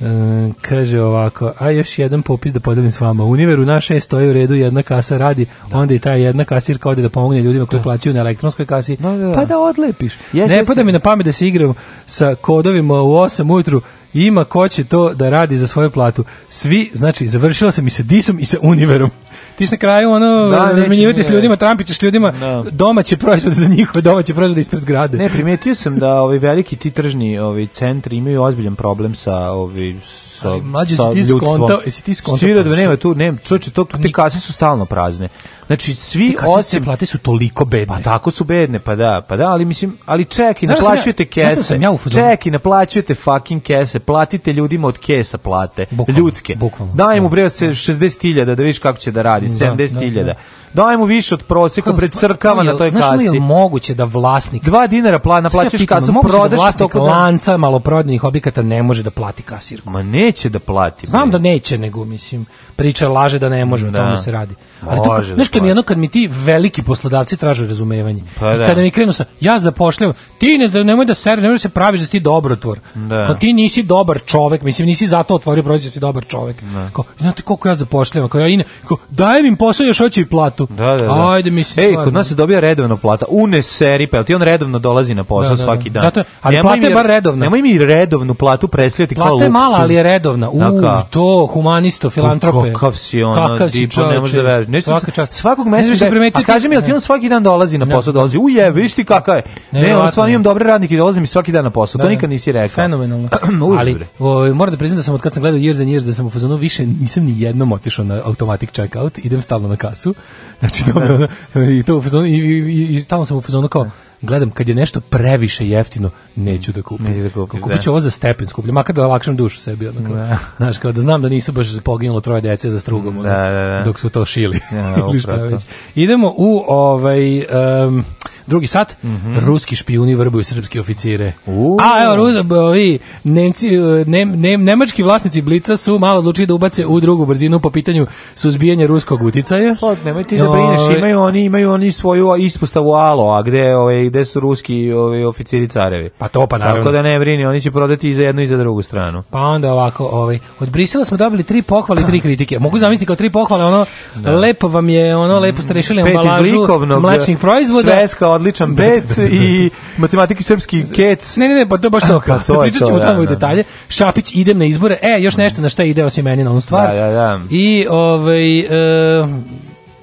[SPEAKER 7] um, kaže ovako, a još jedan popis da podelim s vama. U Univeru na šest stoji u redu, jedna kasa radi, da. onda i ta jedna kasirka ode da pomogne ljudima koji da. plaćaju na elektronskoj kasi, da, da, da. pa da odlepiš. Yes, ne yes, pada mi na pamet da se igram sa kodovima u 8 ujutru, Ima ko će to da radi za svoju platu. Svi, znači, završila sam i sa disom i sa univerom. Ti si na kraju ono da, razmenjivati s ljudima, trampići s ljudima da. domaće proizvode za njihove domaće proizvode ispred zgrade.
[SPEAKER 8] Ne, primetio sam da ovi veliki ti tržni ovi centri imaju ozbiljan problem sa ovi sa Ali mlađe si ti skontao,
[SPEAKER 7] jesi
[SPEAKER 8] ti skontao. Svi da pa nema tu, nema, čoče, to pa te kase su stalno prazne. Znači svi osim
[SPEAKER 7] plate su toliko bedne.
[SPEAKER 8] Pa tako su bedne, pa da, pa da, ali mislim, ali čeki, ne naplaćujete ja, da kese. Sam ja da čeki, naplaćujete fucking kese. Platite ljudima od kesa plate, bukvalno, ljudske. Bukvalno, Daj mu da. bre se 60.000 da vidiš kako će da radi, 70.000. Daj mu više od proseka pred crkava na toj kasi. Znaš je
[SPEAKER 7] moguće da vlasnik...
[SPEAKER 8] 2 dinara plaća, naplaćaš kasu,
[SPEAKER 7] prodaš...
[SPEAKER 8] Da vlasnik
[SPEAKER 7] lanca maloprodajnih objekata ne može da plati kasirku.
[SPEAKER 8] Ma neće da plati.
[SPEAKER 7] Znam da neće, nego mislim, priča laže da ne može, o tome se radi. Ali tako, to nijedno kad mi ti veliki poslodavci traže razumevanje. Pa, I da. kada mi krenu sa, ja zapošljavam, ti ne, nemoj da ser, nemoj da se praviš da si ti dobrotvor. Da. Kao ti nisi dobar čovek, mislim, nisi zato otvorio prođe da si dobar čovek. Da. Kao, znate koliko ja zapošljavam, kao ja ina, kao, dajem im posao još hoće i platu.
[SPEAKER 8] Da, da, da. Ajde, mislim, Ej, stvarno. kod nas se dobija redovna plata, une seri, pa ti on redovno dolazi na posao da, da, da. svaki dan. Zato,
[SPEAKER 7] ali nemoj plata je bar redovna.
[SPEAKER 8] Nemoj mi redovnu platu preslijati kao
[SPEAKER 7] luksuz. Plata je mala, ali je redovna. Da, U, to, humanisto, filantrope. Kakav si ono, kakav si, čovječ, ne možeš da veriš. Svaka čast
[SPEAKER 8] svakog meseca, da a kaže mi, al ti on svaki dan dolazi na posao, dolazi, uje, vidiš ti kakav je. Ne, on stvarno imam dobre radnike, dolazi mi svaki dan na posao, to da, da. nikad nisi rekao.
[SPEAKER 7] Fenomenalno. <clears throat> Ali, o, moram da priznam da sam od kad sam gledao Years and Years, da sam u fazonu više nisam ni jednom otišao na automatic checkout, idem stalno na kasu, znači to, <laughs> i, to, u fazonu i, i, stalno sam u fazonu kao, gledam kad je nešto previše jeftino, neću da kupim. Neću da kupiš, da. Kupit ću ovo za stepen skuplje, makar da lakšam dušu sebi. Ono, da. Znaš, kao da znam da nisu baš poginulo troje dece za strugom, da, da, da, dok su to šili. Ja, <laughs> Idemo u ovaj... Um, drugi sat, mm -hmm. ruski špijuni vrbuju srpske oficire.
[SPEAKER 8] Uh. A
[SPEAKER 7] evo, ovi nemci, e, nem, nem, nemački vlasnici Blica su malo odlučili da ubace u drugu brzinu po pitanju suzbijanja ruskog uticaja. Pa,
[SPEAKER 8] nemoj ti da brineš, imaju oni, imaju oni svoju ispostavu alo, a gde, ove, gde su ruski ove, oficiri carevi.
[SPEAKER 7] Pa to pa naravno.
[SPEAKER 8] Tako da ne brini, oni će prodati i za jednu i za drugu stranu.
[SPEAKER 7] Pa onda ovako, ovaj, od Brisela smo dobili tri pohvale i tri kritike. Mogu zamisliti kao tri pohvale, ono, da. lepo vam je, ono, lepo ste rešili ambalažu mlačnih proizvoda.
[SPEAKER 8] Sveska odličan da, da, bet da, i matematiki srpski kec.
[SPEAKER 7] Ne, ne, ne, pa to baš <laughs> pa to. Pa to Pričat ćemo tamo u detalje. Šapić, idem na izbore. E, još mm. nešto na šta ide osim meni na onu stvar. Da,
[SPEAKER 8] da, da.
[SPEAKER 7] I, ovaj, e,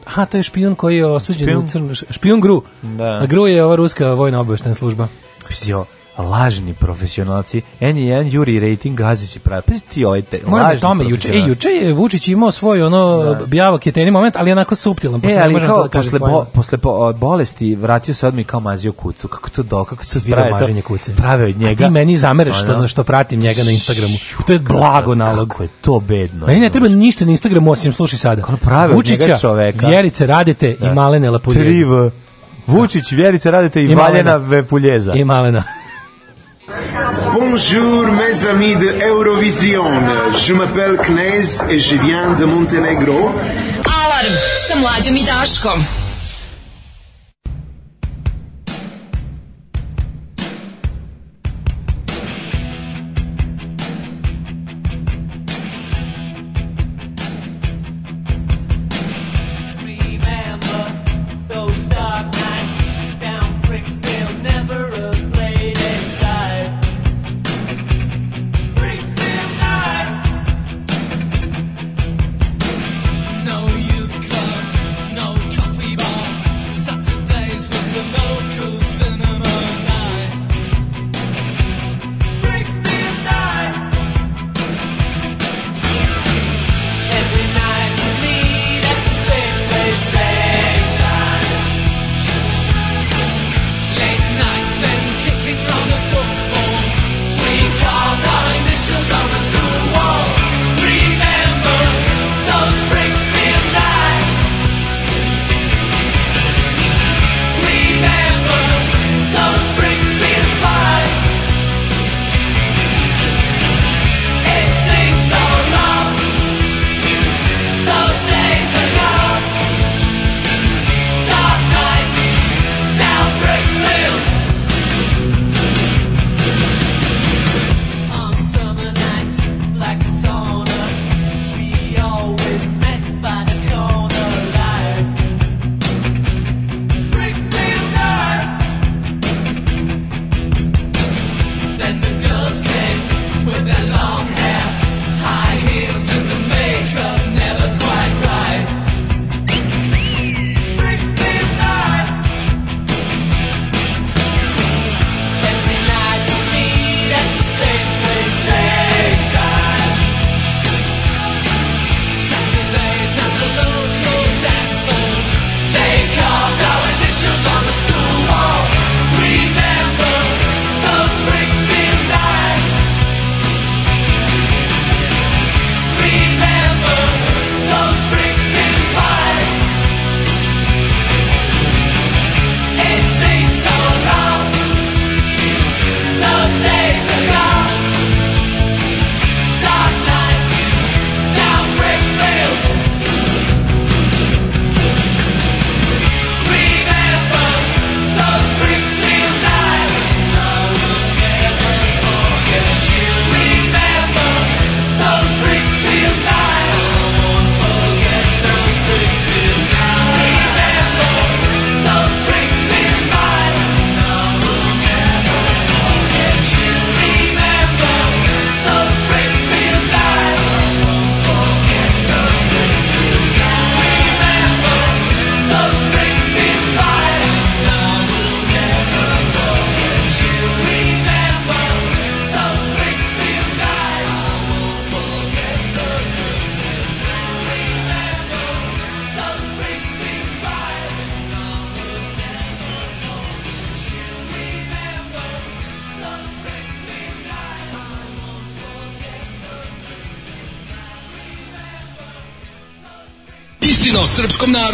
[SPEAKER 7] aha, to je špijun koji je osuđen špijun? u crnu, špijun Gru. Da. A Gru je ova ruska vojna obaveštajna služba.
[SPEAKER 8] Pizio lažni profesionalci. N1 Juri rating gazići pravi. Pazite ti ovaj te, da tome, juče, e,
[SPEAKER 7] juče je Vučić imao svoj ono da. bijava keteni moment, ali onako suptilan. E, da posle, e, ali kao, da
[SPEAKER 8] posle,
[SPEAKER 7] bo,
[SPEAKER 8] posle bo, bolesti vratio se odmi kao mazio kucu. Kako to do, kako se pravi maženje
[SPEAKER 7] kuce. Prave
[SPEAKER 8] od njega.
[SPEAKER 7] A ti meni zamereš što, što pratim njega na Instagramu. To je blago nalog. Kako
[SPEAKER 8] je to bedno.
[SPEAKER 7] Meni ne treba ništa na Instagramu osim slušaj sada. Kako prave Vučića, od njega čoveka. Vjerice Radete da. i Malene Lapuljeza.
[SPEAKER 8] Vučić, da. Vjerice radite i, I Valjena Vepuljeza. I
[SPEAKER 7] Malena. Bonjour mes amis de Eurovision, je m'appelle Knez et je viens de Montenegro. Alarm sa mlađom i Daškom.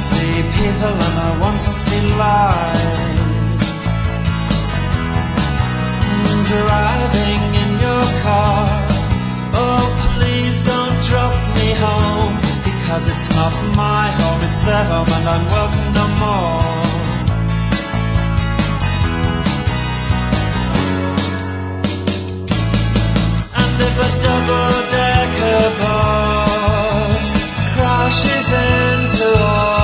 [SPEAKER 7] see people and I want to see light. Mm, driving in your car. Oh, please don't drop me home. Because it's not my home, it's their home, and I'm welcome no more. And if a double decker bus crashes into us.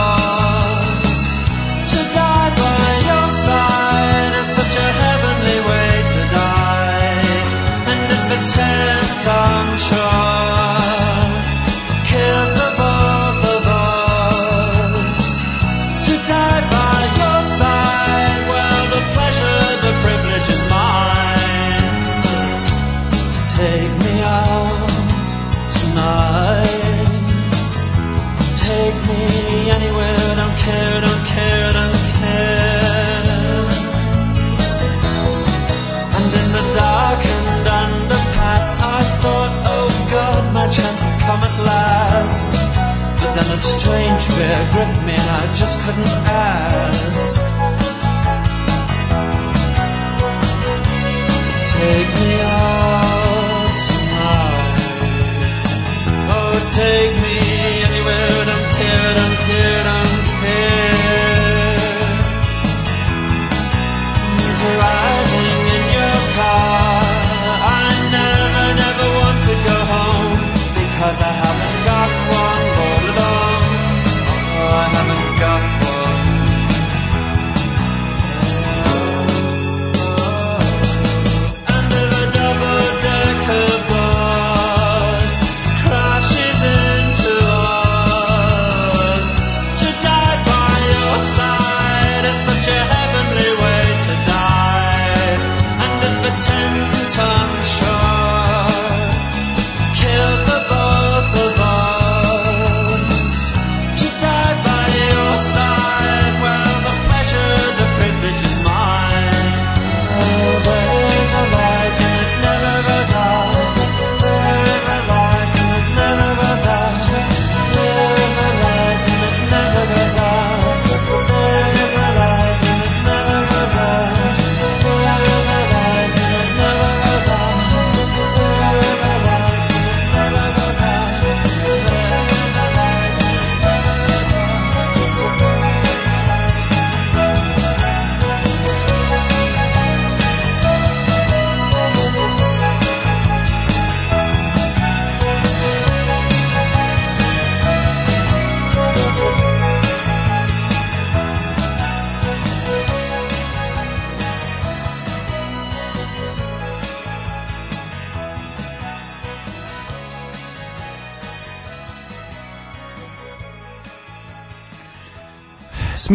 [SPEAKER 12] strange fear gripped me and I just couldn't ask.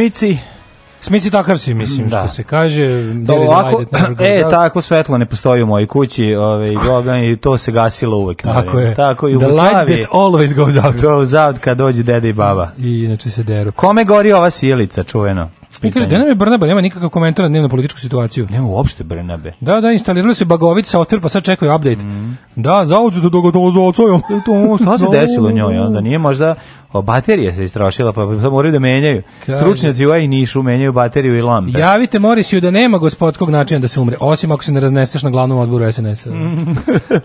[SPEAKER 12] Smici. Smici takav si, mislim, da. što se kaže. Da, ovako, <clears throat> e, tako svetlo ne postoji u mojoj kući, ove, ovaj, Gogan, i to se gasilo uvek. Tako je. Tako i u The light that always goes out. Goes out kad dođe dede i baba. I inače se deru. Kome gori ova silica, čuveno? pitanje. Kaže, da nam je Brnabe, nema nikakav komentar na političku situaciju. Nema uopšte Brnabe. Da, da, instalirali se Bagović sa pa sad čekaju update. Mm. Da, zaođu do da dogodilo za ocojom. To, šta se <laughs> da, desilo da, njoj, onda nije možda o, baterija se istrošila, pa moraju da menjaju. Kaj, Stručnjaci u Nišu menjaju bateriju i lampe. Javite Morisiju da nema gospodskog načina da se umre, osim ako se ne razneseš na glavnom odboru SNS-a.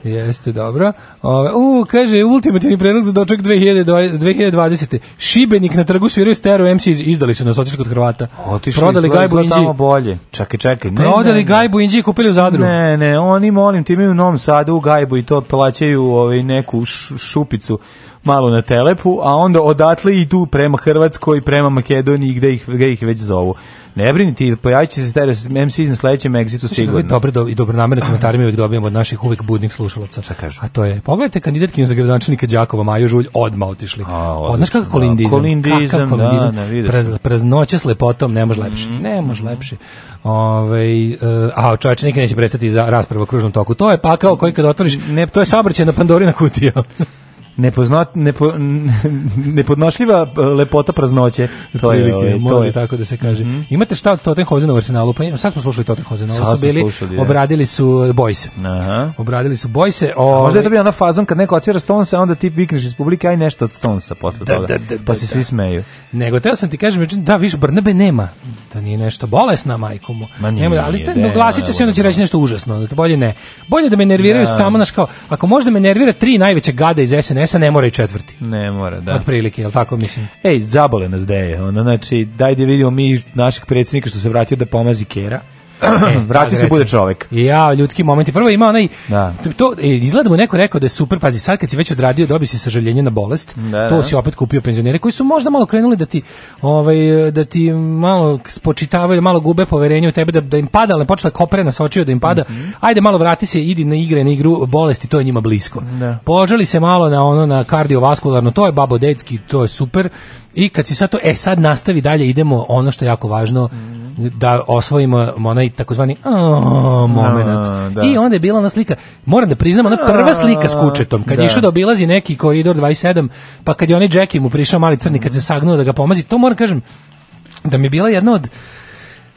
[SPEAKER 12] <laughs> Jeste, dobro. Ove, u, kaže, ultimativni predlog za doček 2020. Šibenik na trgu sviraju stereo MCs, izdali su nas, otišli kod Hrvata. Otišli prodali gajbu Inđi. Tamo bolje. Čekaj, čekaj. Ne, prodali ne, gajbu Inđi i kupili u Zadru. Ne, ne, oni molim ti imaju u Novom Sadu u gajbu i to plaćaju ovaj neku šupicu malo na telepu, a onda odatle idu prema Hrvatskoj, prema Makedoniji, gde ih, gde ih već zovu. Ne brini ti, pojavit će se teraz MC na sledećem egzitu sigurno. Da Dobre, do, da- I dobronamerne komentare mi uvijek dobijamo od naših uvijek budnih slušalaca. Šta kažu? A to je, pogledajte kandidatkinju za gradonačelnika Đakova, Maju Žulj, odma otišli. A, o, znaš kakav kolindizam? kolindizam, kakav kolindizam da, ne Prez, preznoće s lepotom, ne može lepše. Mm, ne može mm. lepše. Ove, ovaj, eh, a čovječ nikad neće prestati za raspravu o kružnom toku. To je pakao koji kad otvoriš, ne, to je sabrće na Pandorina kutija. <laughs> Nepoznat, nepo, <laughs> nepodnošljiva e, lepota praznoće. To je, Prilike, ovaj, to je. tako da se kaže. Mm -hmm. Imate šta od Tottenhozena u Arsenalu? Pa sad smo slušali Tottenhozena. Ovo su bili, slušali, da. obradili su e, Bojse. Aha. Obradili su Bojse. Ovaj... Možda je ovaj- to bio ona fazon kad neko otvira Stonesa, onda ti vikneš iz publike, aj nešto od Stonesa posle da, toga. Da, da, pa da, pa se da. svi smeju. Nego, teo sam ti kažem, da, viš, Brnabe nema. Da nije nešto bolesna, majku mu. Ma nije, nema, ali nije, doglasit će se, onda će reći nešto užasno. to Bolje ne. Bolje da me nerviraju da. samo, naš kao, ako možda me nervira tri najveće gada iz SNS SNS-a ne mora i četvrti. Ne mora, da. Od prilike, jel tako mislim? Ej, zabole nas deje. Ono, znači, dajde da vidimo mi našeg predsjednika što se vratio da pomazi Kera. <clears throat> vrati se bude čovjek. Ja, ljudski momenti. Prvo ima onaj da. to e, izgleda mu neko rekao da je super, pazi, sad kad si već odradio dobi si sažaljenje na bolest. Da, da. to da. si opet kupio penzionere koji su možda malo krenuli da ti ovaj da ti malo spočitavaju, malo gube poverenje u tebe da, da im pada, ali počela koprena sa očiju da im pada. Mm -hmm. Ajde malo vrati se, idi na igre, na igru bolesti, to je njima blisko. Da. Požali se malo na ono na kardiovaskularno, to je babo dečki, to je super I kad si sad to, e sad nastavi dalje, idemo ono što je jako važno, da osvojimo onaj takozvani moment. Da. I onda je bila ona slika, moram da priznam, ona prva slika s kučetom, kad da. je išao da obilazi neki koridor 27, pa kad je onaj Jackie mu prišao mali crni, kad se sagnuo da ga pomazi, to moram da kažem, da mi je bila jedna od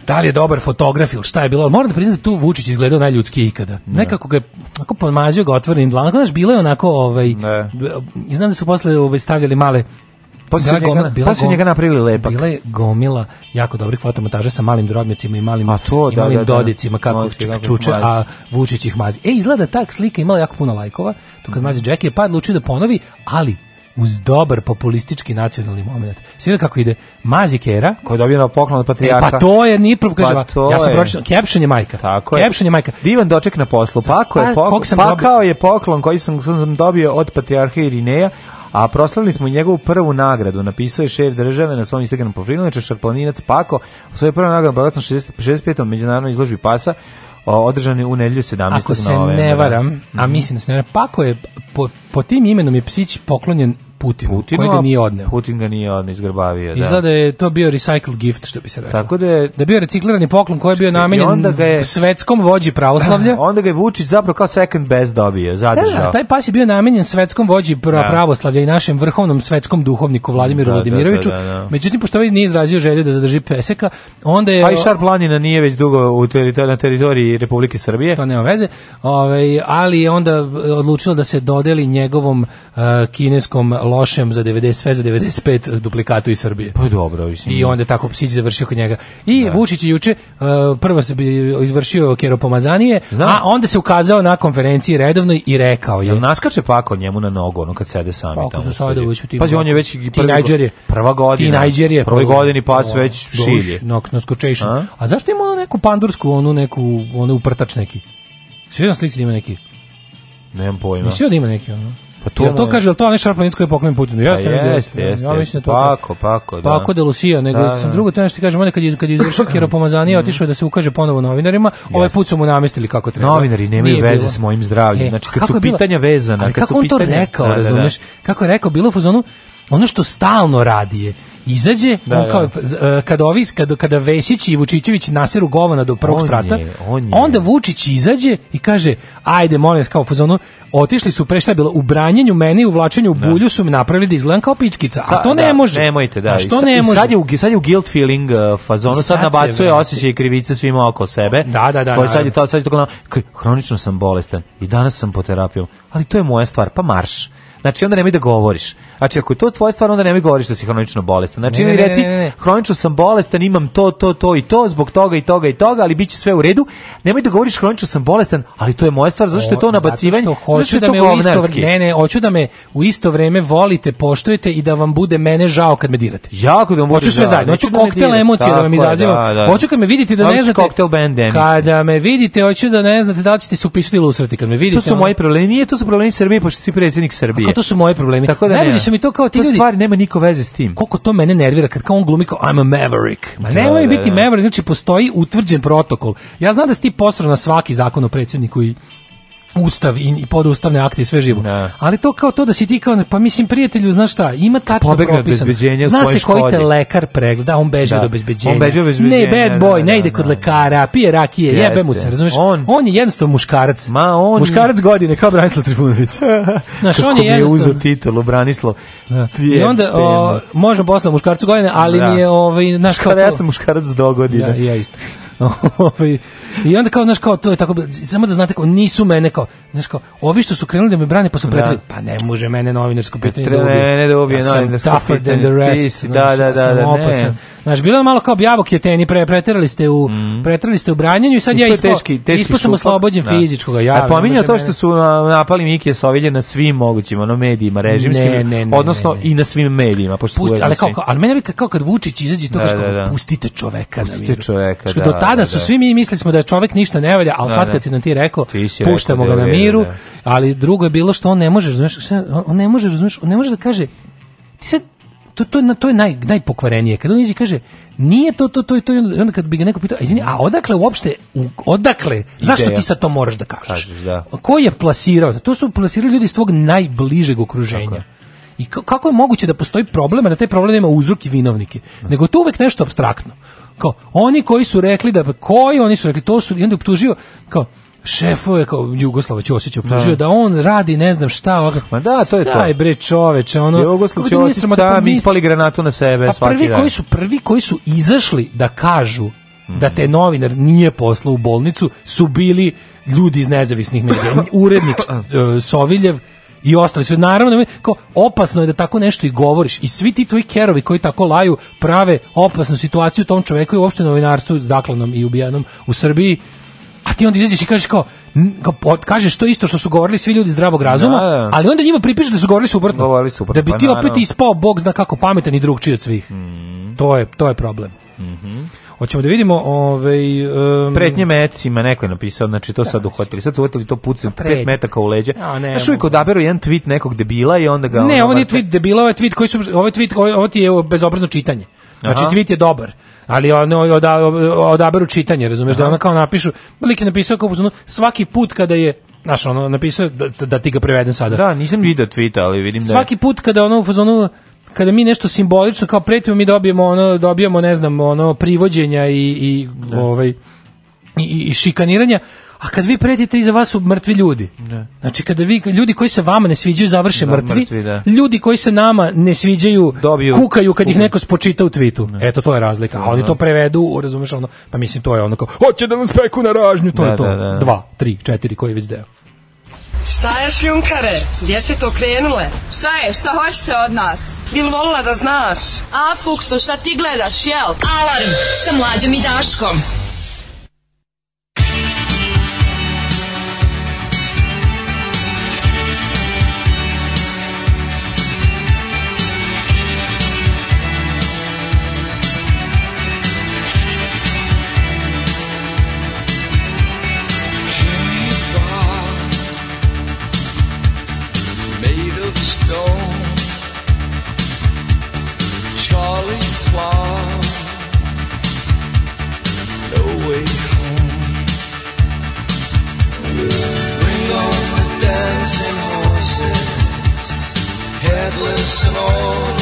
[SPEAKER 12] da li je dobar fotograf ili šta je bilo, moram da priznam da tu Vučić izgledao najljudski ikada. Ne. Da. Nekako ga je, ako pomazio ga otvorenim dlanom, znaš, bilo je onako,
[SPEAKER 13] ovaj, ne. Da.
[SPEAKER 12] znam da su posle ovaj, stavljali male
[SPEAKER 13] Posle pa da, njega, gomila, bila posle pa njega napravili lepak.
[SPEAKER 12] Bila je gomila jako dobrih fotomontaža sa malim drobnjacima i malim, a to, i da, malim da, da, dodicima kako mazi, čuče, a Vučić ih mazi. E, izgleda da tak slika imala jako puno lajkova, to kad mhm. mazi Jackie pa odlučio da ponovi, ali uz dobar populistički nacionalni moment. Sve kako ide Mazi Kera,
[SPEAKER 13] koji je dobio na poklon od patrijarha.
[SPEAKER 12] E, pa to je ni prvo kaže, pa ja sam pročitao caption
[SPEAKER 13] je majka. Tako je. Caption
[SPEAKER 12] je majka.
[SPEAKER 13] Divan doček na poslu. Pako pa, je pa, pokl... pakao dobio... je poklon koji sam, sam dobio od patrijarha Irineja, a proslavili smo i njegovu prvu nagradu. Napisao je šef države na svom Instagramu profilu, znači Šarplaninac Pako, u svojoj prvoj nagradu na 65. međunarodnoj izložbi pasa, održani u nedelju 17. novembra.
[SPEAKER 12] Ako se ne varam, a mhm. mislim da se ne varam, Pako je po, po tim imenom je psić poklonjen Putin, Putinu koji ga nije odneo.
[SPEAKER 13] Putin ga nije odneo, izgrbavio. Da.
[SPEAKER 12] Izgleda da je to bio recycled gift, što bi se rekao.
[SPEAKER 13] Tako da je... Da
[SPEAKER 12] bio reciklirani poklon koji je bio namenjen je, svetskom vođi pravoslavlja.
[SPEAKER 13] <laughs> Onda ga
[SPEAKER 12] je
[SPEAKER 13] Vučić zapravo kao second best dobio, zadržao.
[SPEAKER 12] Da, da, taj pas je bio namenjen svetskom vođi da. pravoslavlja i našem vrhovnom svetskom duhovniku Vladimiru da, da, da Vladimiroviću. Da, da, Međutim, pošto ovaj nije izrazio želju da zadrži peseka, onda je...
[SPEAKER 13] Pa i Šar Planina nije već dugo u teritor na teritoriji Republike Srbije.
[SPEAKER 12] To nema veze. Ove, ovaj, ali onda odlučilo da se dodeli njegovom uh, kineskom lošem za 90 sve za 95 duplikatu iz Srbije.
[SPEAKER 13] Pa dobro, mislim.
[SPEAKER 12] I onda tako Psić završio kod njega. I da. Vučić juče uh, prvo se izvršio keropomazanije, Znam. a onda se ukazao na konferenciji redovnoj i rekao je. Jel
[SPEAKER 13] naskače pako njemu na nogu, ono kad sede sami pa,
[SPEAKER 12] tamo.
[SPEAKER 13] Su sada već Pazi, on je već
[SPEAKER 12] prvi,
[SPEAKER 13] prva godina.
[SPEAKER 12] Tinajđer
[SPEAKER 13] Prvi godini pas o, već šilje.
[SPEAKER 12] Nok, a? a zašto ima ono neku pandursku, onu neku, onu uprtač neki? Sve na slici da ima neki.
[SPEAKER 13] Nemam pojma.
[SPEAKER 12] Mislim da ima neki ono. Pa to, jel to kaže, jel to Ane Šarplaninsko koji je poklonjen Putinu?
[SPEAKER 13] Pa jeste, jeste, jeste. Ja mislim da to pako,
[SPEAKER 12] pako, pa da. Pako de Lucia, nego da, sam da, drugo da. to nešto ti kažem, kad je kad je izvršio <clears throat> keropomazanije, mhm. otišao je da se ukaže ponovo novinarima. Jeste. Ovaj put su mu namestili kako treba.
[SPEAKER 13] Novinari nemaju Nije veze bilo. s mojim zdravljem. E,
[SPEAKER 12] znači kad
[SPEAKER 13] su pitanja vezana, ali
[SPEAKER 12] kad kako on
[SPEAKER 13] pitanja,
[SPEAKER 12] to rekao, da, razumeš? Kako je rekao bilo u fazonu ono što stalno radi je izađe, da, on da. kao, uh, e, kada, ovi, kada, kada Vesić i Vučićević naseru govana do prvog on sprata, je, on je. onda Vučić izađe i kaže, ajde, molim vas, kao fazonu, otišli su prešta bilo u branjenju mene i u vlačenju u da. bulju su mi napravili da izgledam kao pičkica a to
[SPEAKER 13] ne
[SPEAKER 12] da, može
[SPEAKER 13] nemojte da a što ne može i sad je u sad je u guilt feeling uh, fazonu sad, sad nabacuje osećaj krivice svima oko sebe
[SPEAKER 12] da da da koji
[SPEAKER 13] da, sad je to sad je to hronično sam bolestan i danas sam po terapijom ali to je moja stvar pa marš Znači onda nemoj da govoriš. Znači ako je to tvoja stvar onda nemoj govoriš da si hronično bolestan. Znači ne, reci hronično sam bolestan, imam to to to i to zbog toga i toga i toga, ali biće sve u redu. Nemoj da govoriš hronično sam bolestan, ali to je moja stvar, zašto je to nabacivanje? hoću da me u isto
[SPEAKER 12] vreme, ne, ne, hoću da me u isto vreme volite, poštujete i da vam bude mene žao kad me dirate.
[SPEAKER 13] Jako da vam
[SPEAKER 12] hoću sve zajedno. Hoću koktel emocija da me da izaziva. Da, da, da. Hoću kad me vidite da ne znate koktel band Kada me vidite hoću da ne znate da ćete se upisati ili usrati kad
[SPEAKER 13] me vidite. To su moji problemi, nije to su problemi Srbije pošto si predsjednik Srbije
[SPEAKER 12] kao to su moji problemi. Tako da Najbolji su mi to kao ti to ljudi.
[SPEAKER 13] stvari nema niko veze s tim.
[SPEAKER 12] Koliko to mene nervira kad kao on glumi kao I'm a maverick. Ma da, nemoj da, biti da. maverick, znači postoji utvrđen protokol. Ja znam da si ti posrao na svaki zakon o predsjedniku i ustav i, podustavne akte i sve živo. Ne. Da. Ali to kao to da si ti kao, pa mislim prijatelju, znaš šta, ima tačno propisano. Zna se koji te lekar pregleda, da, on beže da. od obezbeđenja.
[SPEAKER 13] On beži od
[SPEAKER 12] Ne, bad da, boy, ne, ne, ne ide kod lekara, pije rakije, Jeste. jebe mu se, razumeš? On, on je jednostavno muškarac.
[SPEAKER 13] Ma on...
[SPEAKER 12] Muškarac godine, kao Branislav Trifunović.
[SPEAKER 13] <laughs> znaš, Kako on je jednostavno... uzeo titulu, Branislav.
[SPEAKER 12] I onda, o, možemo posle muškarcu godine, ali mi je, ovaj,
[SPEAKER 13] naš kao... Ja sam muškarac do godine. Ja,
[SPEAKER 12] ja isto. <laughs> Ovaj, I onda kao, znaš, kao, to je tako, samo da znate, kao, nisu mene, kao, znaš, kao, ovi što su krenuli da me brane, pa su pretrali, da. pa ne može mene novinarsko pa pitanje da ubije. Ne, ne
[SPEAKER 13] da ubije ja novinarsko pitanje. the rest. Ti si,
[SPEAKER 12] znaš, da, da, da, da, opasan. ne. Znaš, bilo je malo kao bjavok jeteni, pre, preterali ste u, mm. preterali ste u branjenju i sad ispo ja ispo, teški, teški ispo sam oslobođen da. fizičkog. Ja,
[SPEAKER 13] pominjao to što su napali Mikije Sovilje na svim mogućim ono, medijima, režimskim, ne, ne, ne, odnosno i na svim medijima.
[SPEAKER 12] Pošto Pusti, ali, kao, ali mene bi kao kad Vučić izađe, to da, da, da. pustite čoveka na miru. Pustite čoveka, da tada su da. svi mi mislili smo da čovjek ništa ne valja, ali da, sad da. kad si nam ti rekao, puštamo ga na miru, ali drugo je bilo što on ne može, razumeš, on ne može, razumeš, on ne može da kaže ti sad to to to je naj najpokvarenije kad on izi kaže nije to to to to i onda kad bi ga neko pitao izvini a odakle uopšte odakle zašto ti sad to moraš da kažeš, kažeš da. ko je plasirao to su plasirali ljudi iz tvog najbližeg okruženja Tako. I kako je moguće da postoji problem, a da taj problem ima uzrok i vinovnike? Nego to uvek nešto abstraktno kao oni koji su rekli da koji oni su rekli to su i onda optužio kao šefove kao Jugoslava Ćosić optužio da. da. on radi ne znam šta ovako.
[SPEAKER 13] Ma da, to je
[SPEAKER 12] Staj, to. Daj bre čoveče, ono
[SPEAKER 13] Jugoslav Ćosić pa sam da mi, ispali granatu na sebe pa
[SPEAKER 12] prvi dan. koji su prvi koji su izašli da kažu da te novinar nije poslao u bolnicu su bili ljudi iz nezavisnih medija. <coughs> Urednik uh, Soviljev i ostali su naravno kao opasno je da tako nešto i govoriš i svi ti tvoji kerovi koji tako laju prave opasnu situaciju tom čoveku i uopšte novinarstvu zaklanom i ubijanom u Srbiji a ti onda izađeš i kažeš kao kažeš to isto što su govorili svi ljudi zdravog razuma, da, da. ali onda njima pripišeš da su govorili suprotno. Govorili suprotno. Da bi pa ti opet ispao bog zna kako pametan i drug čiji od svih. Mm. To je to je problem. Mhm. Mm Hoćemo da vidimo ovaj um,
[SPEAKER 13] pretnje mecima neko je napisao, znači to da, sad uhvatili. Sad su uhvatili to pucem pet metaka u leđa.
[SPEAKER 12] A ne. Znaš, uvijek odaberu jedan tweet nekog debila i onda ga Ne, ovo nije tweet debila, ovo je tweet koji su ovaj tweet ovo, ovo ti je bezobrazno čitanje. Znači Aha. tweet je dobar ali ono on odaberu čitanje, razumeš, da Aha. da ona kao napišu, lik je napisao kao svaki put kada je Znaš, ono, napisao da, da ti ga prevedem sada.
[SPEAKER 13] Da, nisam vidio tvita, ali vidim
[SPEAKER 12] da... Svaki put
[SPEAKER 13] kada
[SPEAKER 12] ono u fazonu, kada mi nešto simbolično kao pretimo mi dobijemo ono dobijamo ne znam ono privođenja i i ne. Da. ovaj i, i šikaniranja a kad vi pretite iza vas su mrtvi ljudi. Ne. Da. Znači kada vi ljudi koji se vama ne sviđaju završe da, mrtvi, mrtvi da. ljudi koji se nama ne sviđaju Dobiju, kukaju kad uvijek. ih neko spočita u tvitu. Ne. Da. Eto to je razlika. A oni to prevedu, razumeš ono, pa mislim to je ono kao hoće da nas peku na ražnju, to da, je to. Dva, tri, četiri koji već deo.
[SPEAKER 14] Šta je šljunkare? Gdje ste to krenule?
[SPEAKER 15] Šta je? Šta hoćete od nas?
[SPEAKER 14] Bil volila da znaš?
[SPEAKER 15] A, Fukso, šta ti gledaš, jel?
[SPEAKER 14] Alarm sa mlađom i Daškom. and all.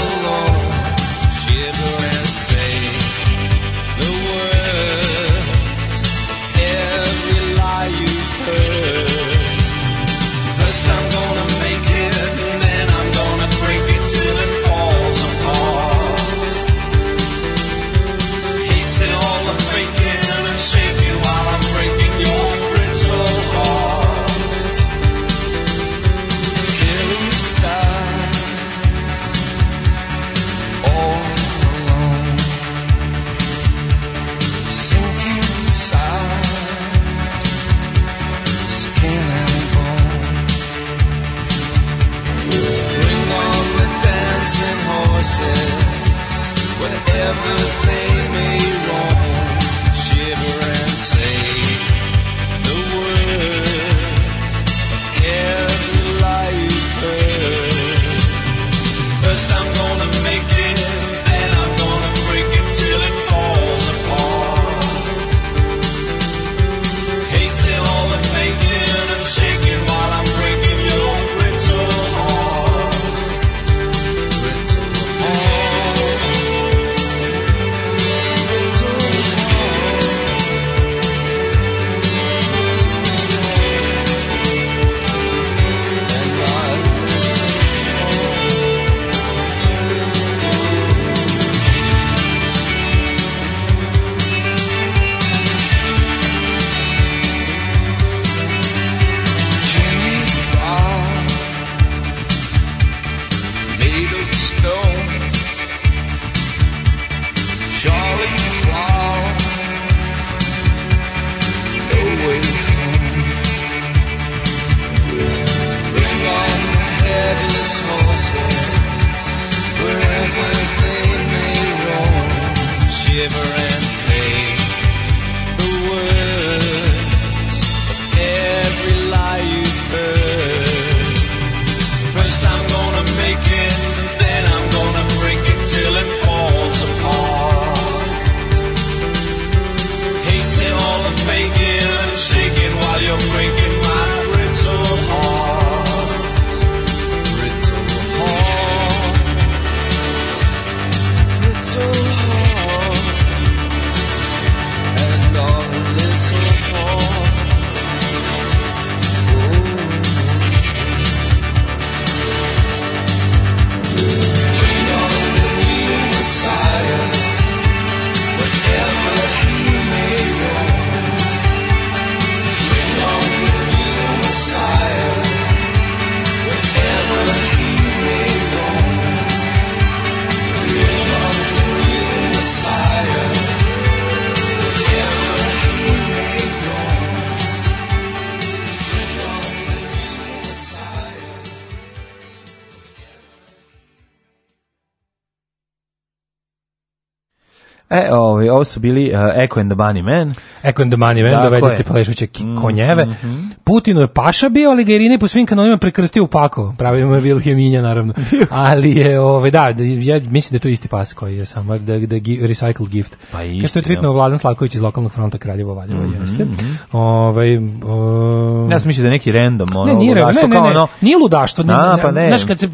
[SPEAKER 13] ovo su bili uh, Echo and the Bunny Man.
[SPEAKER 12] Echo and the Bunny Man, dakle. dovedete plešuće mm, konjeve. Mm -hmm. Putino je paša bio, ali ga je po svim kanonima prekrstio u pako. Pravimo je Vilhelminja, naravno. <laughs> ali je, ove, ovaj, da, da, ja mislim da je to isti pas koji je samo, da, da, da recycle gift.
[SPEAKER 13] Pa isti, što
[SPEAKER 12] je tritno Vladan Slavković iz lokalnog fronta Kraljevo Valjevo mm -hmm, jeste. Mm -hmm. Ovaj
[SPEAKER 13] uh, ja sam da neki random ono ne, nije, ludaštvo ne, ne, kao
[SPEAKER 12] ono. Nije ludaštvo, ne, A, pa ne. Znaš kad se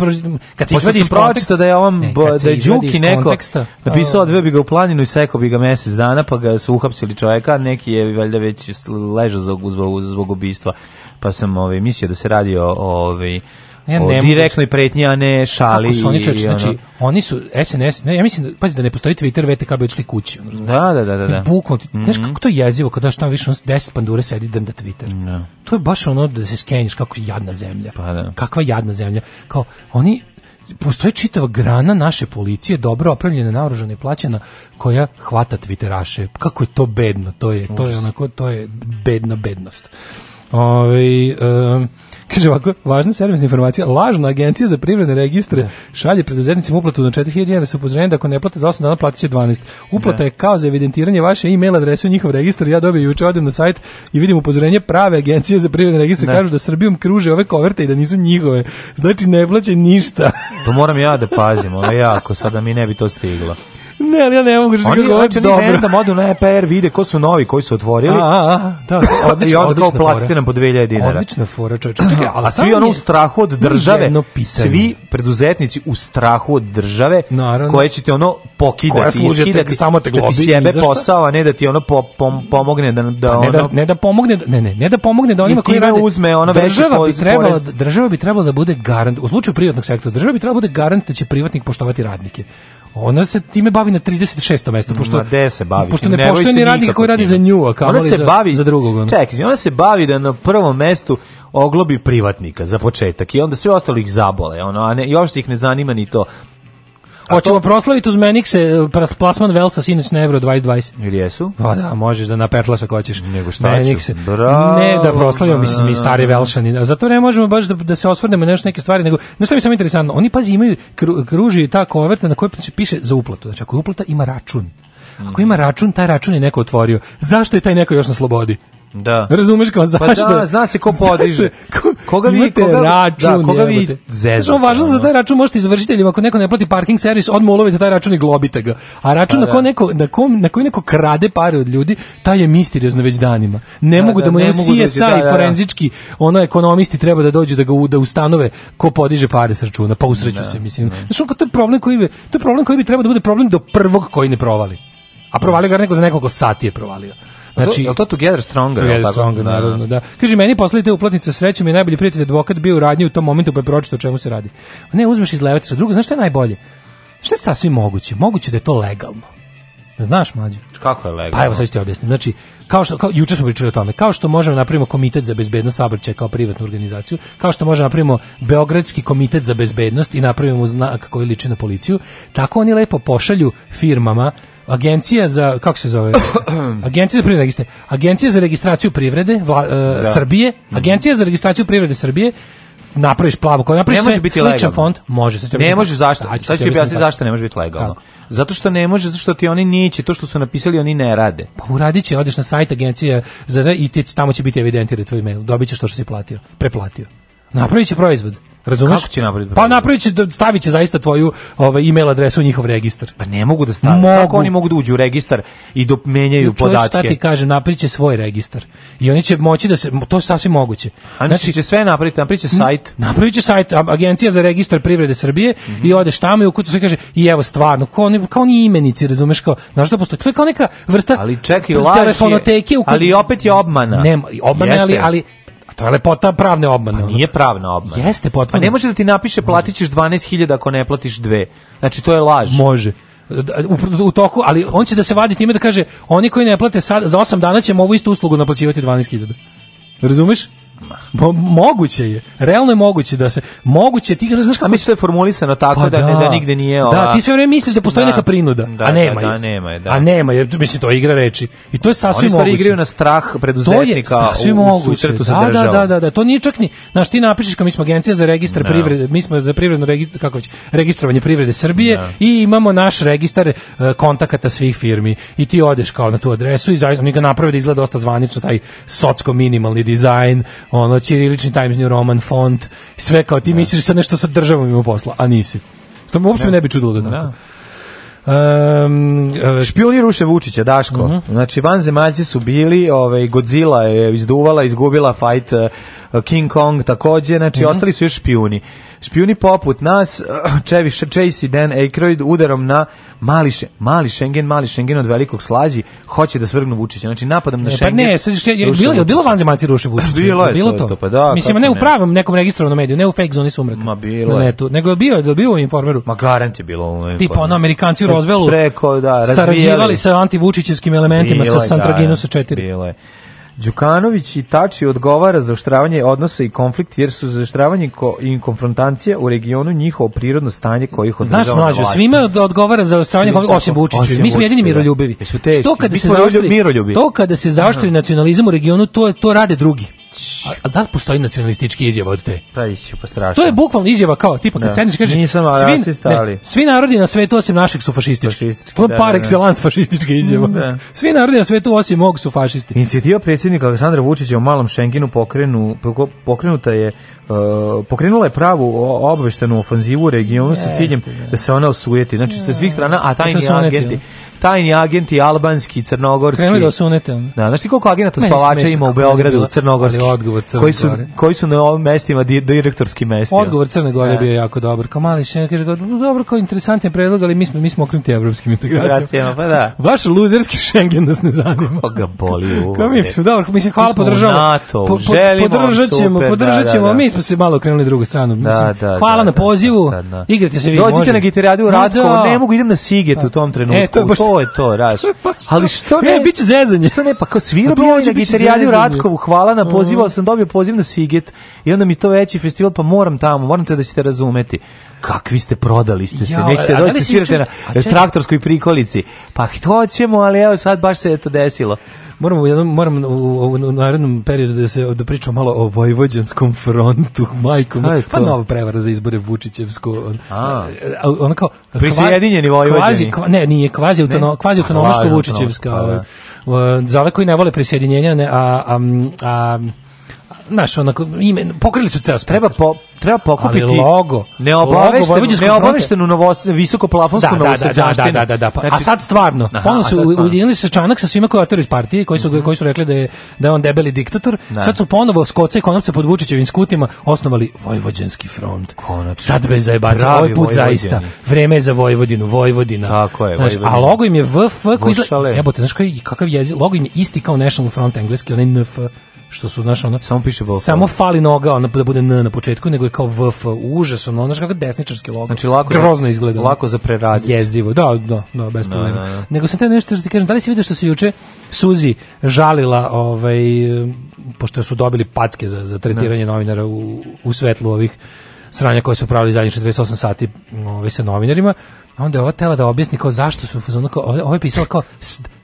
[SPEAKER 12] kad
[SPEAKER 13] se izvadi iz konteksta da je on da je Đuki neko napisao odveo bi ga u planinu i sekao bi ga mesec dana pa ga su uhapsili čoveka, neki je valjda već ležao zbog, zbog, zbog ubistva. Pa sam ovaj mislio da se radi o ovaj ja ne, o direktnoj pretnji, a ne šali. Kako su oni čeč, znači,
[SPEAKER 12] oni su SNS,
[SPEAKER 13] ne,
[SPEAKER 12] ja mislim, da, pazi da ne postoji Twitter, VTK bi odšli kući. Ono,
[SPEAKER 13] da, da, da. da. da.
[SPEAKER 12] Bukvalno, ti, mm -hmm. znaš mhm. kako to je jezivo kada što tamo više ono, deset pandure sedi da na Twitter. No. To je baš ono da se skenješ kako jadna zemlja. Pa da. Kakva jadna zemlja. Kao, oni, postoji čitava grana naše policije, dobro opremljena, naoružana i plaćena, koja hvata twitteraše. Kako je to bedno, to je, to je onako, to je bedna bednost. Ove, ovaj, um, Kaže ovako, važna servisna informacija, lažna agencija za privredne registre da. šalje preduzetnicima uplatu na 4000 dinara sa upozorenjem da ako ne plate za 8 dana platiće 12. Uplata da. je kao za evidentiranje vaše e-mail adrese u njihov registar. Ja dobijem juče odem na sajt i vidim upozorenje prave agencije za privredne registre da. kažu da Srbijom kruže ove koverte i da nisu njihove. Znači ne plaće ništa.
[SPEAKER 13] to moram ja da pazim, ono jako, sada mi ne bi to stiglo
[SPEAKER 12] ne, ali ja ne mogu reći kako ovo
[SPEAKER 13] dobro.
[SPEAKER 12] Oni random
[SPEAKER 13] odu na EPR, vide ko su novi, koji su otvorili.
[SPEAKER 12] A, a, a
[SPEAKER 13] da, odlično, <laughs> I onda kao platite nam po 2000 dinara.
[SPEAKER 12] Odlična fora, čovječe. Čekaj,
[SPEAKER 13] <clears throat> ali a svi ono u strahu od države, svi preduzetnici u strahu od države, Naravno. koje će te ono pokidati, iskidati, samo te globi, da ti sjebe posao, a ne da ti ono po, pom, pomogne da, da pa, da, ono... Ne da,
[SPEAKER 12] ne da pomogne, ne, ne, ne da pomogne da onima koji rade... uzme ono država bi trebala, država bi trebala da bude garant, u slučaju privatnog sektora, država bi trebala da bude garant da će privatnik poštovati radnike. Ona se time bavi na 36. mesto, pošto na se bavi. Pošto ne, ne poštuje ni radnik koji radi za nju, a kao ona se za, bavi za drugog. Ono.
[SPEAKER 13] Čekaj, ona se bavi da na prvom mestu oglobi privatnika za početak i onda sve ostalo ih zabole, ono, a ne, i uopšte ih ne zanima ni to
[SPEAKER 12] Hoćemo to... proslaviti uz Menikse, eh, plasman Velsa sinoć na Euro 2020.
[SPEAKER 13] Ili jesu?
[SPEAKER 12] Pa da, možeš da napetlaš ako hoćeš.
[SPEAKER 13] Nego šta Menikse. Bravo.
[SPEAKER 12] Ne, da proslavimo mislim, mi stari Velšani. zato ne možemo baš da, da se osvrnemo nešto neke stvari, nego, znaš šta mi samo interesantno, oni pazi imaju, kruži ta koverta na kojoj piše za uplatu. Znači, ako je uplata, ima račun. Ako ima račun, taj račun je neko otvorio. Zašto je taj neko još na slobodi? Da. Razumeš kao
[SPEAKER 13] zašto? Pa da, zna se ko podiže.
[SPEAKER 12] koga vi koga, da, račun,
[SPEAKER 13] da, koga
[SPEAKER 12] vi
[SPEAKER 13] zezate. Znači,
[SPEAKER 12] važno za taj račun možete izvršitelji, ako neko ne plati parking servis, odmah ulovite taj račun i globite ga. A račun pa, na, ko da. neko, na, kom, na koji neko krade pare od ljudi, taj je misteriozno već danima. Ne da, mogu da, da mu ne CSI da, da, da, forenzički, ono ekonomisti treba da dođu da ga da ustanove ko podiže pare s računa, pa usreću se, mislim. Znači, to je problem koji to je problem koji bi trebao da bude problem do prvog koji ne provali. A provali ga neko za nekoliko sati je provalio.
[SPEAKER 13] Znači, je to Together Stronger? Together
[SPEAKER 12] Stronger, da, da. naravno, da. Kaže, meni poslali te uplatnice srećom i najbolji prijatelj advokat bio u radnji u tom momentu pa je pročito o čemu se radi. A ne, uzmeš iz levetiša. Drugo, znaš šta je najbolje? Šta je sasvim moguće? Moguće da je to legalno. Da znaš, mlađe?
[SPEAKER 13] Kako je legalno? Pa
[SPEAKER 12] evo, sad ću ti objasnim. Znači, kao što, kao, juče smo pričali o tome, kao što možemo napravimo komitet za bezbednost saobraćaja kao privatnu organizaciju, kao što možemo napravimo Beogradski komitet za bezbednost i napravimo znak koji liči na policiju, tako oni lepo pošalju firmama Agencija za kako se zove? <coughs> Agencija za registre. Agencija za registraciju privrede vla, uh, Srbije, mhm. Agencija za registraciju privrede Srbije napraviš plavu koju napraviš ne može sve, biti sličan legalno. font može
[SPEAKER 13] se ne
[SPEAKER 12] može
[SPEAKER 13] zašto sad ću ti objasniti zašto ne može biti legalno Kako? zato što ne može zato što ti oni neće to što su napisali oni ne rade
[SPEAKER 12] pa uradiće odeš na sajt agencije za i ti tamo će biti evidentiran tvoj mail dobićeš to što si platio preplatio napraviće proizvod Razumeš?
[SPEAKER 13] Kako će napraviti?
[SPEAKER 12] Pa napraviće, da- staviće zaista tvoju ovaj email adresu u njihov registar.
[SPEAKER 13] Pa ne mogu da stavim. Mogu. Kako oni mogu da uđu u registar i da menjaju Čuješ podatke? Šta
[SPEAKER 12] ti kažem, napraviće svoj registar. I oni će moći da se to je sasvim moguće.
[SPEAKER 13] Znači, znači će sve napraviti, napraviće sajt.
[SPEAKER 12] Napraviće sajt Agencija za registar privrede Srbije mm -hmm. i odeš tamo i ukucu sve kaže i evo stvarno kao oni kao oni imenici, razumeš kao, znači da postoji. To je kao neka vrsta Ali čekaj, telefonoteke je,
[SPEAKER 13] Ali opet je obmana.
[SPEAKER 12] Nema, obmana Jeste. ali ali Pa to je lepota pravne obmane. Pa
[SPEAKER 13] nije pravna obmana.
[SPEAKER 12] Jeste potpuno.
[SPEAKER 13] Pa ne može da ti napiše platit 12.000 ako ne platiš dve. Znači to je laž.
[SPEAKER 12] Može. U, u, toku, ali on će da se vadi time da kaže oni koji ne plate sad, za 8 dana ćemo ovu istu uslugu naplaćivati 12.000. Razumeš? Mo, moguće je. Realno je moguće da se moguće ti kažeš
[SPEAKER 13] kako misliš da je formulisano tako pa da, da, da nigde nije da,
[SPEAKER 12] ova. Da, ti sve vreme misliš da postoji da, neka prinuda, da, a da, nema
[SPEAKER 13] da, je. Da, nema je, da.
[SPEAKER 12] A nema je, mislim to igra reči. I to je sasvim Oni
[SPEAKER 13] moguće. Oni
[SPEAKER 12] igraju
[SPEAKER 13] na strah preduzetnika to je u, u susretu sa državom.
[SPEAKER 12] Da, da, da, da, da, to nije čak ni, znaš, ti napišeš kao mi smo agencija za registar no. privrede, mi smo za privredno registar, kako već, registrovanje privrede Srbije no. i imamo naš registar uh, kontakata svih firmi i ti odeš kao na tu adresu i zaista oni ga naprave da izgleda dosta zvanično taj socsko minimalni dizajn, ono ćirilični Times New Roman font, sve kao ti ne. Da. misliš sad nešto sa državom ima posla, a nisi. Što me uopšte ne, da. ne bi čudilo da, da. tako.
[SPEAKER 13] Um, e, špioni ruše Vučića, Daško. Uh mhm. -huh. Znači, vanzemaljci su bili, ovaj, Godzilla je izduvala, izgubila fight, e, King Kong takođe, znači, uh mhm. -huh. ostali su još špijuni. Špijuni poput nas, Čevi, eh, Chase i Dan Aykroyd udarom na mali, še, mali Schengen, mali Schengen od velikog slađi, hoće da svrgnu Vučića. Znači, napadam
[SPEAKER 12] na e, pa
[SPEAKER 13] Schengen.
[SPEAKER 12] Pa ne, sad, je, je, bilo, je bilo vanzemaljci ruše Vučića? Pa bilo je
[SPEAKER 13] bilo to,
[SPEAKER 12] to,
[SPEAKER 13] pa da.
[SPEAKER 12] Mislim, ne u pravom nekom registrovanom mediju, ne u fake zoni sumraka. Ma bilo je. Netu, nego je bio, je bio u informeru.
[SPEAKER 13] Ma garant je bilo u informeru.
[SPEAKER 12] Tipa ono, Amerikanci u Rozvelu preko, da, razvijali. sarađivali sa antivučićevskim elementima, bilo sa Santraginu sa 4. Bilo je. Da,
[SPEAKER 13] Đukanović i Tači odgovara za oštravanje odnosa i konflikt jer su zaštravanje ko i konfrontacija u regionu njihovo prirodno stanje kojih održava. Znaš mlađo,
[SPEAKER 12] svima
[SPEAKER 13] da
[SPEAKER 12] odgovara za oštravanje osim Vučiću. Mi smo jedini miroljubivi. To kada se
[SPEAKER 13] zaoštri,
[SPEAKER 12] to kada se zaoštri nacionalizam u regionu, to to rade drugi. A, a da postoji nacionalistički izjava od te? Pa
[SPEAKER 13] iću, pa strašno. To
[SPEAKER 12] je bukvalno izjava kao, tipa kad da. sedniš kaže, Nisam svi, ne, svi narodi na svetu osim naših su fašistički. fašistički to je da, par da, da. excellence fašistička izjava. Da. Svi narodi na svetu osim mog su fašisti.
[SPEAKER 13] Inicijativa predsjednika Aleksandra Vučića u malom Šengenu pokrenu, pokrenuta je uh, pokrenula je pravu obaveštenu ofanzivu u regionu sa ciljem da se ona osujeti. Znači, sa svih strana, a tajni agenti tajni agenti albanski, crnogorski. Krenu
[SPEAKER 12] da osunete.
[SPEAKER 13] Da, znaš koliko agenata Meni spavača ima u Beogradu, crnogorski, odgovor Crne koji, su, gore. koji su na ovim mestima di, direktorski mesta
[SPEAKER 12] Odgovor Crne Gore da. je bio jako dobar. Kao mali šen, kaže, dobro, kao interesantan predlog, ali mi smo, mi smo okrenuti evropskim integracijama. pa da. <laughs> Vaš luzerski šengen nas ne zanima. Pa
[SPEAKER 13] ga boli u.
[SPEAKER 12] Kao mi, dobro, mislim, hvala, podržavamo. Po, po, podržaćemo ćemo, podržat ćemo, da, da, mi smo se malo okrenuli drugu stranu. Mislim, hvala na pozivu, igrate se vi,
[SPEAKER 13] Dođite na gitaradu u ne mogu, idem na Siget u tom pa, trenutku. E, to to je to, raš. <laughs> Pa
[SPEAKER 12] ali što ne? E,
[SPEAKER 13] biće zezanje.
[SPEAKER 12] Što ne, pa kao svira bio na gitarijadi u Ratkovu, hvala na mm. pozivu, pozivao sam, dobio poziv na Siget i onda mi to veći festival, pa moram tamo, moram te da ćete razumeti.
[SPEAKER 13] Kakvi ste prodali ste se, ja, nećete da doći da svirati na traktorskoj prikolici. Pa hoćemo, ali evo sad baš se je to desilo
[SPEAKER 12] moramo jednom moram u, u, u narednom periodu da se da pričamo malo o vojvođanskom frontu, <laughs> majkom. Pa nova prevara za izbore Vučićevsko. A. Ona kao
[SPEAKER 13] prisjedinjeni vojvođani. Kvazi,
[SPEAKER 12] ne, nije kvazi autono, kvazi autonomsko Vučićevska. Pa ovaj. da. Za ove koji ne vole prisjedinjenja, ne, a, a, a znaš, onako, ime, pokrili su ceo spektar.
[SPEAKER 13] Treba, po, treba pokupiti... Ali logo. Neobaveštenu novos, visoko plafonsku da, da, da, da,
[SPEAKER 12] da, da, da, da, pa, znači, A sad stvarno. Aha, ponovno su ujedinili se čanak sa svima koji otaru iz partije, koji su, mm -hmm. koji su rekli da je, da je on debeli diktator. Da. Sad su ponovo skoce i konopce pod Vučićevim skutima osnovali Vojvođanski front.
[SPEAKER 13] Konačno.
[SPEAKER 12] Sad bez zajebaca. Ovaj put zaista. Vreme je za Vojvodinu. Vojvodina.
[SPEAKER 13] Tako je.
[SPEAKER 12] Znaš, a logo im je VF koji izgleda... Jebote, znaš kakav je Logo im je isti kao National Front engleski, onaj NF što su znaš ono
[SPEAKER 13] samo piše VF.
[SPEAKER 12] Samo fali noga ona da bude n na početku nego je kao VF užasno ono znaš kako desničarski logo. Znači lako grozno izgleda.
[SPEAKER 13] Lako za preraditi.
[SPEAKER 12] Jezivo. Da, da, da, bez da, problema. No, da, no. Da. Nego sam te nešto što ti kažem, da li si video što se juče Suzi žalila ovaj pošto su dobili packe za za tretiranje novinara u, u svetlu ovih sranja koje su pravili zadnjih 48 sati ovaj, sa novinarima, onda je ova tela da objasni kao zašto su, ono, kao, ovo je pisala kao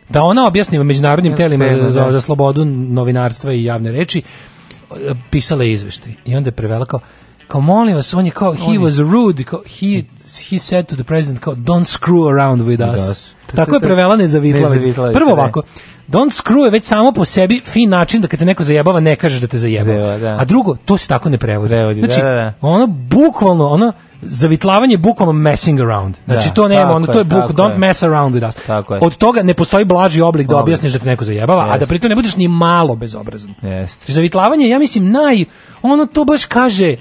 [SPEAKER 12] da ona objasni međunarodnim telima da, da, za, da. za slobodu novinarstva i javne reči e, pisala je izveštaj i onda je prevela kao kao molim vas, on je kao, he was rude, kao, he, he said to the president, kao, don't screw around with us. Das. Tako je prevela nezavitlavec. Prvo ovako, don't screw je već samo po sebi fin način da kad te neko zajebava, ne kažeš da te zajebava. Zeva, da. A drugo, to se tako ne prevodi. prevodi znači, da, da, da. ono bukvalno, ono, zavitlavanje bukvalno messing around. Znači da, to nema, ono, to je buk, don't je. mess around with us. Tako Od toga ne postoji blaži oblik da objasniš da te neko zajebava, Jest. a da pritom ne budeš ni malo bezobrazan. Jeste. Zavitlavanje, ja mislim, naj, ono to baš kaže,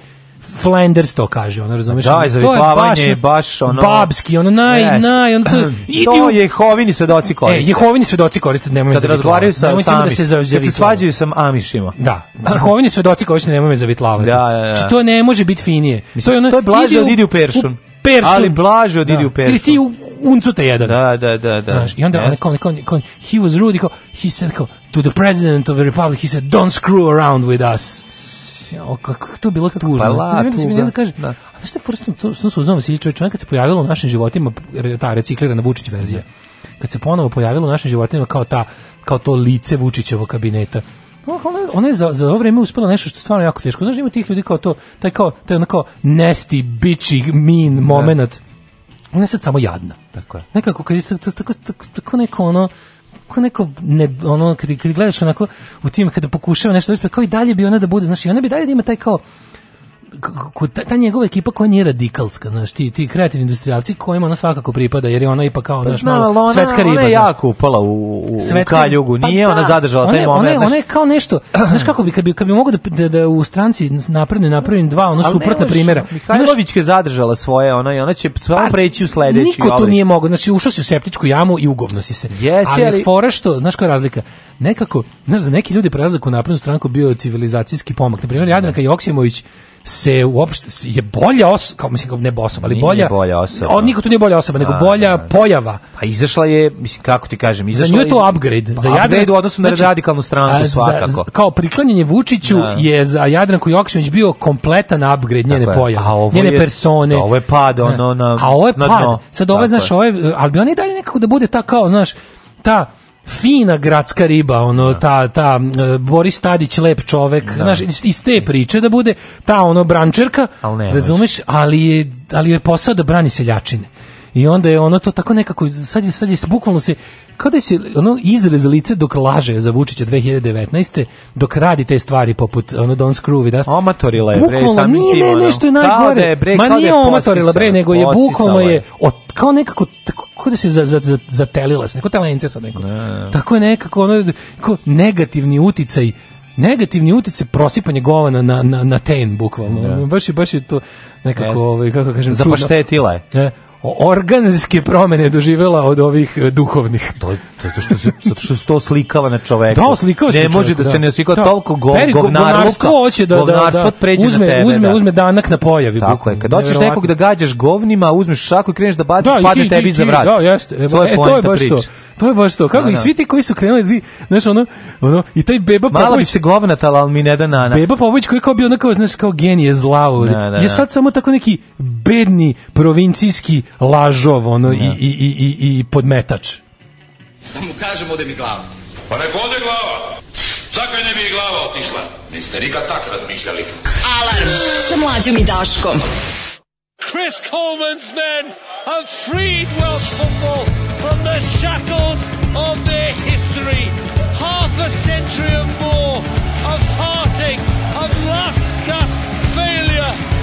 [SPEAKER 12] Flanders to kaže, ono razumeš? Da,
[SPEAKER 13] ono, to je baš, baš ono
[SPEAKER 12] babski, ono naj yes. naj ono to,
[SPEAKER 13] idi <clears throat> to Jehovini svedoci e, koriste. E, Jehovini svedoci koriste, nemoj me Kad razgovaraju sa samim, da se zavitlavaju. Kad se svađaju sa Amišima.
[SPEAKER 12] Da. Jehovini svedoci koriste, nemoj me zavitlavati. Da, da, znači, da. Či to ne može biti finije. Mislim, to
[SPEAKER 13] je ono to je blaže od idi u Peršun. Peršun. Ali blaže od da. idi u Peršun. Ili
[SPEAKER 12] ti u uncu te jedan. Da,
[SPEAKER 13] da, da, da. Znaš,
[SPEAKER 12] I onda yes. on kao, kao, he was rude, kao, he said, kao, to the president of the republic, he said, don't screw around with us. Ja, o, kako to bilo tužno. Pa la, ne, tuga. kaže, da. A znaš šta, to, što su uzmano Vasilić čovjek kad se pojavilo u našim životima ta reciklirana Vučić verzija, da. kad se ponovo pojavilo u našim životima kao, ta, kao to lice Vučićevog kabineta, ona, ona je za, za ovo vreme uspela nešto što je stvarno jako teško. Znaš, ima tih ljudi kao to, taj kao, taj onako nasty, bitchy, mean da. moment. Ona je sad samo jadna. Tako je. Nekako, kad je tako, tako, tako neko ono, kako neko ne, ono, kad, kad gledaš onako u tim, kada pokušava nešto da uspe, kao i dalje bi ona da bude, znači ona bi dalje da ima taj kao, ta njegova ekipa koja nije radikalska, znaš, ti, ti kreativni industrijalci kojima ona svakako pripada, jer je ona ipak kao, pa znaš, malo ona, svetska riba.
[SPEAKER 13] Ona je jako upala u, u, svetska, u kaljugu, pa nije pa, ona da, zadržala
[SPEAKER 12] one, taj
[SPEAKER 13] moment. Ona je,
[SPEAKER 12] ona je kao nešto, znaš kako bi, kad bi, kad bi mogo da, da, da u stranci napravim, napravim dva, ono suprotna primjera.
[SPEAKER 13] Mihajlovićka je zadržala svoje, ona, i ona će samo pa, preći u sledeću.
[SPEAKER 12] Niko to nije mogo, znači ušao si u septičku jamu i ugovno si se. Yes, ali, ali fora što, znaš koja je razlika? Nekako, znaš, za neki ljudi prelazak u naprednu stranku bio civilizacijski pomak. Na primjer, Jadranka da. Joksimović se uopšte je bolja osoba, kao mislim kao ne bosom, ali bolja, nije
[SPEAKER 13] bolja osoba.
[SPEAKER 12] On niko tu nije bolja osoba, nego bolja a, da. pojava.
[SPEAKER 13] Pa izašla je, mislim kako ti kažem, izašla.
[SPEAKER 12] Za
[SPEAKER 13] nju
[SPEAKER 12] je to upgrade, za pa
[SPEAKER 13] Jadran upgrade u odnosu na znači, radikalnu stranu svakako. Za,
[SPEAKER 12] kao priklanjanje Vučiću da. je za Jadranku Joksimović bio kompletan upgrade njene dakle, pojave, njene persone.
[SPEAKER 13] Da, ovo je pad da. ono na A ovo je na pad.
[SPEAKER 12] Dno. Sad ovo znaš, ovo je, ali bi ona i dalje nekako da bude ta kao, znaš, ta fina gradska riba, ono, da. ta, ta e, Boris Tadić, lep čovek, da. znaš, iz te priče da bude ta, ono, brančerka, ali razumeš, ali je, ali je posao da brani seljačine i onda je ono to tako nekako sad je sad je bukvalno se kao da se ono izrez lice dok laže za Vučića 2019. dok radi te stvari poput ono Don Screw It Us.
[SPEAKER 13] Omatorila je bre sam tim. Nije ne, nešto
[SPEAKER 12] da je najgore. Da je,
[SPEAKER 13] bre,
[SPEAKER 12] Ma nije amatorila bre, nego je bukvalno je od, kao nekako tako kako da se za, za, za, zatelila se, neko telence sad neko. Ne. Tako je nekako ono, kao negativni uticaj negativni utjecaj prosipanje govana na na na ten bukvalno. Da. Baš je baš je to nekako, ovaj kako kažem,
[SPEAKER 13] zapaštetila je.
[SPEAKER 12] E, organske promene doživela od ovih e, duhovnih.
[SPEAKER 13] To, zato što se zato što se to slikava na čoveku. Da, slikava se. Ne može da, da, se da. ne oslikava da. toliko go, Peri, govnarstvo. hoće da, da, da, da.
[SPEAKER 12] uzme,
[SPEAKER 13] tebe,
[SPEAKER 12] uzme, da. uzme danak na pojavi.
[SPEAKER 13] Tako je, kad hoćeš nekog da gađaš govnima, uzmeš šaku i kreneš da baciš, da, pade i ti, tebi ti, za vrat.
[SPEAKER 12] Da, jeste. E, to je, e, to je baš prič. to. To je baš to. Kako da, i da. svi ti koji su krenuli, znaš, ono, ono, i taj beba Popović.
[SPEAKER 13] Malo bi se govnatala, ali mi ne da nana.
[SPEAKER 12] Beba Popović koji je kao bio onako, znaš, kao genije zlavo. Na, da, na, je sad samo tako neki bedni provincijski lažov, ono, i, i, i, i, i podmetač. Da mu kažemo da mi glava. Pa nek ode glava. Zakaj ne bi i glava otišla? Niste nikad tak razmišljali. Alarm sa mlađom i Daškom. Chris Coleman's men have freed Welsh football. from the shackles of their history. Half a century and more of heartache, of lust, lust, failure,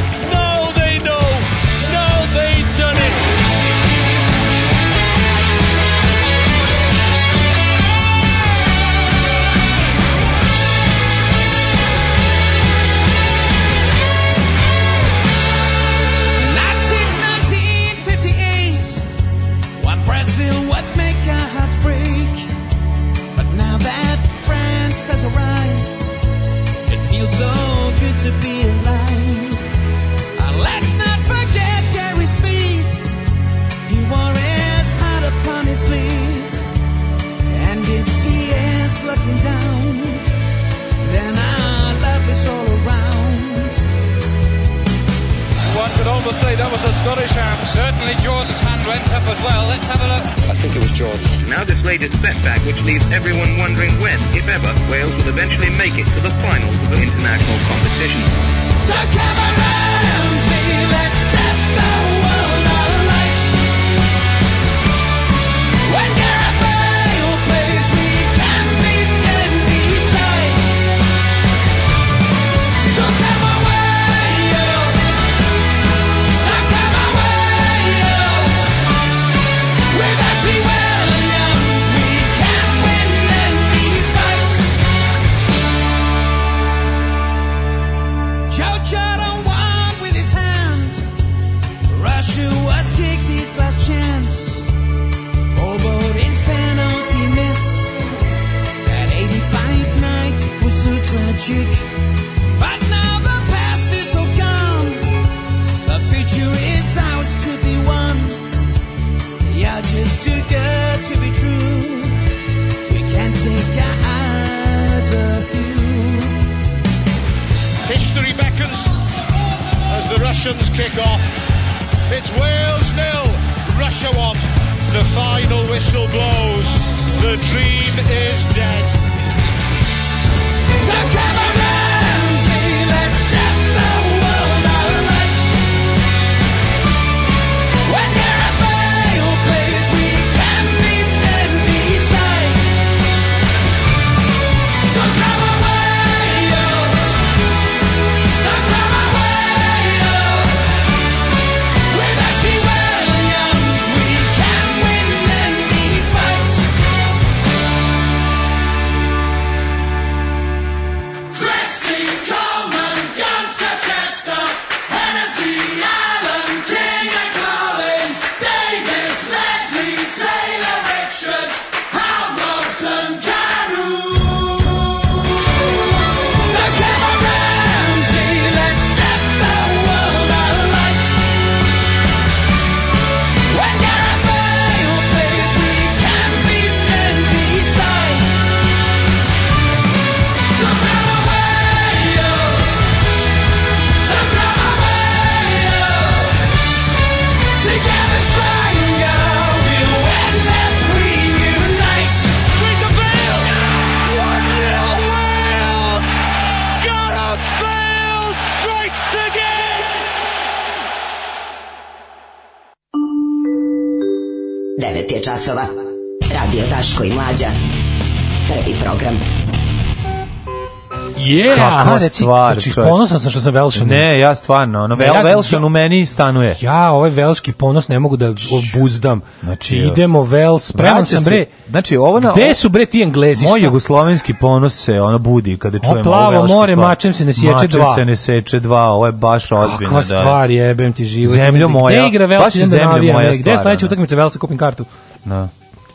[SPEAKER 13] ono reci, stvar. Znači,
[SPEAKER 12] ponosan sam što sam Velšan.
[SPEAKER 13] Ne, ja stvarno, ono, Vel, ja, Velšan ja, u meni stanuje.
[SPEAKER 12] Ja ovaj velški ponos ne mogu da obuzdam. Znači, znači idemo Vel, spreman sam, bre.
[SPEAKER 13] Znači, ovo na...
[SPEAKER 12] Gde su, bre, ti englezi?
[SPEAKER 13] Moj jugoslovenski ponos se, ono, budi kada čujem
[SPEAKER 12] ovo plavo more, mačem se ne sječe dva.
[SPEAKER 13] Mačem se ne seče dva, ovo je baš ozbiljno.
[SPEAKER 12] Kakva da. stvar,
[SPEAKER 13] jebem
[SPEAKER 12] ti život.
[SPEAKER 13] Zemljo moja, baš da zemlja moja stvar. Gde je sledeća
[SPEAKER 12] utakmica Velsa, kupim kartu. Da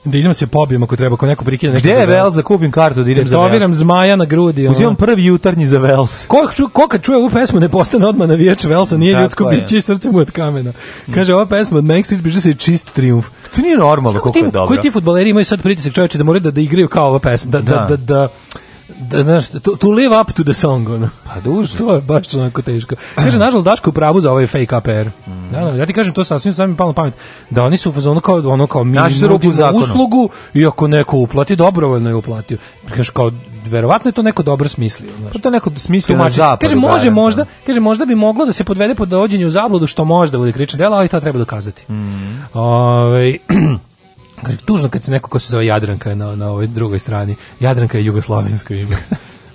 [SPEAKER 12] da idemo se pobijemo ako treba, ako neko prikida nešto.
[SPEAKER 13] Gde
[SPEAKER 12] je
[SPEAKER 13] Vels da kupim kartu da idem za Vels?
[SPEAKER 12] Tetoviram zmaja na grudi.
[SPEAKER 13] Ono. Uzimam prvi jutarnji za Vels.
[SPEAKER 12] Ko, ču, ko kad čuje ovu pesmu ne postane odmah navijač Velsa, nije Tako ljudsko je. biće srce mu od kamena. Kaže, ova pesma od Mank Street biže se čist triumf.
[SPEAKER 13] To nije normalno koliko je dobro.
[SPEAKER 12] Koji ti futboleri imaju sad pritisak čoveče da moraju da, da igraju kao ova pesma, da, da, da, da, da da, znaš, to, to live up to the song, ono.
[SPEAKER 13] Pa duže. To je
[SPEAKER 12] baš onako teško. Kaže, nažalost, Daško je pravu za ovaj fake APR. Mm. Da, da, ja ti kažem, to sasvim sam mi palo pamet. Da oni su u fazonu kao, ono kao, mi Naši nudimo uslugu i ako neko uplati, dobrovoljno je uplatio. Kaže, kao, verovatno je to neko dobro smislio. Znaš.
[SPEAKER 13] Pa to neko smislio na
[SPEAKER 12] zapadu. Kaže, da, može barem, da, da. možda, da. kaže, možda bi moglo da se podvede pod dovođenje u zabludu, što možda bude krično delo, ali ta treba dokazati. Mm. Ove, ovaj, <clears throat> Kaže, tužno kad se neko ko se zove Jadranka na, na ovoj drugoj strani. Jadranka je jugoslovensko ime.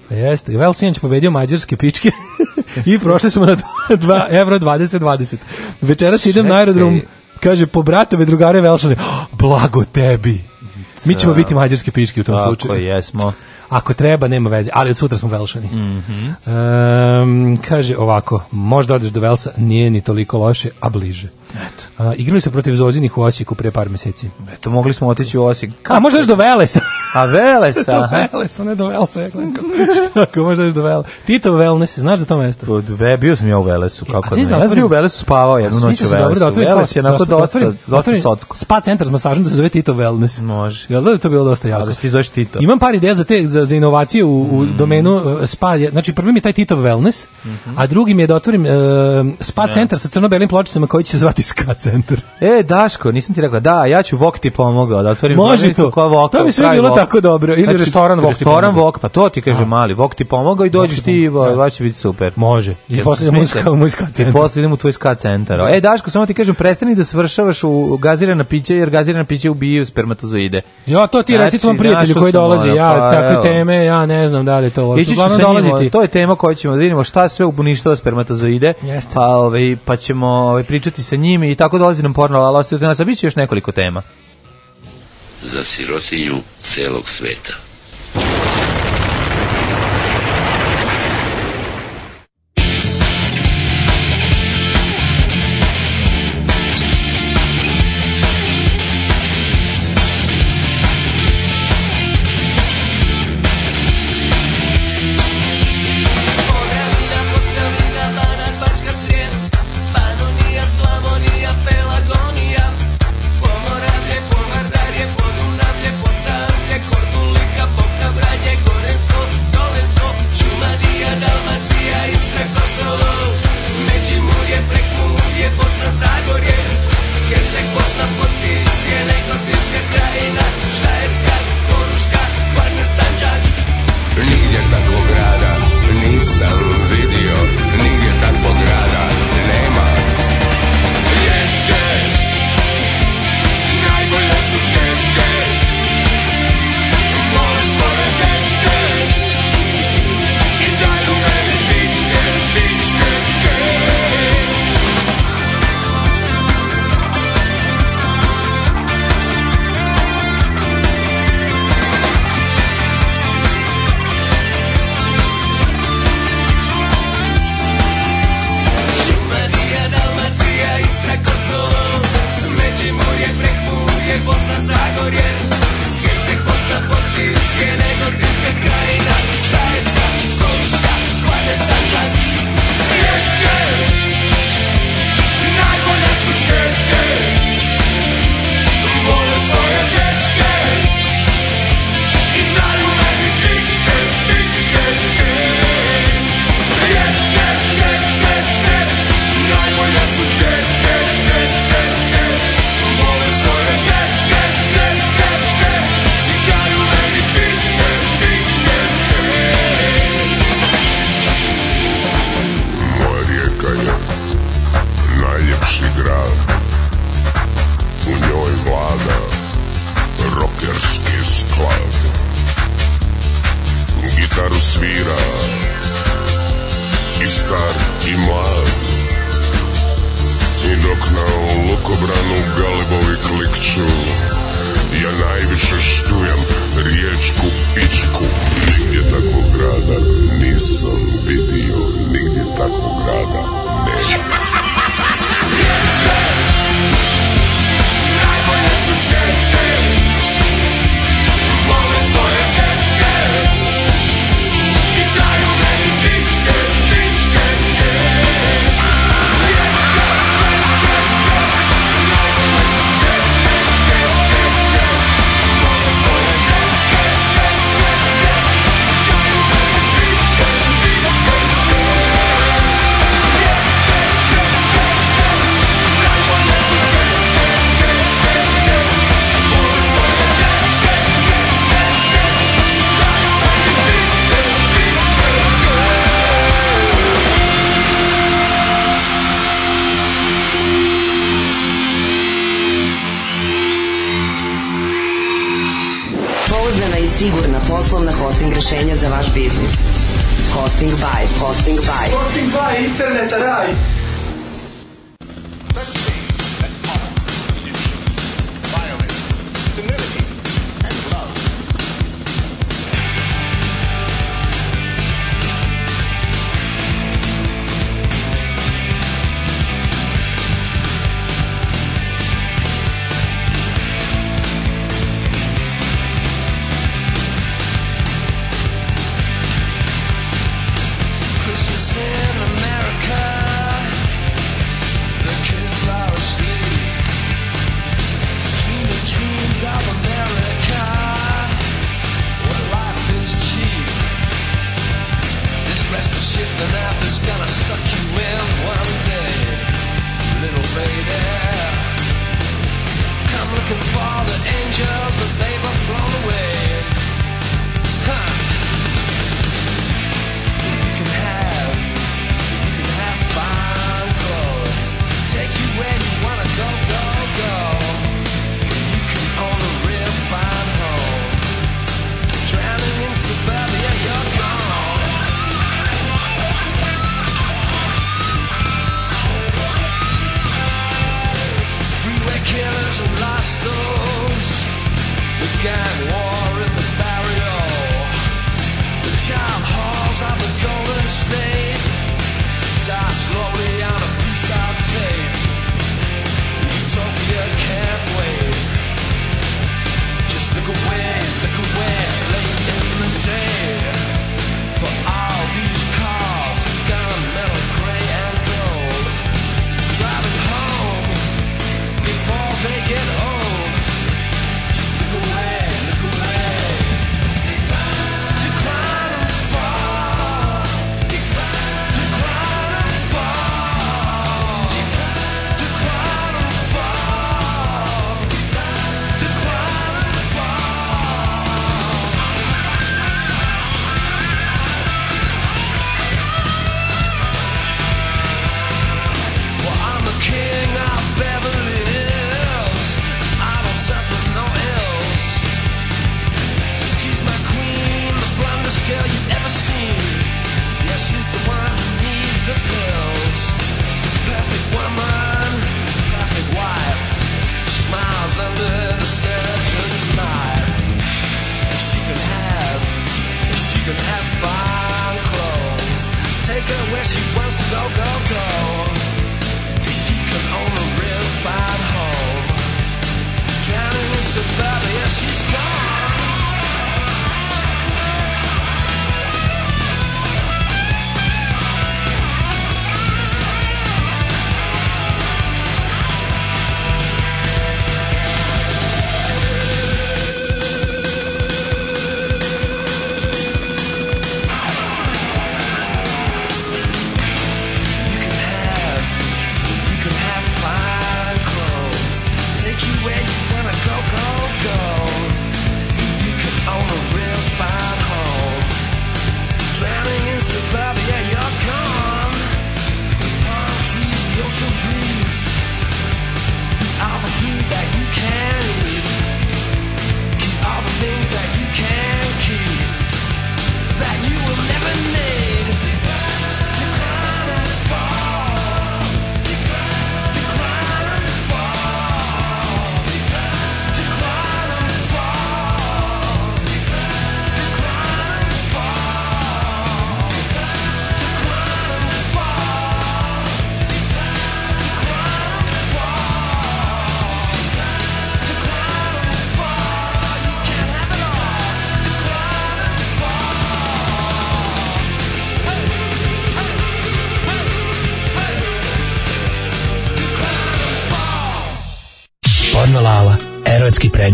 [SPEAKER 12] Pa jeste. Velsinić pobedio mađarske pičke <laughs> i prošli smo na 2 evro 20 20. Večeras Čekaj. idem na aerodrom, kaže, po bratove drugare Velšane, oh, blago tebi. Mi ćemo da. biti mađarske pičke u tom Tako slučaju. Tako jesmo. Ako treba, nema veze, ali od sutra smo velšani. Mm -hmm. um, kaže ovako, možda odeš do Velsa, nije ni toliko loše, a bliže. Eto. A, igrali su protiv Zozinih u Osijeku pre par meseci.
[SPEAKER 13] Eto, mogli smo otići u Osijek.
[SPEAKER 12] A možda još do Velesa.
[SPEAKER 13] A
[SPEAKER 12] Velesa. <laughs>
[SPEAKER 13] do Velesa,
[SPEAKER 12] ne do Velesa, ja gledam Šta <laughs> ako možda još do Velesa. Tito Wellness, znaš za to mesto? To, pa,
[SPEAKER 13] ve, bio sam ja u Velesu, e, kako e, ne. Ja sam bio u Velesu, spavao jednu noć u Velesu. Da Veles je onako dosta, dosta socko.
[SPEAKER 12] Spa centar s masažom da se zove Tito Wellness.
[SPEAKER 13] Može. Jel
[SPEAKER 12] da to bilo dosta jako? Da
[SPEAKER 13] ti zoveš Tito.
[SPEAKER 12] Imam par ideja za, te, za, za inovacije u, u mm. domenu uh, spa. Znači, prvi mi je taj Tito Wellness, mhm. a drugi mi je da otvorim uh, spa centar sa crno-belim pločicama koji će se zvati ska
[SPEAKER 13] centar. E, Daško, nisam ti rekao, da, ja ću Vok ti pomogao, da otvorim
[SPEAKER 12] Može to. koja Vok. To mi sve bilo vok. tako dobro. Ili znači, restoran Vok Restoran
[SPEAKER 13] Vok, pa to ti kaže A. mali. Vok ti pomogao i dođeš ti, da. baš će biti super.
[SPEAKER 12] Može. I posle idemo u moj ska centar.
[SPEAKER 13] I posle idemo u tvoj ska centar. Da. E, Daško, samo ti kažem, prestani da svršavaš u gazirana pića, jer gazirana pića ubijaju spermatozoide.
[SPEAKER 12] Jo, to ti znači, reci tvom
[SPEAKER 13] prijatelju
[SPEAKER 12] koji dolazi.
[SPEAKER 13] Ja, pa takve
[SPEAKER 12] teme, ja ne znam da li to
[SPEAKER 13] voliš. Uglavnom dolaziti. To je tema koju ćemo da vidimo šta sve uništava spermatozoide. Pa, ovaj, pa ćemo ovaj, pričati sa njim njime i tako dolazi nam porno lalosti od nas, a bit će još nekoliko tema.
[SPEAKER 16] Za sirotinju celog sveta.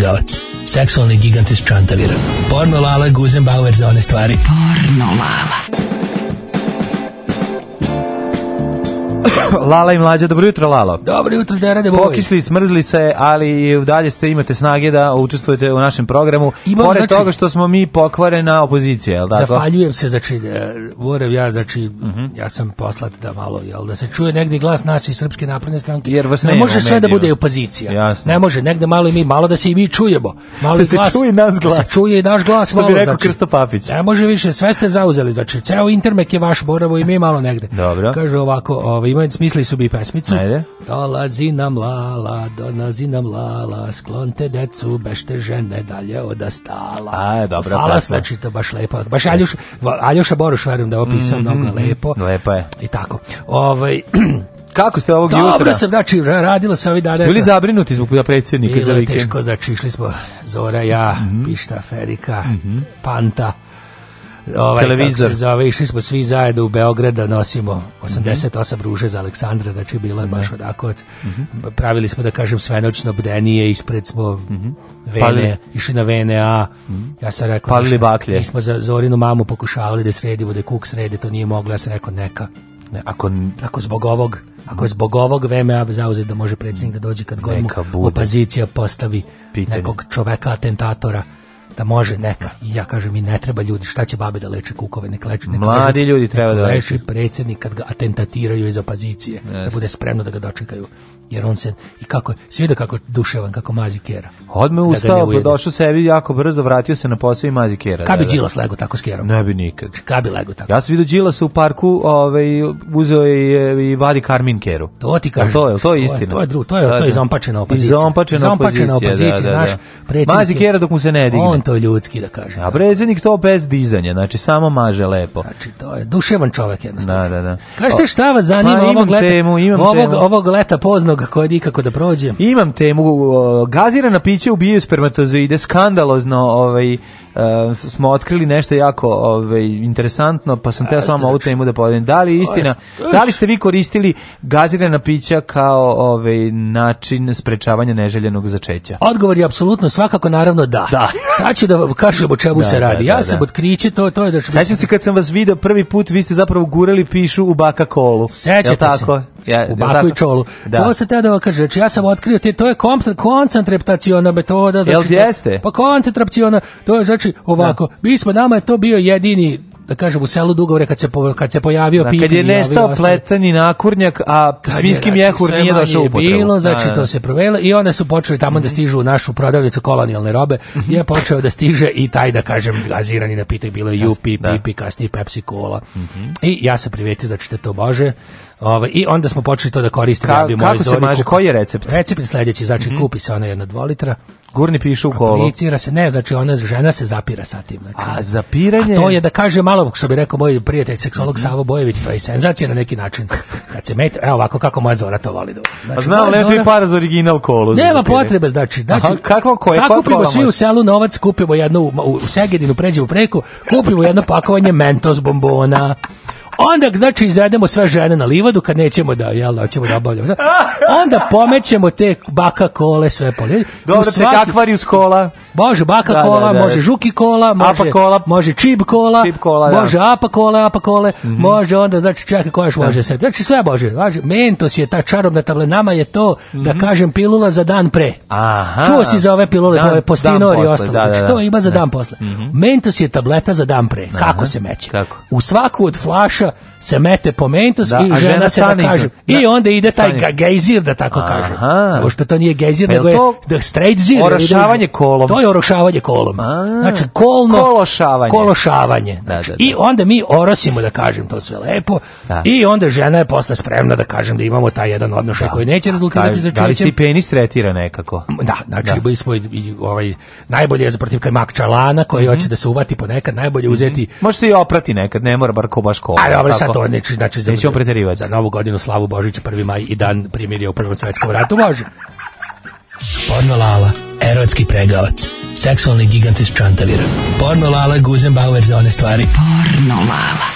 [SPEAKER 13] izbjegavac. Seksualni gigant iz Čantavira. Porno Lala Guzenbauer za one stvari. Porno Lala. <coughs> Lala i mlađa,
[SPEAKER 12] dobro jutro
[SPEAKER 13] Lalo. Dobro jutro,
[SPEAKER 12] Derade
[SPEAKER 13] Boj. Pokisli, smrzli se, ali i dalje ste imate snage da učestvujete u našem programu. Imam, Pored znači, toga što smo mi pokvarena opozicija, je li
[SPEAKER 12] tako? Zafaljujem se, znači, Vorev e, ja, znači, ja sam poslat da malo, jel, da se čuje negde glas naše srpske napredne stranke.
[SPEAKER 13] Jer vas
[SPEAKER 12] ne, može sve da bude opozicija. Jasno. Ne može, negde malo i mi, malo da se i mi čujemo.
[SPEAKER 13] Malo
[SPEAKER 12] da
[SPEAKER 13] se glas,
[SPEAKER 12] čuje
[SPEAKER 13] nas
[SPEAKER 12] glas. Da se čuje i
[SPEAKER 13] naš
[SPEAKER 12] glas. Što
[SPEAKER 13] malo, rekao znači, Krsto Papić.
[SPEAKER 12] Ne može više, sve ste zauzeli, znači, ceo intermek je vaš boravo i mi malo negde. Dobro. Kaže ovako, ovaj, imaju smisli su bi pesmicu. Ajde. Dolazi nam lala, dolazi nam lala, sklon decu, bešte žene dalje od ostala A,
[SPEAKER 13] dobro. Hvala,
[SPEAKER 12] znači, to baš lepo. Baš Aljuša, Aljuša Boruš, verujem da je opisao mm -hmm. mnogo mhm, lepo
[SPEAKER 13] lepa je.
[SPEAKER 12] I tako. Ovaj <clears throat>
[SPEAKER 13] Kako ste ovog
[SPEAKER 12] Dobro jutra?
[SPEAKER 13] Dobro
[SPEAKER 12] sam, znači, radila sam ovih dana. Ste
[SPEAKER 13] bili zabrinuti zbog da predsjednika
[SPEAKER 12] Bilo za vikend? Bilo teško, znači, išli smo Zora, ja, mm -hmm. Pišta, Ferika, mm -hmm. Panta, ovaj, televizor. za se išli smo svi zajedno u Beograd da nosimo 88 mm -hmm. ruže za Aleksandra, znači bilo je baš mm -hmm. onako mm -hmm. pravili smo da kažem svenočno bdenije, ispred smo mm -hmm. vene, Pali. išli na vene, a mm -hmm. ja sam rekao,
[SPEAKER 13] Palili baklje. mi
[SPEAKER 12] smo za Zorinu mamu pokušavali da sredimo, da kuk srede, to nije moglo, ja sam rekao neka.
[SPEAKER 13] Ne, ako...
[SPEAKER 12] ako zbog ovog ako je zbog ovog VMA zauzet da može predsjednik da dođe kad god mu opozicija postavi Pitanje. nekog čoveka atentatora da može neka. I ja kažem i ne treba ljudi, šta će babe da leče kukove, nek leče. Nek Mladi
[SPEAKER 13] leče, ljudi treba da leče. Leči
[SPEAKER 12] predsjednik kad ga atentatiraju iz opozicije, yes. da bude spremno da ga dočekaju jer on se i kako svi vide kako duševan kako mazikera
[SPEAKER 13] kera. Odme da ustao, da došao sebi jako brzo, vratio se na posao i mazi kera.
[SPEAKER 12] Kad bi da, da. Đilas lego tako s
[SPEAKER 13] Ne bi nikad.
[SPEAKER 12] Kad bi lego tako?
[SPEAKER 13] Ja sam video vidio Đilasa u parku, ovaj uzeo je i vadi Karmin keru.
[SPEAKER 12] To ti kaže.
[SPEAKER 13] To je, to je istina.
[SPEAKER 12] To je, to to je, to je zampačena opozicija.
[SPEAKER 13] Zampačena opozicija, opozicija da, da, naš predsjednik. mazikera kera dok mu se ne digne.
[SPEAKER 12] On to ljudski da kaže. A
[SPEAKER 13] predsjednik to bez dizanja, znači samo maže lepo.
[SPEAKER 12] Znači to je duševan čovek jednostavno. Da, da, da. Kažete šta vas zanima pa, ovog leta? Temu, ovog, ovog leta poznog kako je kako da prođem.
[SPEAKER 13] Imam temu, gazirana pića ubijaju spermatozoide, skandalozno ovaj, uh, smo otkrili nešto jako ovaj, interesantno, pa sam teo s vama ovu temu da povedem. Da li je istina, da li ste vi koristili gazirana pića kao ovaj, način sprečavanja neželjenog začeća?
[SPEAKER 12] Odgovor je apsolutno, svakako naravno da.
[SPEAKER 13] da.
[SPEAKER 12] <laughs> Sad ću da kažem o čemu da, se da, radi. Da, ja sam da. otkriće, to, to je da
[SPEAKER 13] ću... Sećam
[SPEAKER 12] se
[SPEAKER 13] kad sam vas video prvi put, vi ste zapravo gurali pišu u baka kolu. Sećate tako?
[SPEAKER 12] se. Ja, u baku tako? i čolu. Da. To se te da kaže, znači ja sam otkrio, te, to je koncentraciona metoda. Znači, Jel
[SPEAKER 13] jeste?
[SPEAKER 12] Pa koncentraciona, to je znači Znači, ovako, da. mi smo, nama je to bio jedini da kažem, u selu Dugovre kad se, po, kad se pojavio da, Pipin.
[SPEAKER 13] Kad je nestao pletani nakurnjak, a svinski znači, mjehur nije došao u potrebu.
[SPEAKER 12] Bilo, znači a, da, to da. se provelo i one su počeli tamo mm -hmm. da mhm. stižu u našu prodavnicu kolonijalne robe, mm -hmm. je počeo da stiže i taj, da kažem, gazirani napitak, bilo je UP, da. Pipi, kasnije Pepsi Cola. Mm -hmm. I ja sam privetio, znači te da to može, Ovo, ovaj, I onda smo počeli to da koristimo. Ka, ja kako
[SPEAKER 13] ovaj
[SPEAKER 12] se maže,
[SPEAKER 13] koji je recept?
[SPEAKER 12] Recept je sledeći, znači mm -hmm. kupi se ona jedna 2 litra.
[SPEAKER 13] Gurni piše u kolo. Aplicira
[SPEAKER 12] se, ne, znači ona žena se zapira sa tim. Znači.
[SPEAKER 13] A zapiranje?
[SPEAKER 12] A to je da kaže malo, što bi rekao moj prijatelj, seksolog mm -hmm. Savo Bojević, to je senzacija na neki način. Kad se mete, evo ovako kako moja Zora to voli. Da, znači, A pa
[SPEAKER 13] znam, leto i para za original kolo.
[SPEAKER 12] Nema potrebe, znači. znači Aha, kako, koje, sakupimo koja svi u selu novac, kupimo jednu, u, u Segedinu pređemo preko, kupimo jedno pakovanje Mentos bombona. Onda, znači, izvedemo sve žene na livadu kad nećemo da, jel, da, ćemo da obavljamo. Da. Onda pomećemo te baka kole, sve polje. lijedu. Dobro,
[SPEAKER 13] svaki... akvarijus kola.
[SPEAKER 12] Može baka da, da kola, da, da, može žuki kola, može, apa kola, može čib kola, čib kola može apa kola, apa kole, mm -hmm. može onda, znači, čekaj, koja još može se. Znači, sve može. Znači, mentos je ta čarobna tabla, nama je to, mm -hmm. da mhm. kažem, pilula za dan pre.
[SPEAKER 13] Aha.
[SPEAKER 12] Čuo si za ove pilule, dan, ove postinor i ostalo. Znači, to ima za dan posle. Mhm. Mentos je tableta za dan pre. Kako se meće? U svaku od flaša se mete po mentos da, i žena, žena se da kaže. Da, I onda ide taj stani. gejzir, da tako kaže. Samo što to nije gejzir, nego je da straight zir. Da
[SPEAKER 13] orošavanje kolom. To
[SPEAKER 12] je orošavanje kolom. A, znači, kolno...
[SPEAKER 13] Kološavanje.
[SPEAKER 12] Kološavanje. Da, da, znači, da, da, I onda mi orosimo, da kažem, to sve lepo. I onda žena je posle spremna, da kažem, da imamo taj jedan odnošaj koji neće rezultirati
[SPEAKER 13] za čećem. Da li se i penis tretira nekako?
[SPEAKER 12] Da, znači, bili smo i ovaj, najbolje je za protiv kajmak čalana koji mhm. hoće da se uvati ponekad, najbolje uzeti... Mhm.
[SPEAKER 13] Može se i oprati nekad, ne mora bar ko baš kola.
[SPEAKER 12] A, dobro, sad Pa to neči, znači, za, Nećemo
[SPEAKER 13] preterivati.
[SPEAKER 12] Za novu godinu slavu Božić, 1. maj i dan primirja u Prvom svetskom ratu može.
[SPEAKER 17] Porno erotski pregavac, seksualni gigant iz Čantavira. Porno Lala Guzenbauer za one stvari. Pornolala.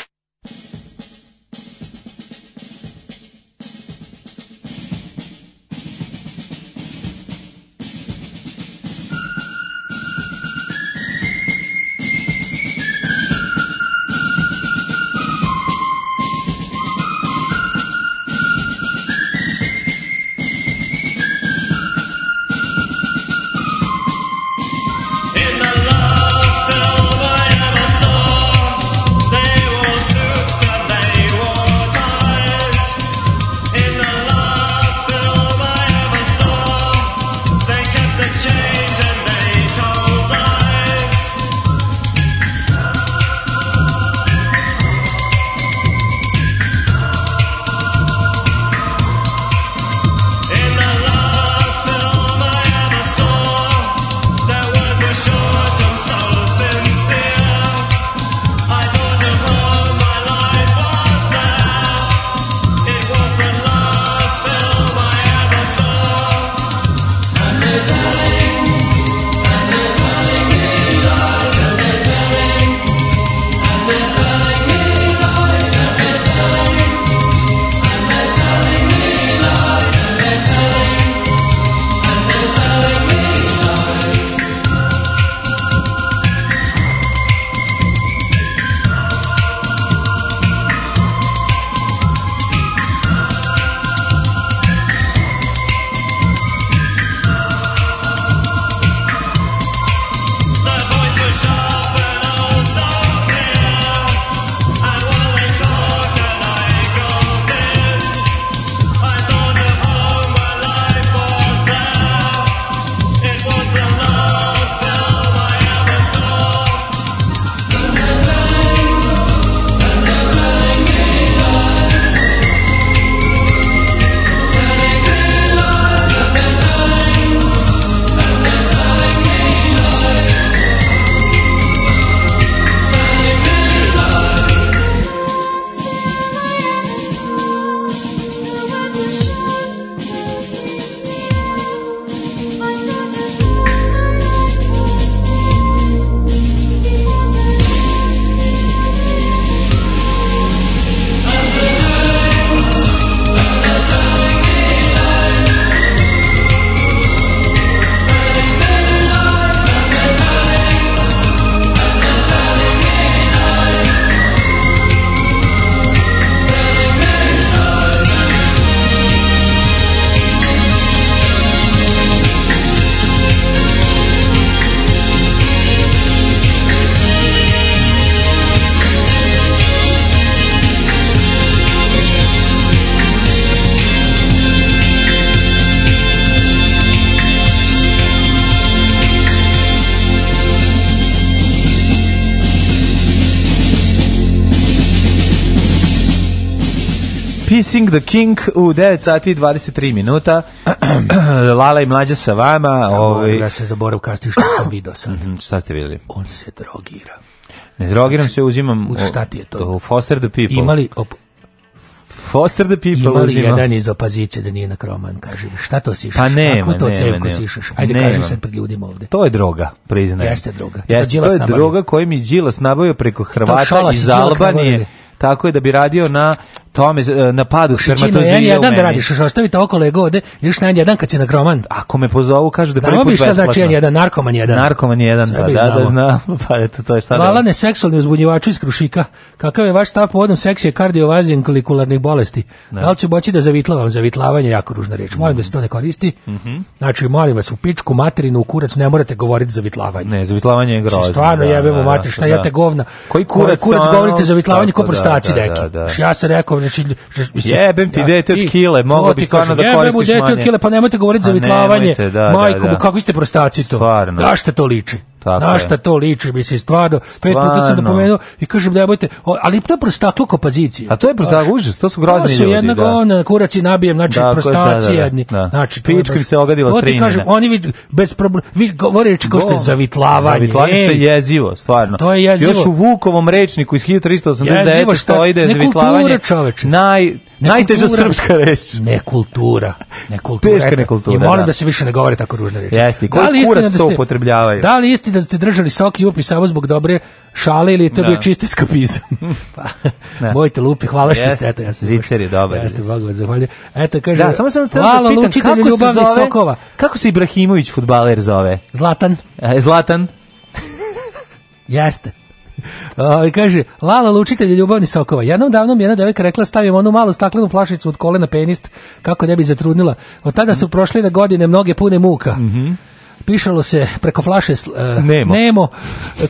[SPEAKER 13] Kissing the King u 9 sati 23 minuta. <clears throat> Lala i mlađa sa vama. Ja, ovaj... ja
[SPEAKER 12] da se zaborav kasnije što sam video sad.
[SPEAKER 13] Mhm, šta ste videli?
[SPEAKER 12] On se drogira.
[SPEAKER 13] Ne drogiram znači, se, uzimam... U, šta ti je to? U Foster the People. Imali... Op... Foster the People Imali uzimam. jedan
[SPEAKER 12] iz opozicije da nije na kroman, kaže šta to sišaš?
[SPEAKER 13] Pa nema, Kako
[SPEAKER 12] to
[SPEAKER 13] nema, cevko
[SPEAKER 12] nema. sišaš? Ajde nema. kaži sad pred ljudima ovde.
[SPEAKER 13] To je droga, priznajem.
[SPEAKER 12] Jeste
[SPEAKER 13] droga. Jeste,
[SPEAKER 12] to, to je nabavio. droga
[SPEAKER 13] koju mi Đilas nabavio preko Hrvata iz Albanije tako je da bi radio na tome e, napadu spermatozija.
[SPEAKER 12] N1 da radiš, što ostavite okolo lego ode, još na n kad si na kroman.
[SPEAKER 13] Ako me pozovu, kažu da prvi put besplatno.
[SPEAKER 12] Znamo šta znači jedan, narkoman jedan.
[SPEAKER 13] Narkoman jedan, pa da, da,
[SPEAKER 12] znam.
[SPEAKER 13] <laughs> Pa eto, to je šta
[SPEAKER 12] Vala da... seksualni uzbunjivači iz krušika. Kakav je vaš stav povodom seksije kardiovazin kolikularnih bolesti? Ne. Da li ću boći da zavitlavam? Zavitlavanje je jako ružna reč. Molim mm da se to ne koristi. Mm -hmm. Znači, molim vas, u pičku, materinu, u kurac, ne morate govoriti zavitlavanje.
[SPEAKER 13] Ne, zavitlavanje je znači, grozno.
[SPEAKER 12] Stvarno da, jebemo da, mater, šta da. ja te govna. Koji kurac, kurac govorite zavitlavanje ko da, prostaci da, neki. Ja sam rekao, znači
[SPEAKER 13] mislim jebem ti dete od kile, mogu bi stvarno da koristiš manje. Jebem mu dete
[SPEAKER 12] od kile, pa nemojte govoriti za pa vitlavanje. Da, da, majko, da. kako ste prostaci to? Da što to liči? Tako Na šta to liči, mislim, stvarno, pet puta sam napomenuo i kažem, da nemojte, ali to je prostaklo opozicije.
[SPEAKER 13] A to je prostaklo, užas, to su grozni ljudi. To su jednog
[SPEAKER 12] da. kurac i nabijem, znači, da, da, da, prostaci jedni. Da, da. Znači,
[SPEAKER 13] Pičkom se ogadila ti Kažem,
[SPEAKER 12] oni vid, bez problema, vi govore kao što je zavitlavanje. Zavitlavanje ste
[SPEAKER 13] jezivo, stvarno.
[SPEAKER 12] To je jezivo.
[SPEAKER 13] Još u Vukovom rečniku iz 1389. stoji da je zavitlavanje. Naj, najteža srpska reč.
[SPEAKER 12] Ne kultura. Ne kultura. Teška
[SPEAKER 13] ne kultura.
[SPEAKER 12] I moram da. da se više ne govori tako ružne reči. Jeste,
[SPEAKER 13] koji kurac to upotrebljavaju?
[SPEAKER 12] Da li isti da ste držali sok i upi samo zbog dobre šale ili je to da. bio čisti skapizam? <laughs> pa, da. Mojte da. lupi, hvala što
[SPEAKER 13] ste, eto, ja sam Zicer
[SPEAKER 12] je
[SPEAKER 13] dobar. Jeste, blago,
[SPEAKER 12] zahvaljujem. Eto, kaže, da, samo sam da te hvala da lučitelju ljubavi zove, sokova.
[SPEAKER 13] Kako se Ibrahimović futbaler zove?
[SPEAKER 12] Zlatan.
[SPEAKER 13] E, Zlatan?
[SPEAKER 12] Jeste. I kaže, Lala lučitelj ljubavni sokova. Jednom davnom jedna devojka rekla stavim onu malu staklenu flašicu od kolena penist kako ne bi zatrudnila. Od tada su prošle na godine mnoge pune muka. Mm pišalo se preko flaše uh, nemo. nemo.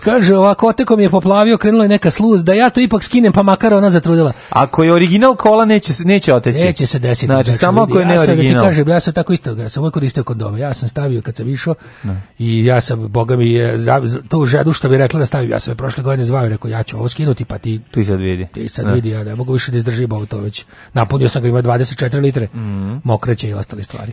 [SPEAKER 12] Kaže, ovako, otekom je poplavio, krenula je neka sluz, da ja to ipak skinem, pa makar ona zatrudila.
[SPEAKER 13] Ako je original kola, neće, neće oteći.
[SPEAKER 12] Neće se desiti. Znači, znači
[SPEAKER 13] samo ako je ne
[SPEAKER 12] original. Ja sam, ti kažem, ja sam tako isto, ja sam uvijek koristio kod doma. Ja sam stavio kad sam išao da. i ja sam, boga mi je, to žedu što bi rekla da stavim, ja sam je prošle godine zvao i rekao, ja ću ovo skinuti, pa ti...
[SPEAKER 13] Ti sad vidi. Ti
[SPEAKER 12] sad ne. Da. vidi, ja ne mogu više da izdržim ovo to već. Napunio sam ga, ima 24 litre, mm -hmm. mokreće i ostale stvari.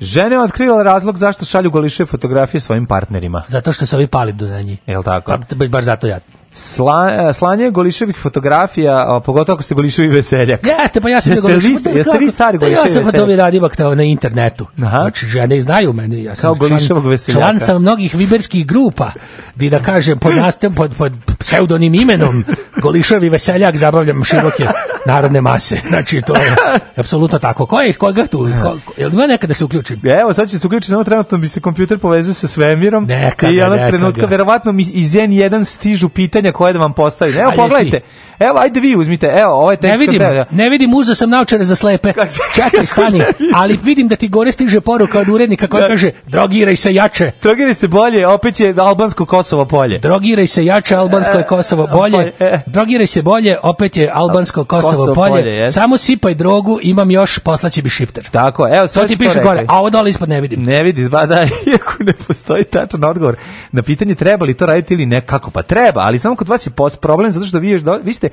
[SPEAKER 13] Žene otkrivala razlog zašto šalju goliše fotografije svojim partnerima.
[SPEAKER 12] Zato što se ovi pali do na njih.
[SPEAKER 13] Jel tako?
[SPEAKER 12] Pa, baš zato ja.
[SPEAKER 13] Sla, e, slanje Goliševih fotografija, a, pogotovo ako ste Goliševi veseljak.
[SPEAKER 12] Jeste, pa ja sam
[SPEAKER 13] Goliševi veseljak.
[SPEAKER 12] Jeste
[SPEAKER 13] vi stari Goliševi pa veseljak?
[SPEAKER 12] Ja sam pa dobi radivak na, na internetu. Aha. Znači, žene znaju mene. Ja sam Kao član, veseljaka. Član sam mnogih viberskih grupa, gdje da kažem, pod, <laughs> nastem, pod, pod pseudonimim imenom golišavi veseljak zabavljam široke <laughs> narodne mase. Znači, to je apsolutno tako. Ko je, koga tu? Ko, ko, jel ima nekada se uključim?
[SPEAKER 13] E, evo, sad će se uključiti, samo trenutno bi se kompjuter povezuje sa svemirom. Nekada, I onog trenutka, verovatno mi iz N1 stižu pitanja koje da vam postavim. Evo, pogledajte. Evo, ajde vi uzmite. Evo, ovaj tekst.
[SPEAKER 12] Ne vidim, tebe. ne vidim, uzao sam naučare za slepe. Čekaj, stani. Da Ali vidim da ti gore stiže poruka od urednika koja da. kaže, drogiraj se jače.
[SPEAKER 13] Drogiraj se bolje, opet je albansko Kosovo polje.
[SPEAKER 12] Drogiraj se jače, albansko je Kosovo e, bolje. E drogiraj se bolje, opet je albansko Kosovo, Kosovo polje, polje samo sipaj drogu, imam još, poslaće bi šipter.
[SPEAKER 13] Tako, evo, sve to
[SPEAKER 12] ti piše gore, a ovo dole ispod ne vidim.
[SPEAKER 13] Ne vidi, ba da, <laughs> iako ne postoji tačan odgovor na pitanje treba li to raditi ili ne, kako pa treba, ali samo kod vas je problem zato što vi, još do, vi ste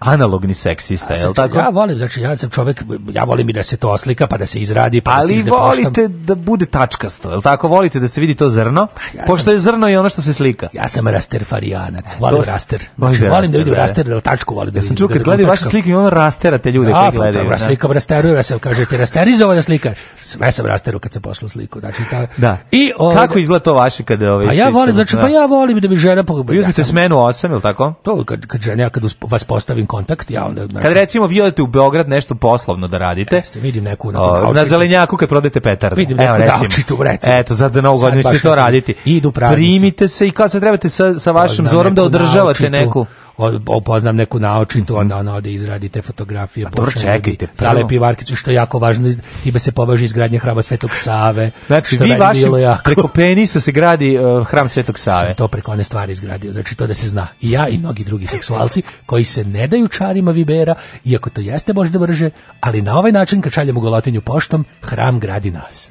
[SPEAKER 13] analogni seksista,
[SPEAKER 12] je
[SPEAKER 13] li tako?
[SPEAKER 12] Ja volim, znači ja sam čovjek, ja volim i da se to oslika, pa da se izradi, pa
[SPEAKER 13] da Ali
[SPEAKER 12] da
[SPEAKER 13] volite da bude tačkasto, je l' tako? Volite da se vidi to zrno, pa ja pošto sam, je zrno i ono što se slika.
[SPEAKER 12] Ja sam rasterfarianac, e, volim to, raster. Znači, volim da vidim da, da, raster, da tačku volim da
[SPEAKER 13] Ja sam čuo da kad gledaju vaše slike i ono rasterate ljude ja, koji pa, gledaju. Ja,
[SPEAKER 12] pa, raster, rasteruju, ja sam kaže, ti rasterizovao da slikaš. Sve sam rasteru kad se pošlo sliku. Znači, ta,
[SPEAKER 13] da. I, ovaj, Kako izgleda to vaše kad ove ovaj,
[SPEAKER 12] A ja volim, znači, pa ja volim da mi žena...
[SPEAKER 13] Uzmite smenu 8, je l' tako?
[SPEAKER 12] To, kad, kad žena, kad vas postavim kontakt, ja onda... Kad dakle-
[SPEAKER 13] recimo vi odete u Beograd nešto poslovno da radite, e, Jeste,
[SPEAKER 12] vidim neku na, o,
[SPEAKER 13] na zelenjaku kad prodajete petarde. Vidim Evo, neku davčitu, recimo. Eto, sad za novu godinu ćete to raditi. Idu
[SPEAKER 12] pravnici. Primite
[SPEAKER 13] se i kao sad trebate sa, sa vašim zorom da održavate neku
[SPEAKER 12] opoznam neku naočitu, onda ona ode izradi te fotografije.
[SPEAKER 13] A dobro, Zalepi varkicu,
[SPEAKER 12] što je jako važno, tibe se pobaži izgradnja hrama Svetog Save.
[SPEAKER 13] Znači, vi vaši preko penisa se gradi uh, hram Svetog Save.
[SPEAKER 12] to preko one stvari izgradio, znači to da se zna. I ja i mnogi drugi seksualci koji se ne daju čarima Vibera, iako to jeste možda vrže, ali na ovaj način kad šaljemo golotinju poštom, hram gradi nas.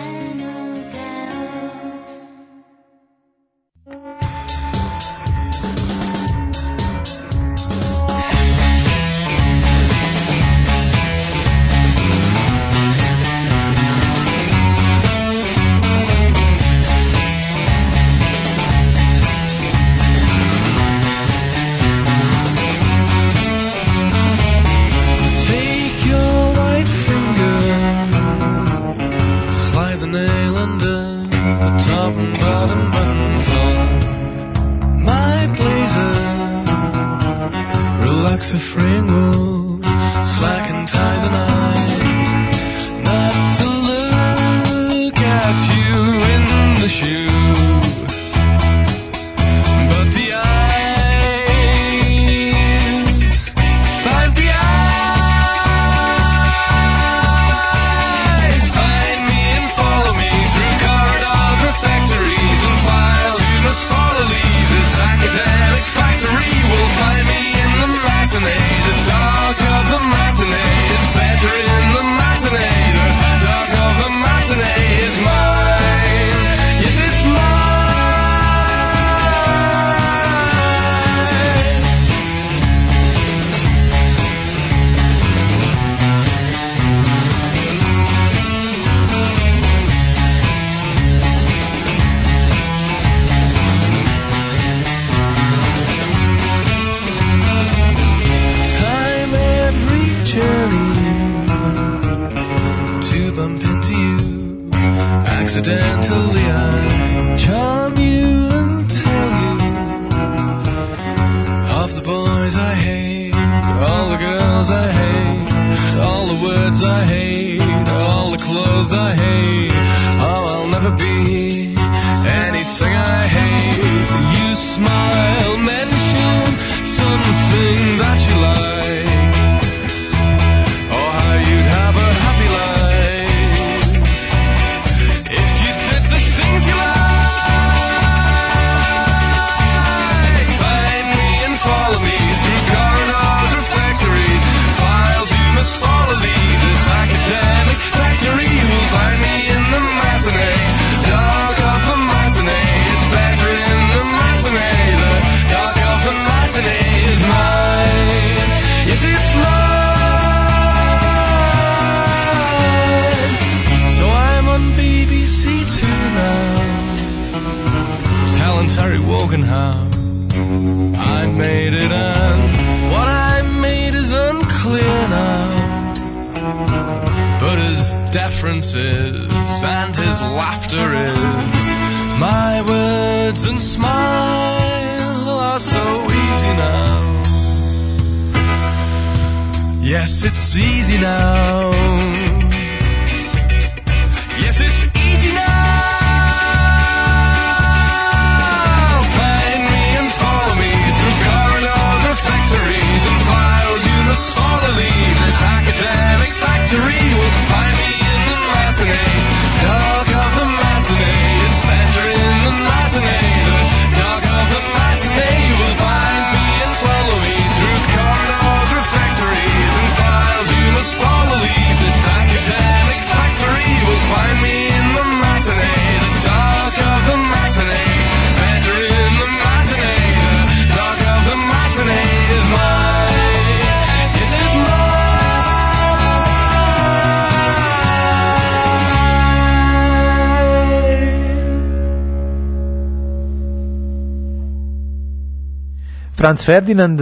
[SPEAKER 13] Franz Ferdinand,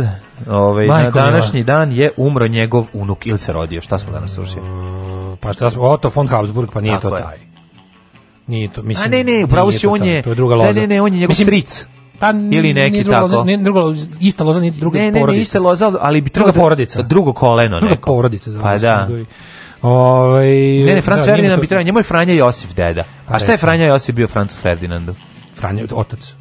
[SPEAKER 13] ovaj, na današnji dan je umro njegov unuk ili se rodio. Šta smo danas slušali? E,
[SPEAKER 12] pa šta smo, Otto von Habsburg, pa nije Tako to je. Nije to, mislim. A
[SPEAKER 13] ne, ne, upravo si on je,
[SPEAKER 12] to je druga loza.
[SPEAKER 13] Ne, ne, on
[SPEAKER 12] je
[SPEAKER 13] njegov mislim, stric. Pa ili neki druga tako.
[SPEAKER 12] Loza, ne, druga loza, ista loza, nije druga ne, ne, porodica. Ne, ne, ista loza,
[SPEAKER 13] ali bi druga da- porodica. Drugo koleno
[SPEAKER 12] druga neko. Druga porodica, da.
[SPEAKER 13] Pa da. da ovaj Ne, ne, Franz da, Ferdinand to... bi trebao, njemu je Franja Josif deda. Pa A šta je Franja Josif bio Francu Ferdinandu? Franjo otac.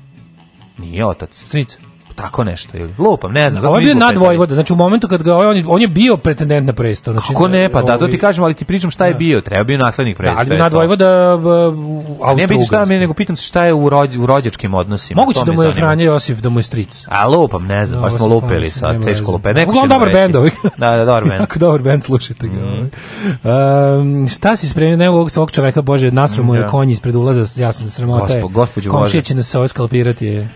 [SPEAKER 13] Nije otac. Stric tako nešto ili lupam, ne znam.
[SPEAKER 12] Ovo je bio nadvojvoda, znači u momentu kad ga on, on je bio pretendent na presto. Znači,
[SPEAKER 13] Kako ne, pa da, to ti ovaj, kažem, ali ti pričam šta je da. bio, treba bio naslednik presto.
[SPEAKER 12] Da, ali nadvojvoda uh,
[SPEAKER 13] Ne biti šta mi, nego pitam se šta je u, rođ, u rođačkim odnosima.
[SPEAKER 12] Moguće da mu je Franja Josif, da mu je stric.
[SPEAKER 13] A lupam, ne znam, pa smo lupili sad, teško lupili. Neko
[SPEAKER 12] Uglavnom dobar
[SPEAKER 13] bend ovih.
[SPEAKER 12] Da, da, dobar <laughs> bend. Jako dobar bend, slušajte ga. Um, šta si spremio, evo ovog svog čoveka, Bože, nasramo je da. konji ispred ulaza, ja sam
[SPEAKER 13] sramota. Gospođo Bože. Komšija će nas se oskalpirati. Ovaj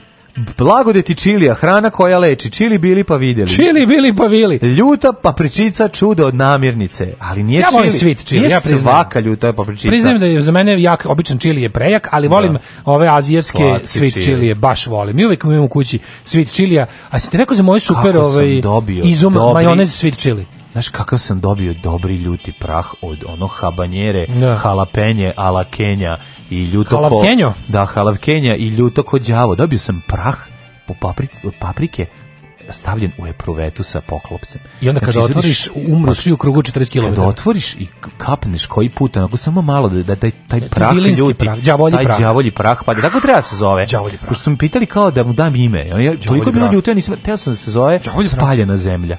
[SPEAKER 13] Blagodeti čilija, hrana koja leči. Čili bili pa videli.
[SPEAKER 12] Čili bili pa vili.
[SPEAKER 13] Ljuta papričica čudo od namirnice, ali nije
[SPEAKER 12] ja
[SPEAKER 13] čili. Volim
[SPEAKER 12] svit čili, ja
[SPEAKER 13] priznajem. Svaka ljuta papričica. Priznajem
[SPEAKER 12] da
[SPEAKER 13] je
[SPEAKER 12] za mene jak, običan čili je prejak, ali da. volim da. ove azijatske svit čili. čilije, baš volim. I uvek imamo u kući svit čilija, a si ti rekao za moje super ovaj, izum dobri. majonez svit čili.
[SPEAKER 13] Znaš kakav sam dobio dobri ljuti prah od ono habanjere, da. halapenje, ala kenja, i ljuto halavkenjo. ko... Da, halavkenja i ljuto ko đavo. Dobio sam prah po papri, paprike stavljen u epruvetu sa poklopcem.
[SPEAKER 12] I onda znači, kada znači, otvoriš, umru svi u krugu 40 km. Kada
[SPEAKER 13] otvoriš i kapneš koji put, onako samo malo da, da taj, taj da, prah ljuti, prah, đavolji taj prah. đavolji prah, pa da tako treba da se zove. Đavolji prah. Pošto su mi pitali kao da mu dam ime. Ja, toliko bilo ljuto, ja nisam, teo sam da se zove đavolji spaljena prah. zemlja.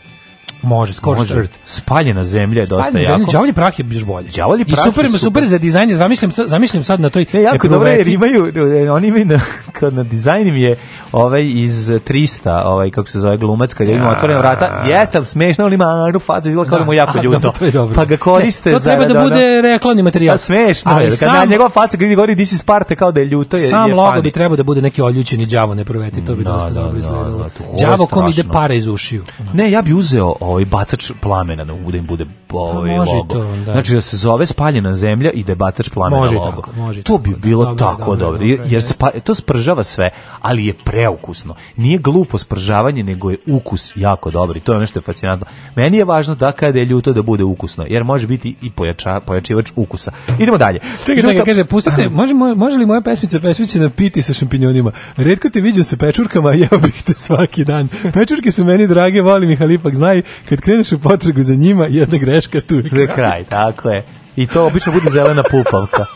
[SPEAKER 12] Može, skoro
[SPEAKER 13] čvrt. Spaljena zemlja je dosta Spaljena jako.
[SPEAKER 12] Đavolji prah je biš bolje. Đavolji prah. I super, super, super za dizajn, ja zamišljam, zamišljam sad na toj Ne,
[SPEAKER 13] jako dobro jer imaju oni imaju na, <laughs> kad na dizajnim je ovaj iz 300, ovaj kako se zove glumac kad je ima otvorena vrata. Jeste, al smešno ali ima onu facu izgleda kao da mu jako ljuto. Pa ga koriste
[SPEAKER 12] ne, to treba za, da, da, da bude da. reklamni materijal. A pa
[SPEAKER 13] smešno ali je, kad sam, na njegov faca kad govori this is Sparta kao da je ljuto
[SPEAKER 12] je. Sam je logo bi trebao da bude neki oljućeni đavo ne proveti, to bi dosta dobro
[SPEAKER 13] izgledalo. Đavo kom ide pare iz ušiju. Ne, ja bi uzeo ovaj bacač plamena da im bude pa ovaj logo. To, da. Znači da se zove spaljena zemlja i da je bacač plamena može logo. Tako, može to bi tako, da. bilo dobro, tako dobro, dobro, dobro jer spa, to spržava sve, ali je preukusno. Nije glupo spržavanje, nego je ukus jako dobar i to je nešto je fascinantno. Meni je važno da kada je ljuto da bude ukusno, jer može biti i pojača, pojačivač ukusa. Idemo dalje.
[SPEAKER 12] Čekaj, čekaj, kaže, pustite, <clears throat> može, može li moja pesmica pesmice na piti sa šampinjonima? Redko te viđem sa pečurkama, <laughs> ja bih te svaki dan. Pečurke su meni drage, volim ih, ali ipak znaj kad kreneš u potragu za njima, jedna greška tu je
[SPEAKER 13] kraj. kraj, tako je. I to obično bude zelena pupavka.
[SPEAKER 12] <laughs>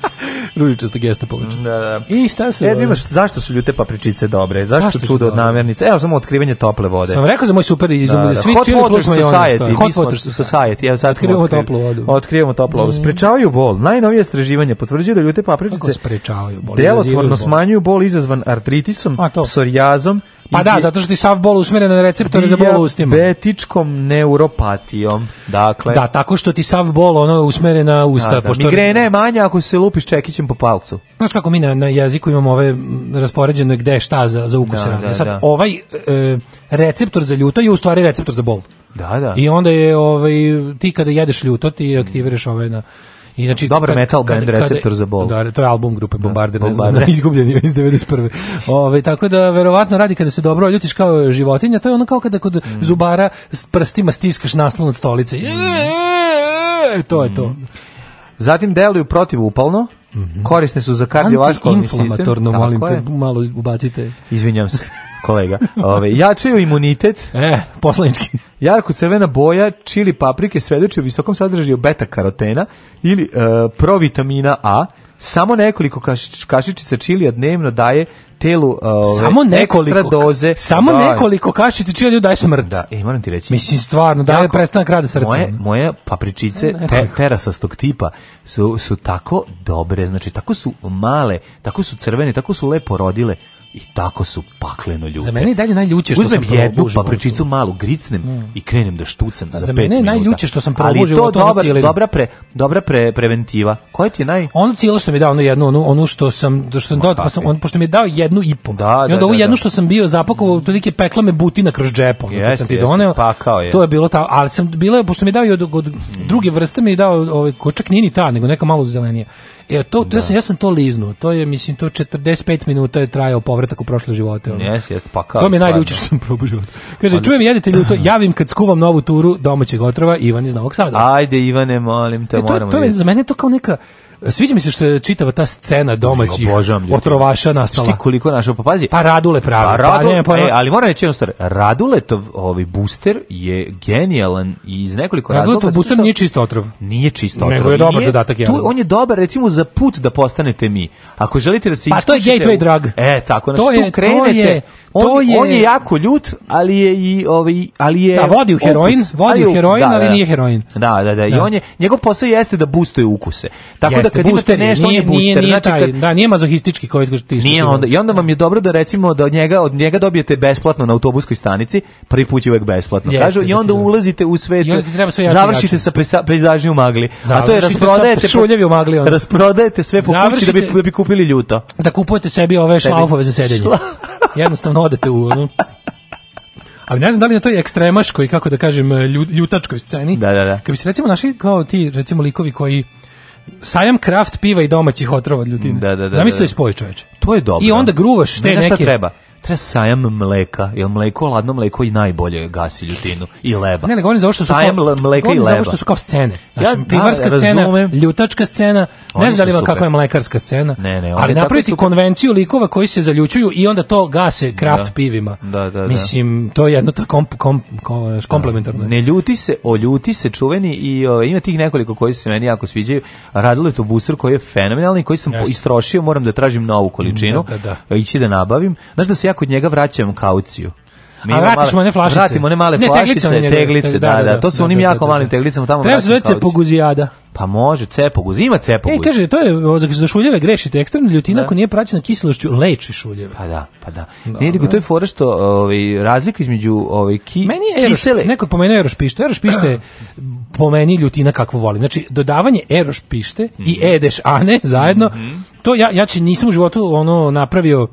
[SPEAKER 12] Ružičasta gesta
[SPEAKER 13] poveća. Da, da. I šta se... E, vidiš, zašto su ljute papričice dobre? Zašto, zašto čudo od namernice? Evo, samo otkrivanje tople vode. Sam
[SPEAKER 12] rekao za moj super izum, da,
[SPEAKER 13] da.
[SPEAKER 12] svi čili plus society.
[SPEAKER 13] Hot water society. Evo, sad otkrivamo otkri... toplu vodu. Otkrivamo toplu vodu. Mm. Sprečavaju bol. Najnovije istraživanje potvrđuje da ljute papričice... Kako sprečavaju
[SPEAKER 12] bol?
[SPEAKER 13] Delotvorno bol. smanjuju bol izazvan artritisom, psorijazom,
[SPEAKER 12] Pa da, zato što ti sav bol usmjeren na receptore za bol u ustima.
[SPEAKER 13] Betičkom neuropatijom. Dakle.
[SPEAKER 12] Da, tako što ti sav bol ono usmjeren na usta. Da,
[SPEAKER 13] da. Pošto... Migrena je manja ako se lupiš čekićem po palcu.
[SPEAKER 12] Znaš kako mi na, na jeziku imamo ove raspoređene gde šta za, za ukuse da, da Sad, da. ovaj e, receptor za ljuto je u stvari receptor za bol.
[SPEAKER 13] Da, da.
[SPEAKER 12] I onda je ovaj, ti kada jedeš ljuto ti aktiviraš ove ovaj na
[SPEAKER 13] Inače dobar
[SPEAKER 12] kad,
[SPEAKER 13] metal band kad, receptor za bol.
[SPEAKER 12] Da, to je album grupe Bombarder, da, ne znam, <laughs> izgubljen iz 91. Ove, tako da verovatno radi kada se dobro ljutiš kao životinja, to je ono kao kada kod mm. zubara s prstima stiskaš naslon od stolice. Mm. E, to je to. Mm.
[SPEAKER 13] Zatim deluju protivupalno. Mm -hmm. Korisne su za kardiovaskularni
[SPEAKER 12] sistem. Antiinflamatorno, molim te, malo ubacite.
[SPEAKER 13] Izvinjam se. <laughs> kolega. Ove, jačaju imunitet. <laughs>
[SPEAKER 12] E, poslanički.
[SPEAKER 13] Jarko crvena boja, čili paprike svedoči o visokom sadržaju beta karotena ili e, provitamina A. Samo nekoliko kašič, kašičica čilija dnevno daje telu e, ove,
[SPEAKER 12] samo nekoliko
[SPEAKER 13] doze.
[SPEAKER 12] Samo da, nekoliko kašičica čilija daje smrt. Da,
[SPEAKER 13] e, moram ti reći.
[SPEAKER 12] Mislim stvarno, daje je prestanak rada srca. Moje,
[SPEAKER 13] moje papričice ne, te, terasastog tipa su, su tako dobre, znači tako su male, tako su crvene, tako su lepo rodile i tako su pakleno ljute.
[SPEAKER 12] Za mene je dalje najljuće što Uzmem sam jednu
[SPEAKER 13] papričicu malu, gricnem mm. i krenem da štucam za,
[SPEAKER 12] za
[SPEAKER 13] pet minuta. Za mene najljuće
[SPEAKER 12] što sam probao u
[SPEAKER 13] životu. Ali to dobar, dobra, pre, dobra pre, preventiva. Koja ti je naj...
[SPEAKER 12] Ono cijelo što mi
[SPEAKER 13] je
[SPEAKER 12] dao, ono jednu, ono, ono što sam, što sam dao, pa, pa sam, on, pošto mi je dao jednu i po.
[SPEAKER 13] Da, I onda da, ovu
[SPEAKER 12] da, jednu da. što sam bio zapakovao, otprilike pekla me butina kroz džep, ono, sam ti doneo. Pakao je. To je bilo ta, ali sam bila, pošto mi je dao i od, od, od mm. druge vrste mi je dao, ovaj, kočak nije ni ta, nego neka malo zelenija. E, to, to, ja, da. sam, ja sam to liznuo, to je, mislim, to 45 minuta je trajao povratak u prošle živote. Ono. Jes,
[SPEAKER 13] jes, pa
[SPEAKER 12] kao. To mi je najljuće što sam probao život. Kaže, pa čujem, da. jedete ljuto, <clears throat> javim kad skuvam novu turu domaćeg otrova, Ivan iz Novog Sada.
[SPEAKER 13] Ajde, Ivane, molim te, e, to,
[SPEAKER 12] moramo. To je, za mene to kao neka, Sviđa mi se što je čitava ta scena domaćih otrovaša nastala. Šti
[SPEAKER 13] koliko našao,
[SPEAKER 12] pa
[SPEAKER 13] pazi.
[SPEAKER 12] Pa Radule pravi. Pa, pa
[SPEAKER 13] Radule,
[SPEAKER 12] pa,
[SPEAKER 13] ne, pa, e, ali moram reći jednu stvar. Raduletov ovaj booster je genijalan iz nekoliko razloga. Raduletov
[SPEAKER 12] booster što... nije čist otrov.
[SPEAKER 13] Nije čist otrov. Nego
[SPEAKER 12] je dobar
[SPEAKER 13] nije,
[SPEAKER 12] dodatak.
[SPEAKER 13] Tu, on je dobar recimo za put da postanete mi. Ako želite da se
[SPEAKER 12] Pa to je gateway drug.
[SPEAKER 13] E, tako. Znači, to je, tu krenete, to je, on, to je... on je jako ljut, ali je i ovaj, ali je... Da,
[SPEAKER 12] vodi u heroin, opus, vodi u heroin, da, ali,
[SPEAKER 13] da,
[SPEAKER 12] ali nije da. heroin.
[SPEAKER 13] Da, da,
[SPEAKER 12] da.
[SPEAKER 13] I da. on je, njegov posao jeste da boostuje ukuse. Tako onda kad booster, imate nešto, nije, on booster. Nije,
[SPEAKER 12] nije
[SPEAKER 13] znači, taj, kad,
[SPEAKER 12] da, nema zahistički koji ti nije
[SPEAKER 13] onda, I onda vam je dobro da recimo da od njega, od njega dobijete besplatno na autobuskoj stanici, prvi put je uvek besplatno. Jeste, Kažu, I onda ulazite u svet, završite sa pejzažnim magli. a to je rasprodajete... Šuljevi u magli. Onda. Rasprodajete sve po kući da bi, da bi kupili ljuto.
[SPEAKER 12] Da kupujete sebi ove šlaufove za sedenje. <laughs> Jednostavno odete u... Ono, ali ne znam da li na toj ekstremaškoj, kako da kažem, ljutačkoj sceni. Da, da, da. Kad bi se recimo našli kao ti, recimo, likovi koji sajam kraft piva i domaćih otrova od ljudine. Da, da, da. Zamisli da, to je da. spoj, čoveče.
[SPEAKER 13] To je dobro. I
[SPEAKER 12] da. onda gruvaš te ne, neke...
[SPEAKER 13] treba? Treba sajam mleka, jer mleko, ladno mleko i najbolje gasi ljutinu i leba.
[SPEAKER 12] Ne, ne govorim zašto su sajam
[SPEAKER 13] kao, mleka i leba. što
[SPEAKER 12] su kao scene. Znači, ja, da, pivarska da, scena, ljutačka scena, Oni ne znam da li kako je mlekarska scena, ne, ne, ali napraviti super. konvenciju likova koji se zaljučuju i onda to gase kraft da. pivima. Da, da, da. Mislim, to je jedno ta kom, komp, kom, da. komplementarno.
[SPEAKER 13] Ne ljuti se, o ljuti se čuveni i o, ima tih nekoliko koji se meni jako sviđaju. Radilo je to booster koji je fenomenalni, koji sam Jeste. istrošio, moram da tražim novu količinu, da, da, da. ići da nabavim. Znaš da se ja kod njega vraćam kauciju.
[SPEAKER 12] Mi a vratiš one flašice. Vratim
[SPEAKER 13] one male ne, flašice, teglice, teglice da, te, da, da, da, da, To su da, onim jako malim teglicama tamo
[SPEAKER 12] Treba se zove
[SPEAKER 13] Pa može, cepoguz, ima cepoguz. E,
[SPEAKER 12] kaže, to je, za, šuljeve grešite, ekstremna ljutina ako nije praćena kiselošću, leči šuljeve. Pa
[SPEAKER 13] da, pa da. Nije nego to je fora što ovaj, razlika između ovaj, ki, Meni
[SPEAKER 12] je eroš, kisele... Neko pomenuo erošpište, erošpište eroš pište po meni ljutina kakvu volim. Znači, dodavanje eroš pište mm -hmm. i mhm. edeš ane zajedno, mm -hmm. to ja, ja će nisam u životu ono napravio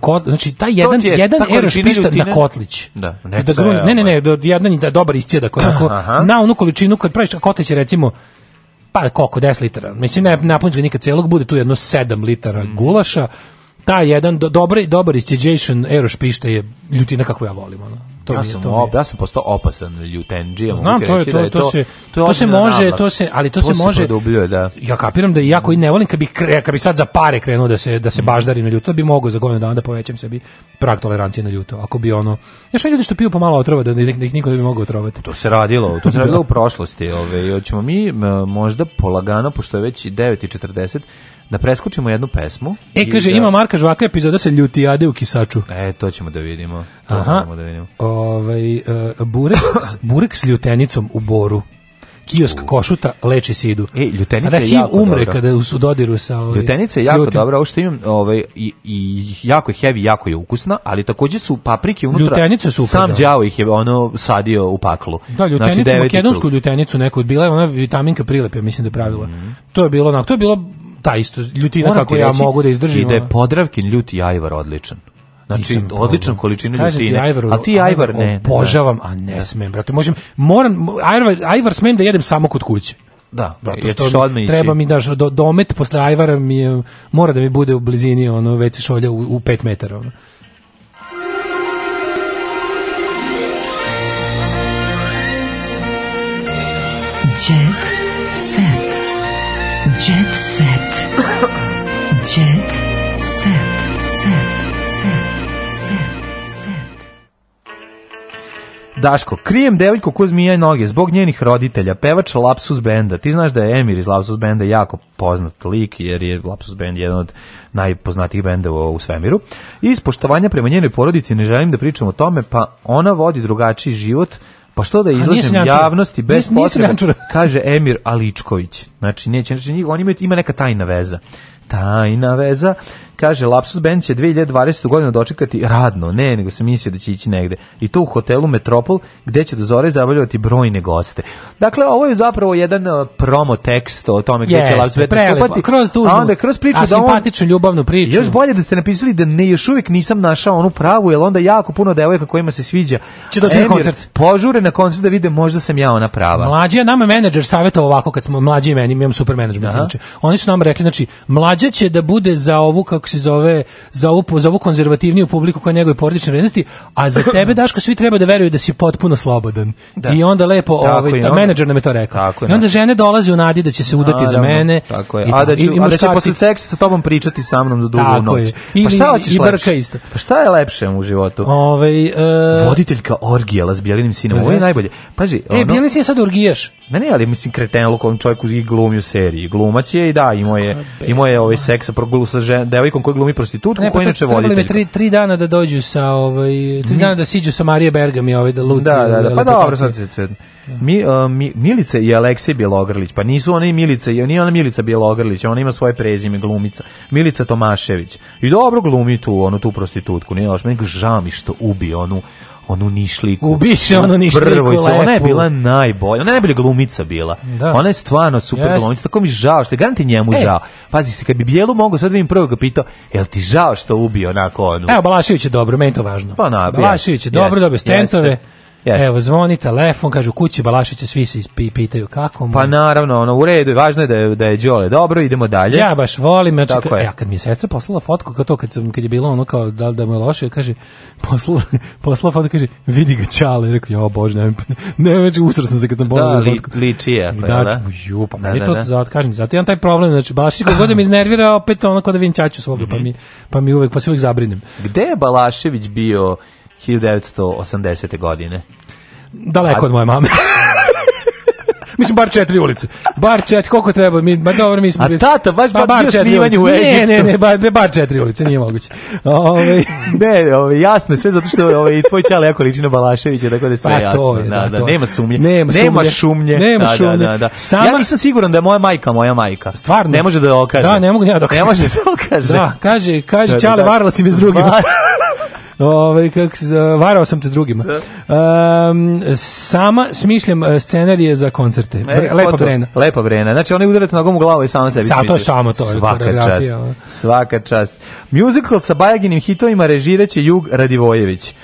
[SPEAKER 12] kod, znači taj jedan je, jedan aerošpišta na kotlić. Da, da, da ovaj- ne, da ne, ne, ne, da jedan da dobar iscijeda kako na onu količinu kad praviš kotlić recimo pa koliko 10 litara. Mislim ne napuniš ga nikad celog, bude tu jedno 7 litara mm. gulaša. Ta jedan do, dobar dobar iscijation aerošpišta je ljutina kako ja volim ono
[SPEAKER 13] to ja sam, to ja sam postao opasan
[SPEAKER 12] ljutenđija. Znam, to je, to, da to, to, se, to, se može, to se, ali to, se, može, da. ja kapiram da iako i ne volim, kad bih kad bih sad za pare krenuo da se, da se baždarim na ljuto, bi mogao za godinu dana da povećam sebi prag tolerancije na ljuto, ako bi ono, ja još ljudi što piju pomalo otrova, da, da niko ne bi mogao otrovati.
[SPEAKER 13] To se radilo, to se <laughs> da. radilo u prošlosti, ove, ovaj, hoćemo mi možda polagano, pošto je već 9.40, da preskočimo jednu pesmu.
[SPEAKER 12] E, kaže,
[SPEAKER 13] da...
[SPEAKER 12] ima Marka Žvaka epizoda se ljutijade u kisaču. E,
[SPEAKER 13] to ćemo da vidimo.
[SPEAKER 12] To Aha. Da vidimo. Ovaj, uh, burek, <coughs> burek s ljutenicom u boru kiosk košuta leči sidu. E, ljutenica da, je jako umre
[SPEAKER 13] dobra.
[SPEAKER 12] kada su dodiru sa
[SPEAKER 13] ovaj, Ljutenica je jako ljutim. dobra, ovo što imam, ovaj, i, i jako je heavy, jako je ukusna, ali takođe su paprike unutra. Ljutenice su Sam đavo ih je ono sadio u paklu.
[SPEAKER 12] Da, znači, ljutenicu, znači, makedonsku ljutenicu neku bila je ona vitaminka prilepe, mislim da je pravila. Mm -hmm. To je bilo onako, to je bilo ta da, isto ljutina Moram kako ja mogu da izdržim. I da
[SPEAKER 13] je Podravkin ljuti ajvar odličan. Znači, odličan količina Kažem ljutine. Ajvaru, a ti Ajvar ne.
[SPEAKER 12] Obožavam, a ne da. smem, brate. Možem, moram, Ajvar, Ajvar smem da jedem samo kod kuće.
[SPEAKER 13] Da,
[SPEAKER 12] brate, što, što treba mi daš do, domet posle Ajvara mi je, mora da mi bude u blizini ono veće šolja u, u 5 metara ono.
[SPEAKER 13] Daško, krijem devojku ko zmija noge zbog njenih roditelja, pevač Lapsus Benda. Ti znaš da je Emir iz Lapsus Benda jako poznat lik, jer je Lapsus Bend jedan od najpoznatijih benda u, svemiru. Iz poštovanja prema njenoj porodici ne želim da pričam o tome, pa ona vodi drugačiji život, pa što da izlažem javnosti bez potrebe, <laughs> kaže Emir Aličković. Znači, neće, znači, on ima, ima neka tajna veza. Tajna veza Kaže, Lapsus Band će 2020. godinu dočekati radno, ne, nego se mislio da će ići negde. I to u hotelu Metropol, gde će do zore zabavljati brojne goste. Dakle, ovo je zapravo jedan uh, promo tekst o tome gde
[SPEAKER 12] yes, će Lapsus Band nastupati. Kroz dužnu, a onda kroz priču, a simpatičnu da on, ljubavnu priču.
[SPEAKER 13] Još bolje da ste napisali da ne još uvijek nisam našao onu pravu, jer onda jako puno devojka kojima se sviđa.
[SPEAKER 12] Će doći
[SPEAKER 13] na koncert. Požure
[SPEAKER 12] na koncert
[SPEAKER 13] da vide možda sam ja ona prava.
[SPEAKER 12] Mlađi, nama menadžer savjetovao ovako kad smo mlađi meni, imam super menadžment. Znači, oni su nam rekli, znači, mlađa će da bude za ovu, kako se zove, za ovu, za ovu konzervativniju publiku koja njegove porodične vrednosti, a za <clears throat> tebe, Daško, svi treba da veruju da si potpuno slobodan. Da. I onda lepo, ovaj, je, ta, menadžer nam je to rekao. Tako I onda da. žene dolaze u nadi da će se udati naravno, za mene.
[SPEAKER 13] Tako je. I, a da, da ću, i, i a da će posle seksa sa tobom pričati sa mnom do dugo tako noć. Je. Pa
[SPEAKER 12] Ili,
[SPEAKER 13] pa šta
[SPEAKER 12] hoćeš i isto.
[SPEAKER 13] Pa šta je lepše u životu?
[SPEAKER 12] Ovaj e...
[SPEAKER 13] Voditeljka orgija lazbijelinim sinom, ovo je najbolje. Paži,
[SPEAKER 12] e,
[SPEAKER 13] ono...
[SPEAKER 12] E, bijelin sin sad orgijaš.
[SPEAKER 13] Ne, ne, ali mislim kretenluk, on čovjek i glumi seriji. Glumac je i da, imao je, imao je ovaj seks sa, žen, devojkom likom koji glumi prostitutku, pa koji inače voditelj.
[SPEAKER 12] Trebalo tri, dana da dođu sa, ovaj, tri dana da siđu sa Marije Bergam i ovaj, da
[SPEAKER 13] Luci. Da, da, da, pa dobro, sad se... Mi, e, mi, Milice i Aleksej Bjelogrlić, pa nisu one Milice, nije ona Milica Bjelogrlić, ona ima svoje prezime, glumica, Milica Tomašević. I dobro glumi tu, onu tu prostitutku, nije loš, meni žao mi što ubi onu onu nišliku. Ubiše
[SPEAKER 12] onu nišliku. Brvo,
[SPEAKER 13] ona je bila najbolja. Ona je najbolja glumica bila. Da. Ona je stvarno super Jest. glumica. Tako mi žao što je garanti njemu e. žao. Pazi se, kad bi Bijelu mogu, sad bi im prvo ga pitao, jel ti žao što ubio onako onu?
[SPEAKER 12] Evo, Balašević je dobro, meni to važno. Pa na, Balašević je dobro, dobio stentove. Jeste. Yes. Evo, zvoni telefon, kažu kući Balašića, svi se pitaju kako mu.
[SPEAKER 13] Pa naravno, ono,
[SPEAKER 12] u
[SPEAKER 13] redu, važno je da je, da je Đole dobro, idemo dalje.
[SPEAKER 12] Ja baš volim, znači, Tako ka, e, ja kad mi je sestra poslala fotku, kao to, kad, sam, kad je bilo ono kao da, da mu je loše, kaže, poslala, <laughs> poslala fotku, kaže, vidi ga Čale, rekao, ja, bože, ne, ne, već usro sam se kad sam da, poslala da, li, fotku.
[SPEAKER 13] Liči je, pa,
[SPEAKER 12] da, da? Ju, pa da, meni da, to, da. Zato, kažem, zato imam taj problem, znači, Balašić kogod da mi mhm. iznervira, opet ono kao da vidim Čaču svoga, mm -hmm. pa, mhm. mi, pa mi uvek, pa se uvek zabrinem.
[SPEAKER 13] Gde je Balašević bio 1980. godine?
[SPEAKER 12] Daleko A... od moje mame. <laughs> Mislim bar četiri ulice. Bar četiri, koliko treba, mi ma dobro mi smo. A
[SPEAKER 13] tata baš ba, bar četiri ulice.
[SPEAKER 12] U ne, ne, ne, bar, bar četiri ulice, nije moguće. Ove, ovaj-
[SPEAKER 13] <laughs> ne, ove, ovaj, jasno sve zato što ove ovaj, i tvoj čale jako liči na Balaševića, tako da je sve pa, jasno. Je, da, da, da, nema sumnje. Nema, nema šumnje. Nema da, da šumnje. Da, da, da. Sama... Ja nisam siguran da je moja majka, moja majka.
[SPEAKER 12] Stvarno.
[SPEAKER 13] Ne može da je dokaže. Da,
[SPEAKER 12] da, ne mogu ja dokaže. Ne može da dokaže. Da, kaže, kaže da, da, da. čale varala si bez drugih. Ove, ovaj, kak, varao sam te s drugima. Da. Um, sama smišljam e, scenarije za koncerte. E, lepa pa to, Brena.
[SPEAKER 13] Lepa Brena. Znači, oni je udarati nogom u glavu i
[SPEAKER 12] sama
[SPEAKER 13] sebi
[SPEAKER 12] Sa, to je samo to.
[SPEAKER 13] Svaka čast. Svaka čast. Musical sa Bajaginim hitovima režiraće Jug Radivojević.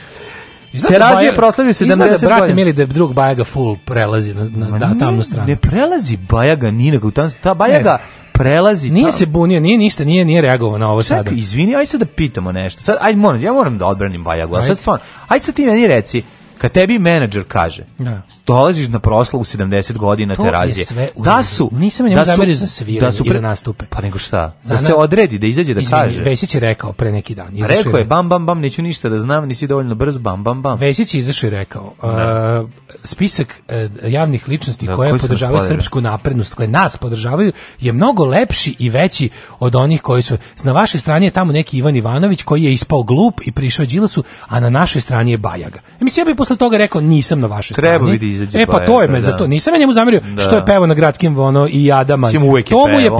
[SPEAKER 13] Terazije da je proslavio 70 godina.
[SPEAKER 12] Izgleda, brate, mili da drug Bajaga full prelazi na,
[SPEAKER 13] na
[SPEAKER 12] da, tamnu stranu.
[SPEAKER 13] Ne prelazi Bajaga ni nekako. Ta Bajaga prelazi...
[SPEAKER 12] Nije ta... se bunio, nije ništa, nije, nije reagovao na ovo Čekaj, sada.
[SPEAKER 13] sad. izvini, aj sad da pitamo nešto. Sad, aj, moram, ja moram da odbranim Bajagla. Sad stvarno, aj sad ti meni reci, Kad tebi menadžer kaže, da. dolaziš na proslavu 70 godina to terazije. sve da su,
[SPEAKER 12] nisam njemu da su, za sviranje da su pre... i za nastupe.
[SPEAKER 13] Pa nego šta? Za da nas... se odredi, da izađe da Izmeni, kaže.
[SPEAKER 12] Vesić je rekao pre neki dan.
[SPEAKER 13] Pa rekao je bam bam bam, neću ništa da znam, nisi dovoljno brz, bam bam bam.
[SPEAKER 12] Vesić je izašao i rekao, uh, spisak uh, javnih ličnosti da, koje podržavaju srpsku naprednost, koje nas podržavaju, je mnogo lepši i veći od onih koji su na vašoj strani je tamo neki Ivan Ivanović koji je ispao glup i prišao Đilasu, a na našoj strani je Bajaga. E, mislim ja posle toga rekao nisam na vašoj strani. Treba
[SPEAKER 13] vidi izađe. E
[SPEAKER 12] pa, pa to je me da. to. nisam ja njemu zamerio da. što je pevao na gradskim ono i Adaman. To je posao, on je, bio,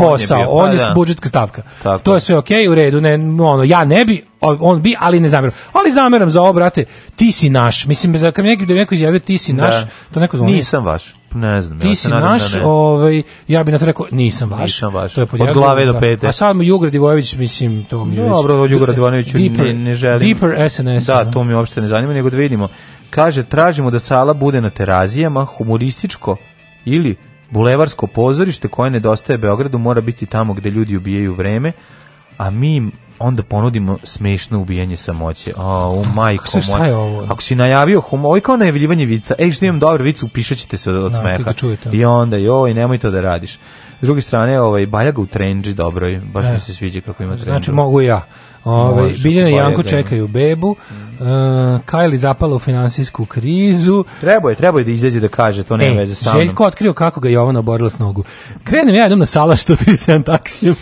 [SPEAKER 12] on pa je da. budžetska stavka. Tako. To je sve okej, okay, u redu, ne ono ja ne bi on bi, ali ne zameram. Ali zameram za ovo, brate, ti si naš. Mislim, za kad neki, da neko izjavio ti si da. naš, da. to neko zvoni.
[SPEAKER 13] Nisam vaš. Ne znam.
[SPEAKER 12] Ti ja si da naš, da ovaj, ja bih na to rekao, nisam vaš. Nisam vaš. To
[SPEAKER 13] je Od glave do da. pete.
[SPEAKER 12] A sad mu
[SPEAKER 13] Jugra Divojević,
[SPEAKER 12] mislim, to
[SPEAKER 13] mi je Dobro, Jugra Divojević ne, ne želim. Deeper SNS. Da, to mi uopšte ne zanima, nego da vidimo. Kaže, tražimo da sala bude na terazijama, humorističko ili bulevarsko pozorište koje nedostaje Beogradu, mora biti tamo gde ljudi ubijaju vreme, a mi onda ponudimo smešno ubijanje samoće. A, u majko Kako moj. Ovo? Ako si najavio humor, ovo je kao najavljivanje vica. Ej, što imam dobru vicu, pišaćete se od, od da, smeha. I onda, joj, nemoj to da radiš. S druge strane, ovaj, Bajaga u trenđi dobro, baš e. mi se sviđa kako ima trenđi.
[SPEAKER 12] Znači, mogu ja. Ove, Biljana i Janko da čekaju bebu. Uh, mm. e, Kajli zapala u finansijsku krizu.
[SPEAKER 13] Trebao je, trebao je da izađe da kaže, to nema e, veze sa
[SPEAKER 12] mnom. Željko otkrio kako ga Jovana oborila s nogu. Krenem ja, idem na sala 137 taksijem.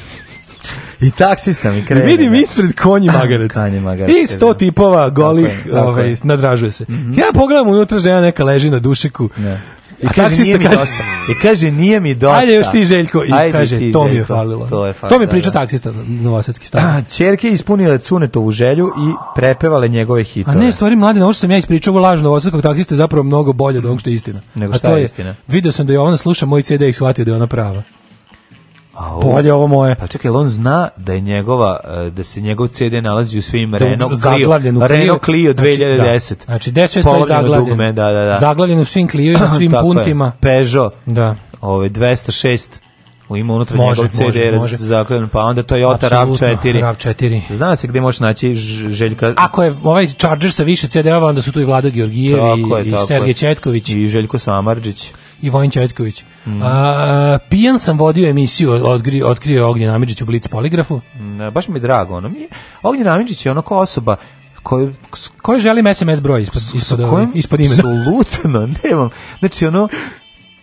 [SPEAKER 13] I taksista mi krene.
[SPEAKER 12] Vidim da. ispred konji magarac. <laughs> konji magarac. I sto da. tipova golih, tako je, tako ovaj, nadražuje se. Mm -hmm. Ja pogledam unutra žena neka leži na dušeku. Ne.
[SPEAKER 13] I kaže, nije kaže, dosta. I kaže, nije mi
[SPEAKER 12] dosta. Ajde još ti, Željko. I Ajde kaže, ti, to mi je falilo. To, je falilo, to mi da, priča da. taksista novosadski stav.
[SPEAKER 13] Čerke <clears throat> ispunile Cunetovu želju i prepevale njegove hitove.
[SPEAKER 12] A ne, stvari mlade, ovo što sam ja ispričao, ovo laž novosadskog taksista je zapravo mnogo bolje od onog što je istina.
[SPEAKER 13] Nego
[SPEAKER 12] što je, je
[SPEAKER 13] istina?
[SPEAKER 12] Video sam da je ona sluša moj CD i shvatio da je ona prava. A ovo,
[SPEAKER 13] bolje ovo moje. Pa čekaj, on zna da je njegova e, da se njegov CD nalazi u svim da Renault Clio,
[SPEAKER 12] Renault Clio 2010. Znači, da. znači stoji zaglavljen. Dugme, da, da, da. Zaglavljen u svim Clio i na svim puntima.
[SPEAKER 13] Je. Peugeot. Da. Ove 206 u ima unutra može, njegov CD može, pa onda Toyota Absolutno, RAV4. RAV4. Zna se gde možeš naći Željka...
[SPEAKER 12] Ako je ovaj Charger sa više CD-ova, onda su tu i Vlada Georgijev i, i Sergej Četković.
[SPEAKER 13] I Željko Samarđić
[SPEAKER 12] i Vojin Četković. Mm. A, pijan sam vodio emisiju Otkri, Otkrio Ognjen Amidžić u Blitz poligrafu. Ne,
[SPEAKER 13] mm, baš mi je drago. Ono. Ognjen Amidžić je ono
[SPEAKER 12] kao
[SPEAKER 13] osoba
[SPEAKER 12] koju koji želim SMS broj ispod ispod, kojim, ispod imena.
[SPEAKER 13] Absolutno, nemam. Znači ono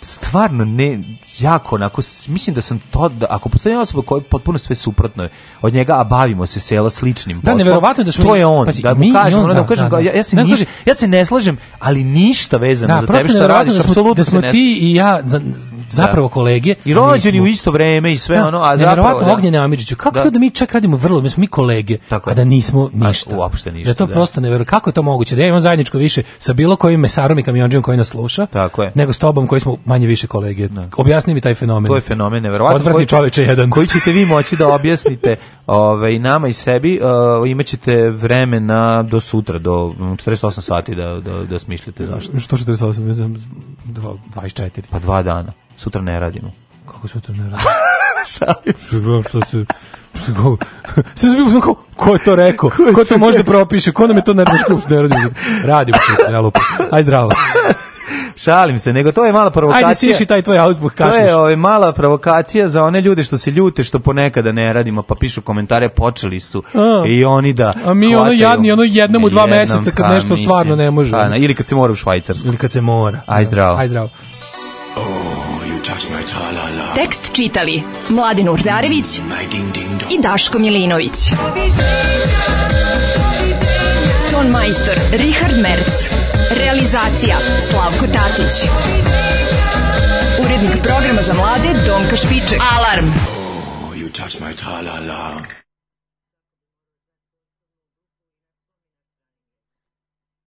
[SPEAKER 13] stvarno ne jako onako mislim da sam to da, ako postoji osoba koja je potpuno sve suprotno od njega a bavimo se sela sličnim da, poslom. Da neverovatno da smo to je on pa si, da mu mi, kažem, da, da, kažem da, da, ja, ja se niš, ja se ne slažem ali ništa vezano da, za tebe što radiš da smo,
[SPEAKER 12] apsolutno da smo
[SPEAKER 13] ne...
[SPEAKER 12] ti i ja za, zapravo kolege
[SPEAKER 13] i rođeni u isto vreme i sve ono a zapravo neverovatno
[SPEAKER 12] Ognjene Amidžiću kako to da mi čak radimo vrlo mi smo mi kolege a da nismo ništa
[SPEAKER 13] uopšte ništa da
[SPEAKER 12] to prosto neverovatno kako je to moguće da ja imam zajedničko više sa bilo kojim mesarom i kamiondžijom koji nas sluša nego s tobom koji smo manje više kolege. Ne. Da. Objasni mi taj fenomen.
[SPEAKER 13] To je fenomen neverovatno.
[SPEAKER 12] Odvratni čoveče jedan.
[SPEAKER 13] Koji ćete vi moći da objasnite <laughs> ovaj, nama i sebi, uh, e, imaćete vremena do sutra, do 48 mm, sati da, da, da smišljate zašto.
[SPEAKER 12] Što 48? 24.
[SPEAKER 13] Pa dva dana. Sutra ne radimo.
[SPEAKER 12] Kako sutra ne <laughs> radimo?
[SPEAKER 13] Šalim
[SPEAKER 12] se. Što se... Sve sam bilo kao, ko je to rekao? Ko to može da propiše? Ko nam je to nervno skupštvo? Ne radimo. Radimo. Ja lupam. Aj zdravo. <laughs>
[SPEAKER 13] Šalim se, nego to je mala provokacija.
[SPEAKER 12] Ajde siši taj tvoj ausbuh kašliš. To je ovaj,
[SPEAKER 13] mala provokacija za one ljude što se ljute, što ponekada ne radimo, pa pišu komentare, počeli su a. i oni da... A mi ono jadni, ono jednom u dva jednom, meseca kad pa nešto mislim, stvarno ne može. A, pa, ili kad se mora u Švajcarsku. Ili kad se mora. Aj da. zdravo. Aj zdravo. Oh, you touch my -la -la. Tekst čitali Mladin Urdarević mm, i Daško Milinović. Ton majstor Richard Merc. Organizacija Slavko Tatić Urednik programa za mlade Donka Špiček Alarm oh, you touch my la la